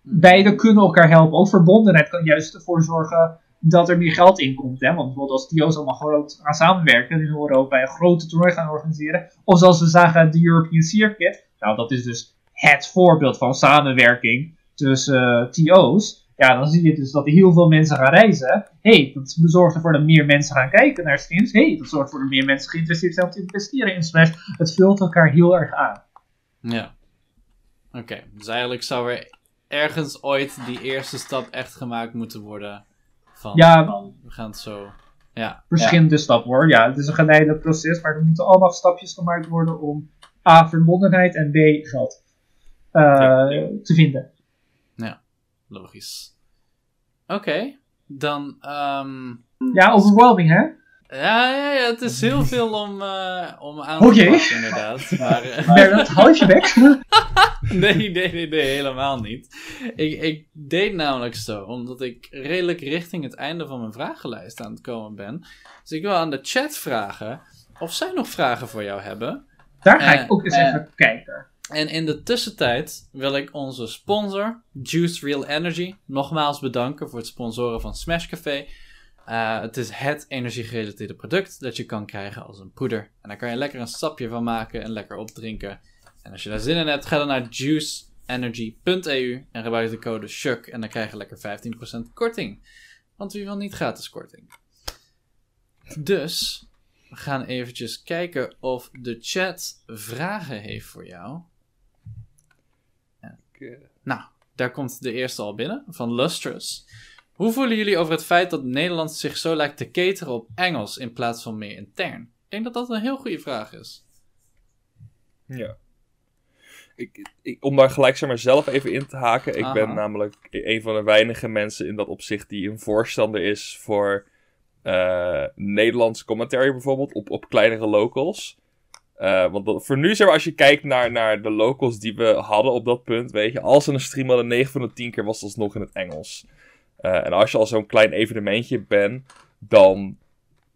beide kunnen elkaar helpen. Ook verbondenheid kan juist ervoor zorgen dat er meer geld in komt. Hè? Want bijvoorbeeld als TO's allemaal groot gaan samenwerken in Europa en grote toernooi gaan organiseren. Of zoals we zagen de European Circuit. Nou, dat is dus het voorbeeld van samenwerking tussen eh, TO's. Ja, dan zie je dus dat heel veel mensen gaan reizen. hey, dat zorgt ervoor dat meer mensen gaan kijken naar streams. hey, dat zorgt ervoor dat meer mensen geïnteresseerd zijn om te investeren in Smash. Het vult elkaar heel erg aan.
Ja. Oké, dus eigenlijk zou er ergens ooit die eerste stap echt gemaakt moeten worden. Van,
Ja,
we gaan het zo. Ja,
verschillende stappen hoor. Ja, het is een geleidelijk proces, maar er moeten allemaal stapjes gemaakt worden om A, verbondenheid en B, geld eh,
Ja.
te vinden.
logisch. Oké, dan. ehm
Ja, overwhelming hè?
Ja, ja, ja, het is heel veel om, eh, om aan te
Oké.
pakken, inderdaad. Maar, eh,
houd je bek.
nee, nee, nee, nee, helemaal niet. Ik, ik deed namelijk zo, omdat ik redelijk richting het einde van mijn vragenlijst aan het komen ben. Dus ik wil aan de chat vragen of zij nog vragen voor jou hebben.
Daar ga
Eh,
ik ook eens
eh.
even kijken.
En in de tussentijd wil ik onze sponsor, Juice Real Energy, nogmaals bedanken voor het sponsoren van Smash Café. Eh, het is het energiegerelateerde product dat je kan krijgen als een poeder. En daar kan je lekker een sapje van maken en lekker opdrinken. En als je daar zin in hebt, ga dan naar juiceenergy.eu en gebruik de code SHUK en dan krijg je lekker 15% korting. Want wie wil niet gratis korting? Dus, we gaan eventjes kijken of de chat vragen heeft voor jou.
Eh,
Nou, daar komt de eerste al binnen, van Lustrous. Hoe voelen jullie over het feit dat Nederland zich zo lijkt te cateren op Engels in plaats van meer intern? Ik denk dat dat een heel goede vraag is.
Ja. Ik, ik, om daar gelijk zeg maar zelf even in te haken. Ik
Aha.
ben namelijk een van de weinige mensen in dat opzicht die een voorstander is voor eh, Nederlands commentary bijvoorbeeld op, op kleinere locals. Eh, want dat- voor nu, zeg maar, als je kijkt naar, naar de locals die we hadden op dat punt, weet je, als ze een stream hadden, 9 van de 10 keer was het alsnog in het Engels. Eh, en als je al zo'n klein evenementje bent, dan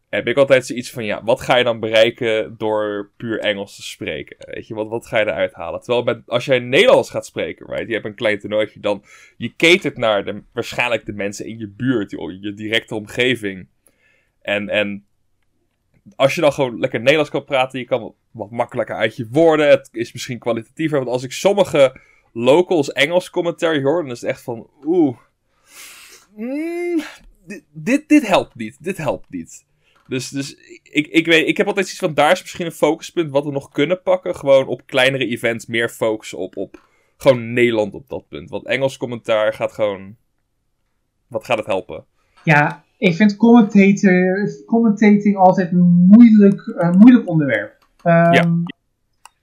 heb ik altijd zoiets van, ja, wat ga je dan bereiken door puur Engels te spreken? Weet je, wat, wat ga je eruit halen? Terwijl met, als jij Nederlands gaat spreken, right, je hebt een klein toernooitje, dan je catert naar de, waarschijnlijk de mensen in je buurt, je, je directe omgeving. En, en als je dan gewoon lekker Nederlands kan praten, je kan wat, makkelijker uit je woorden. Het is misschien kwalitatiever. Want als ik sommige locals Engels commentary hoor, dan is het echt van, oeh, mm, dit, dit, dit helpt niet. Dit helpt niet. Dus, dus ik, ik, weet, ik heb altijd iets van, daar is misschien een focuspunt wat we nog kunnen pakken. Gewoon op kleinere events meer focus op, op gewoon Nederland op dat punt. Want Engels commentaar gaat gewoon, wat gaat het helpen?
Ja, ik vind commentator, commentating altijd een moeilijk, moeilijk onderwerp. Ehm,
Ja.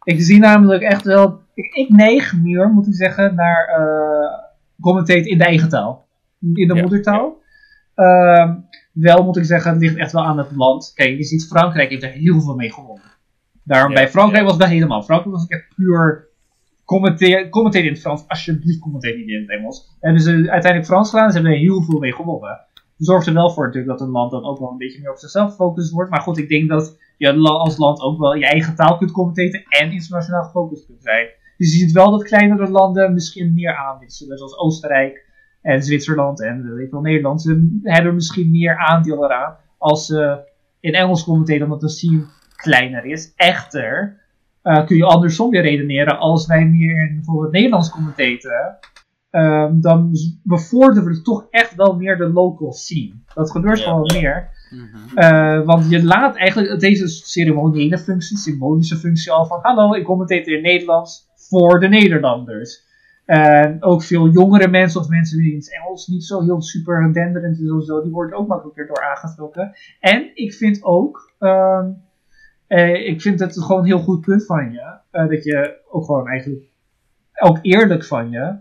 Ik zie namelijk echt wel. Ik, ik neig meer, moet ik zeggen, naar eh commentaten in de eigen taal. In de
Ja,
moedertaal. Ehm, wel moet ik zeggen, het ligt echt wel aan het land. Kijk, je ziet Frankrijk heeft er heel veel mee gewonnen. Daarom
Ja,
bij Frankrijk
ja.
was wel helemaal. Frankrijk was echt puur commenteer, commenteer in het Frans. Alsjeblieft, commenteer niet in het Engels. Hebben ze uiteindelijk Frans gedaan, ze hebben er heel veel mee gewonnen. Zorgt er wel voor natuurlijk dat een land dan ook wel een beetje meer op zichzelf gefocust wordt. Maar goed, ik denk dat je als land ook wel je eigen taal kunt commenteren en internationaal gefocust kunt zijn. Dus je ziet wel dat kleinere landen misschien meer aanwisselen, zoals Oostenrijk en Zwitserland en weet ik wel, Nederland. Ze hebben misschien meer aandeel eraan als ze in Engels commenteren, omdat de scene kleiner is. Echter, eh, kun je andersom weer redeneren als wij meer in bijvoorbeeld Nederlands commenteren. ehm, dan bevorderen we toch echt wel meer de local scene. Dat gebeurt gewoon
ja.
meer.
Mhm.
Eh, want je laat eigenlijk deze ceremoniële functie, symbolische functie al van hallo, ik commenteer in Nederlands voor de Nederlanders. En ook veel jongere mensen of mensen die in het Engels niet zo heel super denderend is of zo, die worden ook makkelijker door aangetrokken. En ik vind ook, ehm, eh, ik vind het gewoon een heel goed punt van je, eh, dat je ook gewoon eigenlijk, ook eerlijk van je,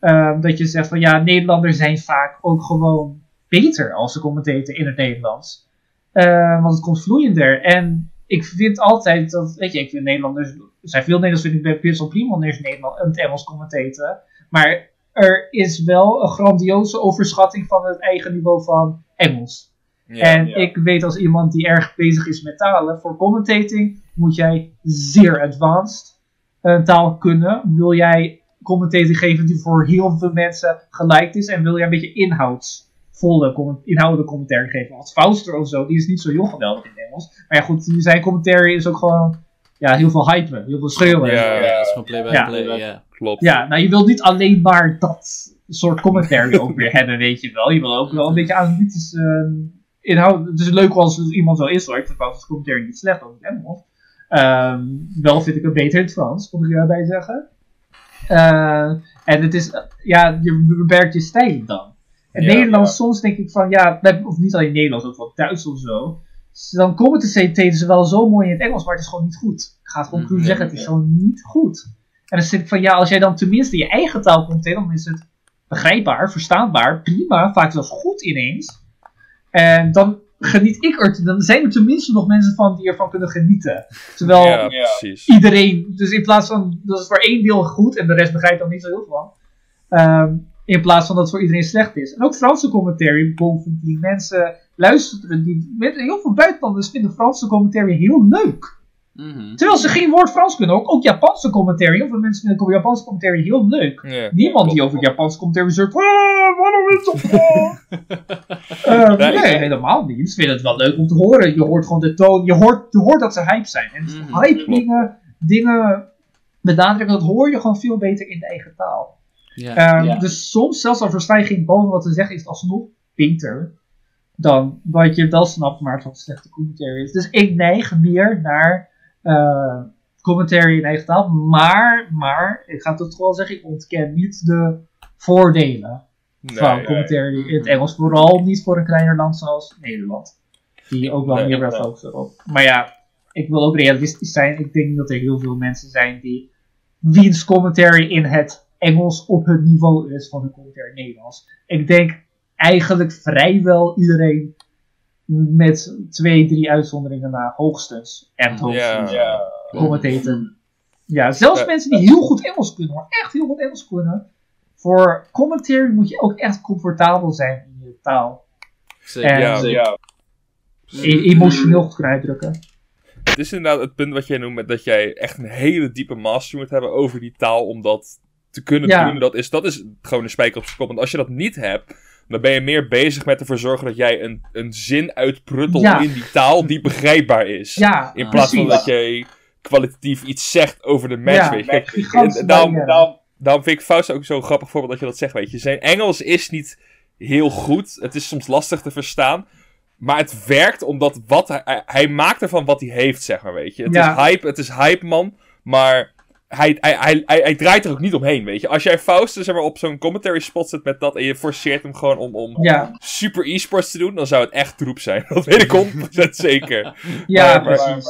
ehm, dat je zegt van ja, Nederlanders zijn vaak ook gewoon beter als ze commenteren in het Nederlands. Eh, want het komt vloeiender. En ik vind altijd dat, weet je, ik vind Nederlanders, er zijn veel Nederlanders vind ik wel prima wanneer ze Nederland, het Engels commenteren. Maar er is wel een grandioze overschatting van het eigen niveau van Engels.
Ja,
en
ja.
ik weet als iemand die erg bezig is met talen, voor commentating moet jij zeer advanced een taal kunnen. Wil jij commentating geven die voor heel veel mensen gelijk is en wil jij een beetje inhoudsvolle, inhoudelijke commentaar geven. Als Fauster of zo, die is niet zo heel geweldig in het Engels. Maar ja goed, zijn commentary is ook gewoon ja, heel veel hypen, heel veel schreeuwen.
Ja.
Ja, dat is gewoon play by
Ja.
play, ja.
Klopt.
Ja, nou je wilt niet alleen maar dat soort commentary ook weer hebben, weet je wel. Je wil ook wel een beetje analytisch eh, inhoud. Het is leuk als er iemand zo is hoor. Ik vind Frans commentary niet slecht over het Engels. Ehm, wel vind ik het beter in het Frans, moet ik erbij zeggen. Eh, en het is, eh, ja, je beperkt je stijl dan. En
Ja,
Nederlands,
ja.
soms denk ik van, ja, of niet alleen Nederlands, ook wel Duits of zo. Dan commenteren ze wel zo mooi in het Engels, maar het is gewoon niet goed. Ik ga het gewoon
Mm,
cru
nee,
zeggen, het is gewoon niet goed. En dan zit ik van, ja, als jij dan tenminste je eigen taal komt dan is het begrijpbaar, verstaanbaar, prima, vaak zelfs goed ineens. En dan geniet ik er, dan zijn er tenminste nog mensen van die ervan kunnen genieten. Terwijl
Ja,
iedereen, dus in plaats van, dat is voor één deel goed en de rest begrijpt dan niet zo heel veel van. Ehm, in plaats van dat het voor iedereen slecht is. En ook Franse commentary, die mensen luisteren, die, met- heel veel buitenlanders vinden Franse commentary heel leuk.
Mhm.
Terwijl ze geen woord Frans kunnen. Ook, ook Japanse commentary. Heel veel mensen vinden Japanse commentary heel leuk. Niemand die over Japanse commentary zegt. "Ah, waarom is zo Eh,
Nee,
nee, helemaal niet. Ze vinden het wel leuk om te horen. Je hoort gewoon de toon. Je hoort, je hoort dat ze hype zijn. En
Mhm,
hype dingen, dingen benadrukken, dat hoor je gewoon veel beter in de eigen taal.
Ja.
Ehm. Dus soms, zelfs al versta je geen boven wat te zeggen, is het alsnog beter dan wat je wel snapt, maar het wat slechte commentary is. Dus ik neig meer naar eh commentary in eigen taal. Maar, maar, ik ga toch wel zeggen, ik ontken niet de voordelen
Nee,
van
nee.
commentary in het Engels. Vooral niet voor een kleiner land zoals Nederland. Die ook wel
Nee,
meer wil
nee.
focussen erop. Maar ja, ik wil ook realistisch zijn. Ik denk dat er heel veel mensen zijn die wiens commentary in het Engels op het niveau is van de commentary in Nederlands. Ik denk eigenlijk vrijwel iedereen met twee, drie uitzonderingen na hoogstens. Echt hoogstens.
Ja,
Commentaten. Ja, zelfs
Ja.
mensen die heel goed Engels kunnen, maar echt heel goed Engels kunnen. Voor commentary moet je ook echt comfortabel zijn in je taal.
Zeker.
En
Ja.
E- emotioneel goed kunnen uitdrukken.
Het is inderdaad het punt wat jij noemt, met dat jij echt een hele diepe mastery moet hebben over die taal om dat te kunnen
Ja.
doen. Dat is, dat is gewoon een spijker op zijn kop. Want als je dat niet hebt, dan ben je meer bezig met ervoor zorgen dat jij een, een zin uitpruttelt
Ja.
in die taal die begrijpbaar is.
Ja,
in plaats van dat jij kwalitatief iets zegt over de match. Weet je. Kijk,
gigantische
en daarom,
barrière.
daarom, daarom vind ik Faust ook zo'n grappig voorbeeld dat je dat zegt. Weet je. Zijn Engels is niet heel goed. Het is soms lastig te verstaan. Maar het werkt omdat wat hij, hij- maakt ervan wat hij heeft, zeg maar, weet je. Het is hype, het is hype, man. Maar hij, hij, hij, hij, hij draait er ook niet omheen, weet je. Als jij Faust zeg maar, op zo'n commentary spot zet met dat en je forceert hem gewoon om, om
Ja,
super e-sports te doen, dan zou het echt troep zijn. Dat weet ik 100% zeker.
ja
Maar- maar-
precies.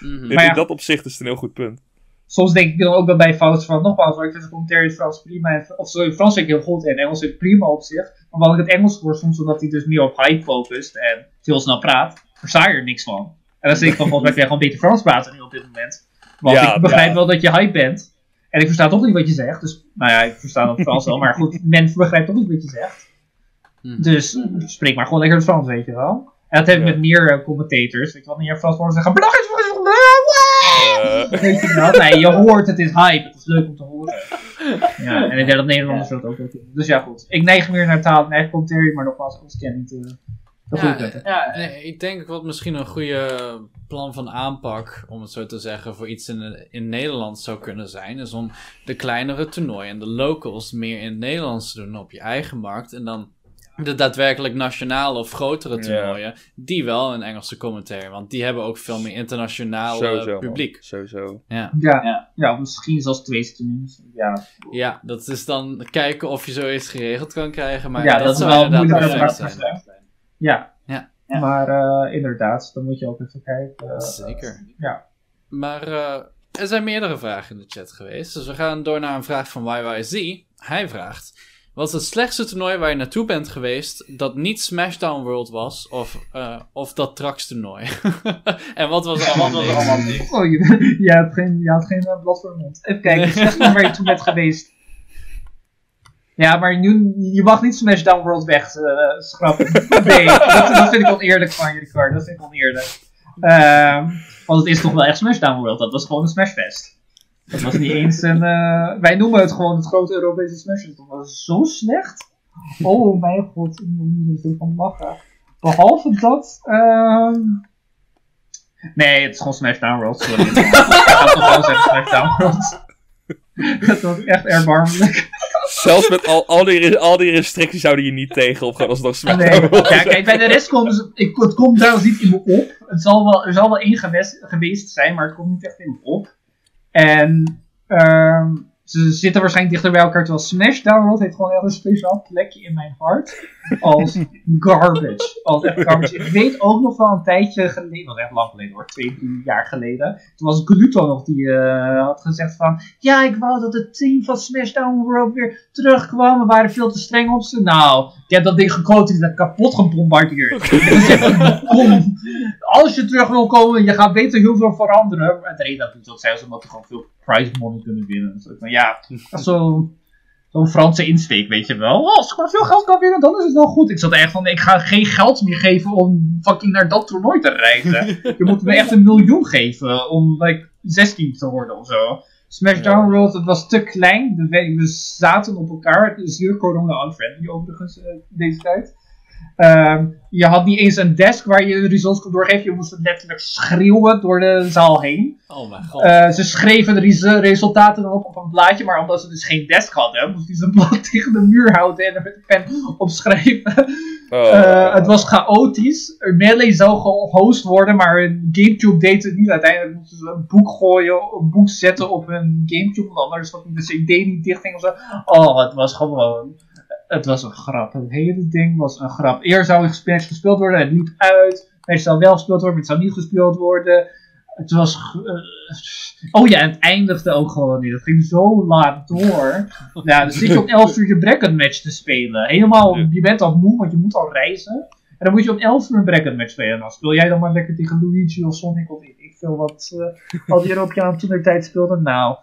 Mhm.
In,
Maar ja.
in dat opzicht is het een heel goed punt.
Soms denk ik dan ook wel bij fouten van, nogmaals, maar ik vind de commentary in Frans prima. en- Of sorry, Frans vind ik heel goed en Engels vind ik prima op zich. Maar wat ik het Engels hoor, soms omdat hij dus meer op hype focust en veel snel praat, versta je er niks van. En dan denk ik van, volgens mij kun je gewoon beter Frans praten nu op dit moment. Want
Ja,
ik begrijp
ja.
wel dat je hype bent. En ik versta toch niet wat je zegt. Dus, nou ja, ik versta dat Frans wel. Maar goed, men begrijpt toch niet wat je zegt.
Mhm.
Dus spreek maar gewoon lekker het Frans, weet je wel. En dat heb ik
Ja.
met meer eh, commentators. Weet je wel, wanneer Frans horen zeggen... "Belangrijk is-
Eh,
wel? Nee, je hoort, het is hype. Het is leuk om te horen. Ja, en ik denk dat Nederlanders dat ook wel doen. Dus ja, goed. Ik neig meer naar taal en eigen commentary, maar nogmaals, ik ken niet goede
Ja, ja, ik denk wat misschien een goede plan van aanpak, om het zo te zeggen, voor iets in, in Nederland zou kunnen zijn, is om de kleinere toernooien en de locals meer in het Nederlands te doen op je eigen markt. En dan de daadwerkelijk nationale of grotere
Ja.
toernooien, die wel een Engelse commentary, want die hebben ook veel meer internationaal
man.
publiek.
Sowieso.
Ja.
Ja, ja. misschien zelfs twee streams. Ja,
ja, dat is dan kijken of je zoiets geregeld kan krijgen, maar
ja
dat, zou
wel
inderdaad perfect zijn.
Ja.
Ja.
Ja. Maar eh, inderdaad, dan moet je ook even kijken. eh,
Zeker.
Ja.
Maar eh, er zijn meerdere vragen in de chat geweest. Dus we gaan door naar een vraag van YYZ. Hij vraagt: Wat is het slechtste toernooi waar je naartoe bent geweest dat niet Smashdown World was? Of, eh, of dat Trax toernooi? en wat was er allemaal niks?
Oh, je, je had geen, je had geen blad voor de mond. Even kijken, het slechtste waar je toe bent geweest. Ja, maar nu, je mag niet Smashdown World weg eh, schrappen. Nee, dat, dat vind ik oneerlijk van je, Ricard. Dat vind ik oneerlijk. Ehm, want het is toch wel echt Smashdown World. Dat was gewoon een Smashfest. Dat was niet eens een... eh, wij noemen het gewoon het grote Europese Smashfest. Dat was zo slecht. Oh mijn god, ik moet er van lachen. Behalve dat... ehm, Nee, het is gewoon Smashdown World. Sorry. ik ga toch wel zeggen Smashdown World. Dat was echt erbarmelijk.
Zelfs met al, al, die, al die restricties houden je niet tegen op gewoon alsnog Smackdown.
Nee. Ja, kijk, bij de rest ze- ik, het komt trouwens niet in me op. Het zal wel, er zal wel één geweest, geweest zijn, maar het komt niet echt in me op. En ehm, ze zitten waarschijnlijk dichter bij elkaar, terwijl Smashdown World heeft gewoon echt een speciaal plekje in mijn hart. Als garbage. Als echt garbage. Ik weet ook nog wel een tijdje geleden, dat was echt lang geleden hoor, twee, drie jaar geleden. Toen was Gluto nog die eh, had gezegd van, ja ik wou dat het team van Smashdown World weer terugkwam. We waren veel te streng op ze. Nou, ik heb dat ding gequote en dat kapot gebombardeerd. Ik, kom, als je terug wil komen, je gaat beter heel veel veranderen. En de reden dat ik dat zei, is omdat we gewoon veel prize money kunnen winnen. Dus ik ja, zo- zo'n Franse insteek, weet je wel. Oh, als ik maar veel geld kan winnen, dan is het wel goed. Ik zat echt van, ik ga geen geld meer geven om fucking naar dat toernooi te reizen. je moet me echt een miljoen geven om like 16 te worden of zo. Smashdown World, het was te klein. We zaten op elkaar. Het is hier corona unfriendly overigens eh, deze tijd. Ehm, je had niet eens een desk waar je de results kon doorgeven. Je moest het letterlijk schreeuwen door de zaal heen.
Oh mijn god.
Eh, ze schreven de res- resultaten dan op op een blaadje, maar omdat ze dus geen desk hadden, moest hij zijn blad tegen de muur houden en er met de pen opschrijven.
Oh,
Eh, het was chaotisch. Melee zou gehost worden, maar Gamecube deed het niet. Uiteindelijk moesten ze een boek gooien, een boek zetten op hun Gamecube, want anders was de CD niet dicht ging of zo. Oh, het was gewoon. Het was een grap. Het hele ding was een grap. Eerst zou het match gespeeld worden, het liep uit. Het zou wel gespeeld worden, maar het zou niet gespeeld worden. Het was. eh, oh ja, en het eindigde ook gewoon niet. Het ging zo laat door. Ja, dan zit je om 11 uur je bracket match te spelen. Helemaal, je bent al moe, want je moet al reizen. En dan moet je om 11 uur een bracket match spelen. Dan speel jij dan maar lekker tegen Luigi of Sonic of weet ik veel wat eh, al die Europeanen toen de tijd speelden. Nou.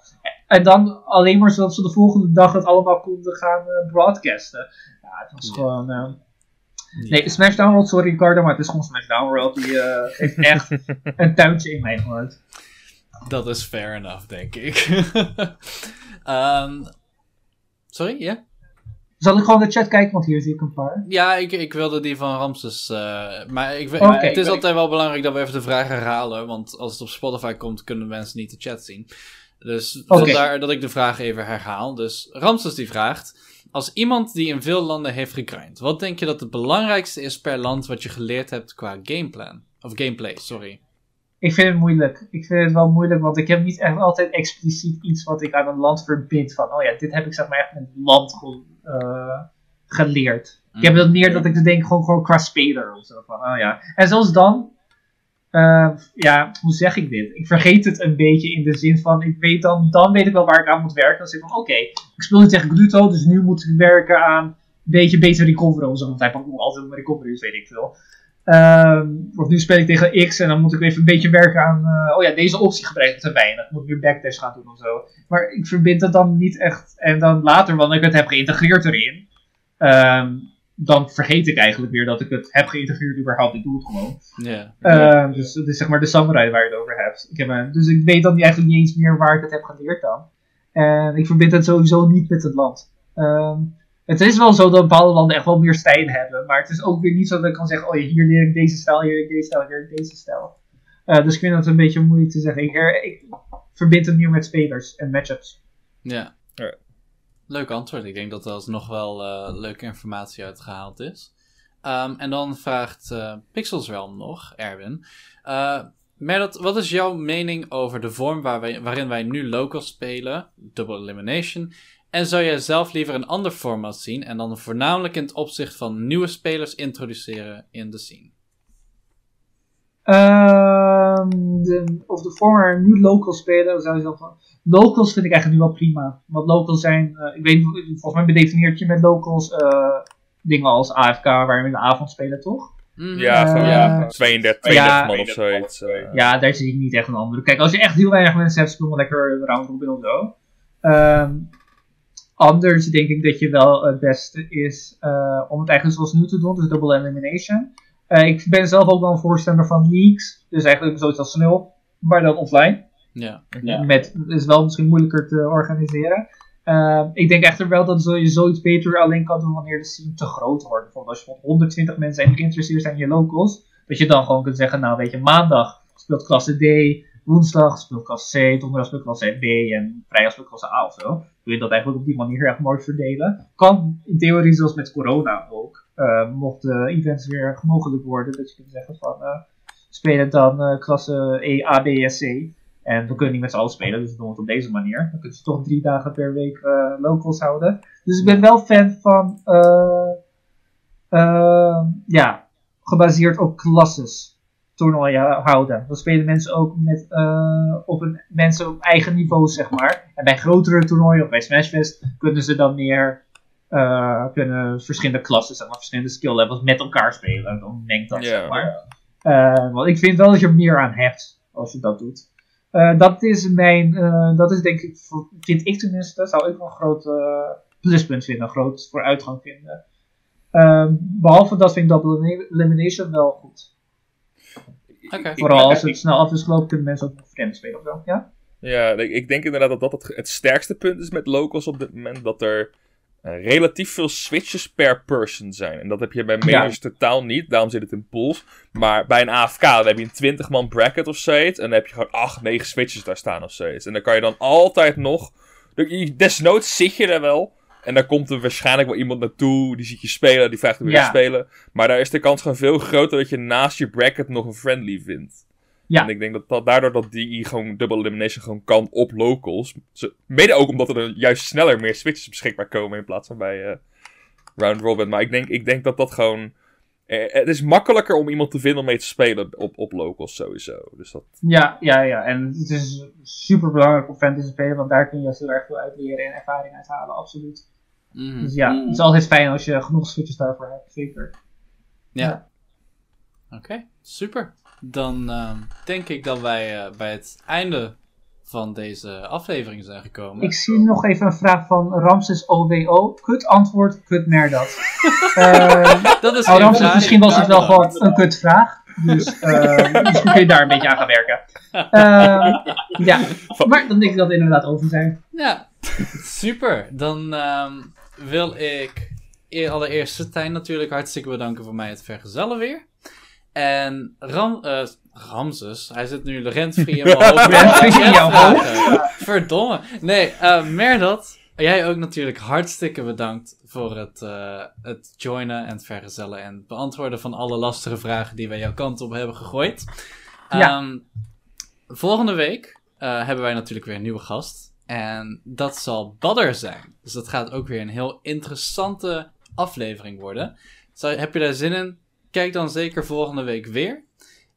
En dan alleen maar zodat ze de volgende dag het allemaal konden gaan eh, broadcasten. Ja, het was
Ja.
gewoon. eh, Nee, Smashdown World, sorry Ricardo, maar het is gewoon Smashdown World. Die eh, heeft echt een tuintje in mijn hart.
Dat is fair enough, denk ik. Ehm, sorry, ja?
Zal ik gewoon de chat kijken, want hier zie ik een paar.
Ja, ik, ik wilde die van Ramses. eh, maar ik, het is altijd wel belangrijk dat we even de vraag herhalen. Want als het op Spotify komt, kunnen mensen niet de chat zien. Dus vandaar dat ik de vraag even herhaal. Dus Ramses die vraagt: Als iemand die in veel landen heeft gegrind, wat denk je dat het belangrijkste is per land wat je geleerd hebt qua gameplan? Of gameplay, sorry.
Ik vind het moeilijk. Ik vind het wel moeilijk, want ik heb niet echt altijd expliciet iets wat ik aan een land verbind. Van, oh ja, dit heb ik zeg maar echt het land eh, geleerd. Ik heb dat meer dat ik denk gewoon, gewoon qua speler of zo. Van, oh ja. En zelfs dan, eh, ja, hoe zeg ik dit? Ik vergeet het een beetje in de zin van, ik weet dan, dan weet ik wel waar ik aan moet werken. Dan zeg ik van, oké, ik speel nu tegen Gluto, dus nu moet ik werken aan een beetje beter recoveren of zo. Want hij pakt ook altijd een recovery, dus weet ik veel. Ehm, of nu speel ik tegen X en dan moet ik even een beetje werken aan, eh, oh ja, deze optie gebruik ik te weinig. Ik moet weer backdash gaan doen of zo. Maar ik verbind het dan niet echt. En dan later, wanneer ik het heb geïntegreerd erin, ehm, dan vergeet ik eigenlijk weer dat ik het heb geïntegreerd überhaupt. Ik doe het gewoon.
Ja.
Ehm, dus het is zeg maar de samurai waar je het over hebt. Ik heb een, dus ik weet dan niet- eigenlijk niet eens meer waar ik het heb geleerd dan. En ik verbind het sowieso niet met het land. Ehm, het is wel zo dat bepaalde landen echt wel meer stijlen hebben. Maar het is ook weer niet zo dat ik kan zeggen, oh ja, hier leer ik deze stijl, hier leer ik deze stijl, hier leer ik deze stijl. Eh, dus ik vind het een beetje moeilijk te zeggen. Ik, her- ik verbind het meer met spelers en matchups.
Ja.
Ja.
Leuk antwoord. Ik denk dat er alsnog wel eh, leuke informatie uitgehaald is. Ehm, en dan vraagt eh Pixels Realm nog, Erwin. Merdot, wat is jouw mening over de vorm waar waarin wij nu local spelen, Double Elimination? En zou jij zelf liever een ander format zien en dan voornamelijk in het opzicht van nieuwe spelers introduceren in de scene?
Ehm, de, of de former nu local spelen, zou je zelf van. Locals vind ik eigenlijk nu wel prima. Want locals zijn, eh, ik weet niet, volgens mij bedefinieert je met locals eh, dingen als AFK, waar we in de avond spelen, toch?
Mhm.
Ja, van
Eh,
ja, 32, 32
ja.
man of zoiets.
Ja, daar zie ik niet echt een andere. Kijk, als je echt heel weinig mensen hebt, speel maar lekker round robin of zo. Ehm, anders denk ik dat je wel het beste is eh, om het eigenlijk zoals nu te doen, dus double elimination. Eh, ik ben zelf ook wel een voorstander van leagues, dus eigenlijk zoiets als snel, maar dan offline.
Ja.
Met, is wel misschien moeilijker te organiseren. Ehm, ik denk echter wel dat je zoiets beter alleen kan doen wanneer de scene te groot wordt. Bijvoorbeeld als je van 120 mensen zijn geïnteresseerd zijn in je locals. Dat je dan gewoon kunt zeggen, nou weet je, maandag speelt klasse D, woensdag speelt klasse C, donderdag speelt klasse B en vrijdag speelt klasse A of zo. Doe je dat eigenlijk op die manier heel erg mooi verdelen. Kan in theorie zoals met corona ook. Uh, mocht de events weer mogelijk worden, dat je kunt zeggen van uh, spelen dan uh, klasse E, A, B en C. En we kunnen niet met z'n allen spelen, dus we doen het op deze manier. Dan kunnen ze toch drie dagen per week uh, locals houden. Dus ik ben wel fan van, uh, ja, gebaseerd op klasses toernooien houden. Dan spelen mensen ook met, op een, mensen op eigen niveau, zeg maar. En bij grotere toernooien, of bij Smashfest, kunnen ze dan meer, kunnen verschillende klassen, zeg maar, verschillende skill levels met elkaar spelen. Dan mengt dat, yeah. zeg maar. Want ik vind wel dat je er meer aan hebt, als je dat doet. Uh, dat is mijn, uh, dat is denk ik, vind ik tenminste, zou ik wel een groot uh, pluspunt vinden, een groot vooruitgang vinden. Ehm, behalve dat vind ik double elimination wel goed.
Okay.
Vooral als het snel af is gelopen, kunnen mensen ook vreemd spelen of wel, ja?
Ja, ik, denk inderdaad dat dat het, het sterkste punt is met locals op dit moment, dat er eh, relatief veel switches per person zijn. En dat heb je bij majors totaal niet, daarom zit het in pools. Maar bij een AFK dan heb je een 20 man bracket of zoiets. En dan heb je gewoon 8, 9 switches daar staan of zoiets. En dan kan je dan altijd nog. Desnoods zit je er wel. En dan komt er waarschijnlijk wel iemand naartoe, die ziet je spelen, die vraagt om je
Ja.
te spelen. Maar daar is de kans gewoon veel groter dat je naast je bracket nog een friendly vindt.
Ja.
En ik denk dat, dat daardoor dat die gewoon double elimination gewoon kan op locals. Ze- Mede ook omdat er juist sneller meer switches beschikbaar komen in plaats van bij eh, round robin. Maar ik denk, ik denk dat dat gewoon... eh, het is makkelijker om iemand te vinden om mee te spelen op, op locals sowieso. Dus dat...
Ja, ja, ja. En het is super belangrijk om fantasy te spelen, want daar kun je heel erg veel uit leren en ervaring uithalen, absoluut.
Mhm.
Dus ja, het is altijd fijn als je genoeg switches daarvoor hebt, zeker.
Ja. Oké, super. Dan ehm, denk ik dat wij eh, bij het einde van deze aflevering zijn gekomen.
Ik zie nog even een vraag van Ramses OWO. Kut antwoord, kut mer dat. Eh,
Dat is
nou,
geen
Ramses,
vraag.
misschien was het wel
Ja,
gewoon een kut vraag. Dus eh, misschien kun je daar een beetje aan gaan werken. Ja, maar dan denk ik dat we inderdaad over zijn.
Ja, super. Dan ehm, wil ik e- allereerst Stijn natuurlijk hartstikke bedanken voor mij het vergezellen weer. En Ram, eh, Ramses, hij zit nu rentfree in mijn hoofd.
In jouw.
Verdomme. Nee, eh Merdad, jij ook natuurlijk hartstikke bedankt voor het, eh, het joinen en het vergezellen en het beantwoorden van alle lastige vragen die wij jouw kant op hebben gegooid.
Ja.
Ehm, volgende week hebben wij natuurlijk weer een nieuwe gast. En dat zal Badder zijn. Dus dat gaat ook weer een heel interessante aflevering worden. Zou, heb je daar zin in? Kijk dan zeker volgende week weer.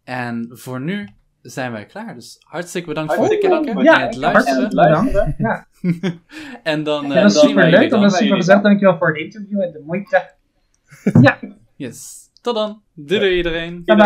En voor nu zijn wij klaar. Dus hartstikke bedankt voor het kijken
bedankt
en
voor
het
Ja,
luisteren.
bedankt. Ja,
En dan, eh,
ja, dat is super leuk. Dat
dan.
was super gezellig. Dankjewel voor het interview en de moeite. Ja,
Yes. Tot dan. Doei doei iedereen.
bye bye.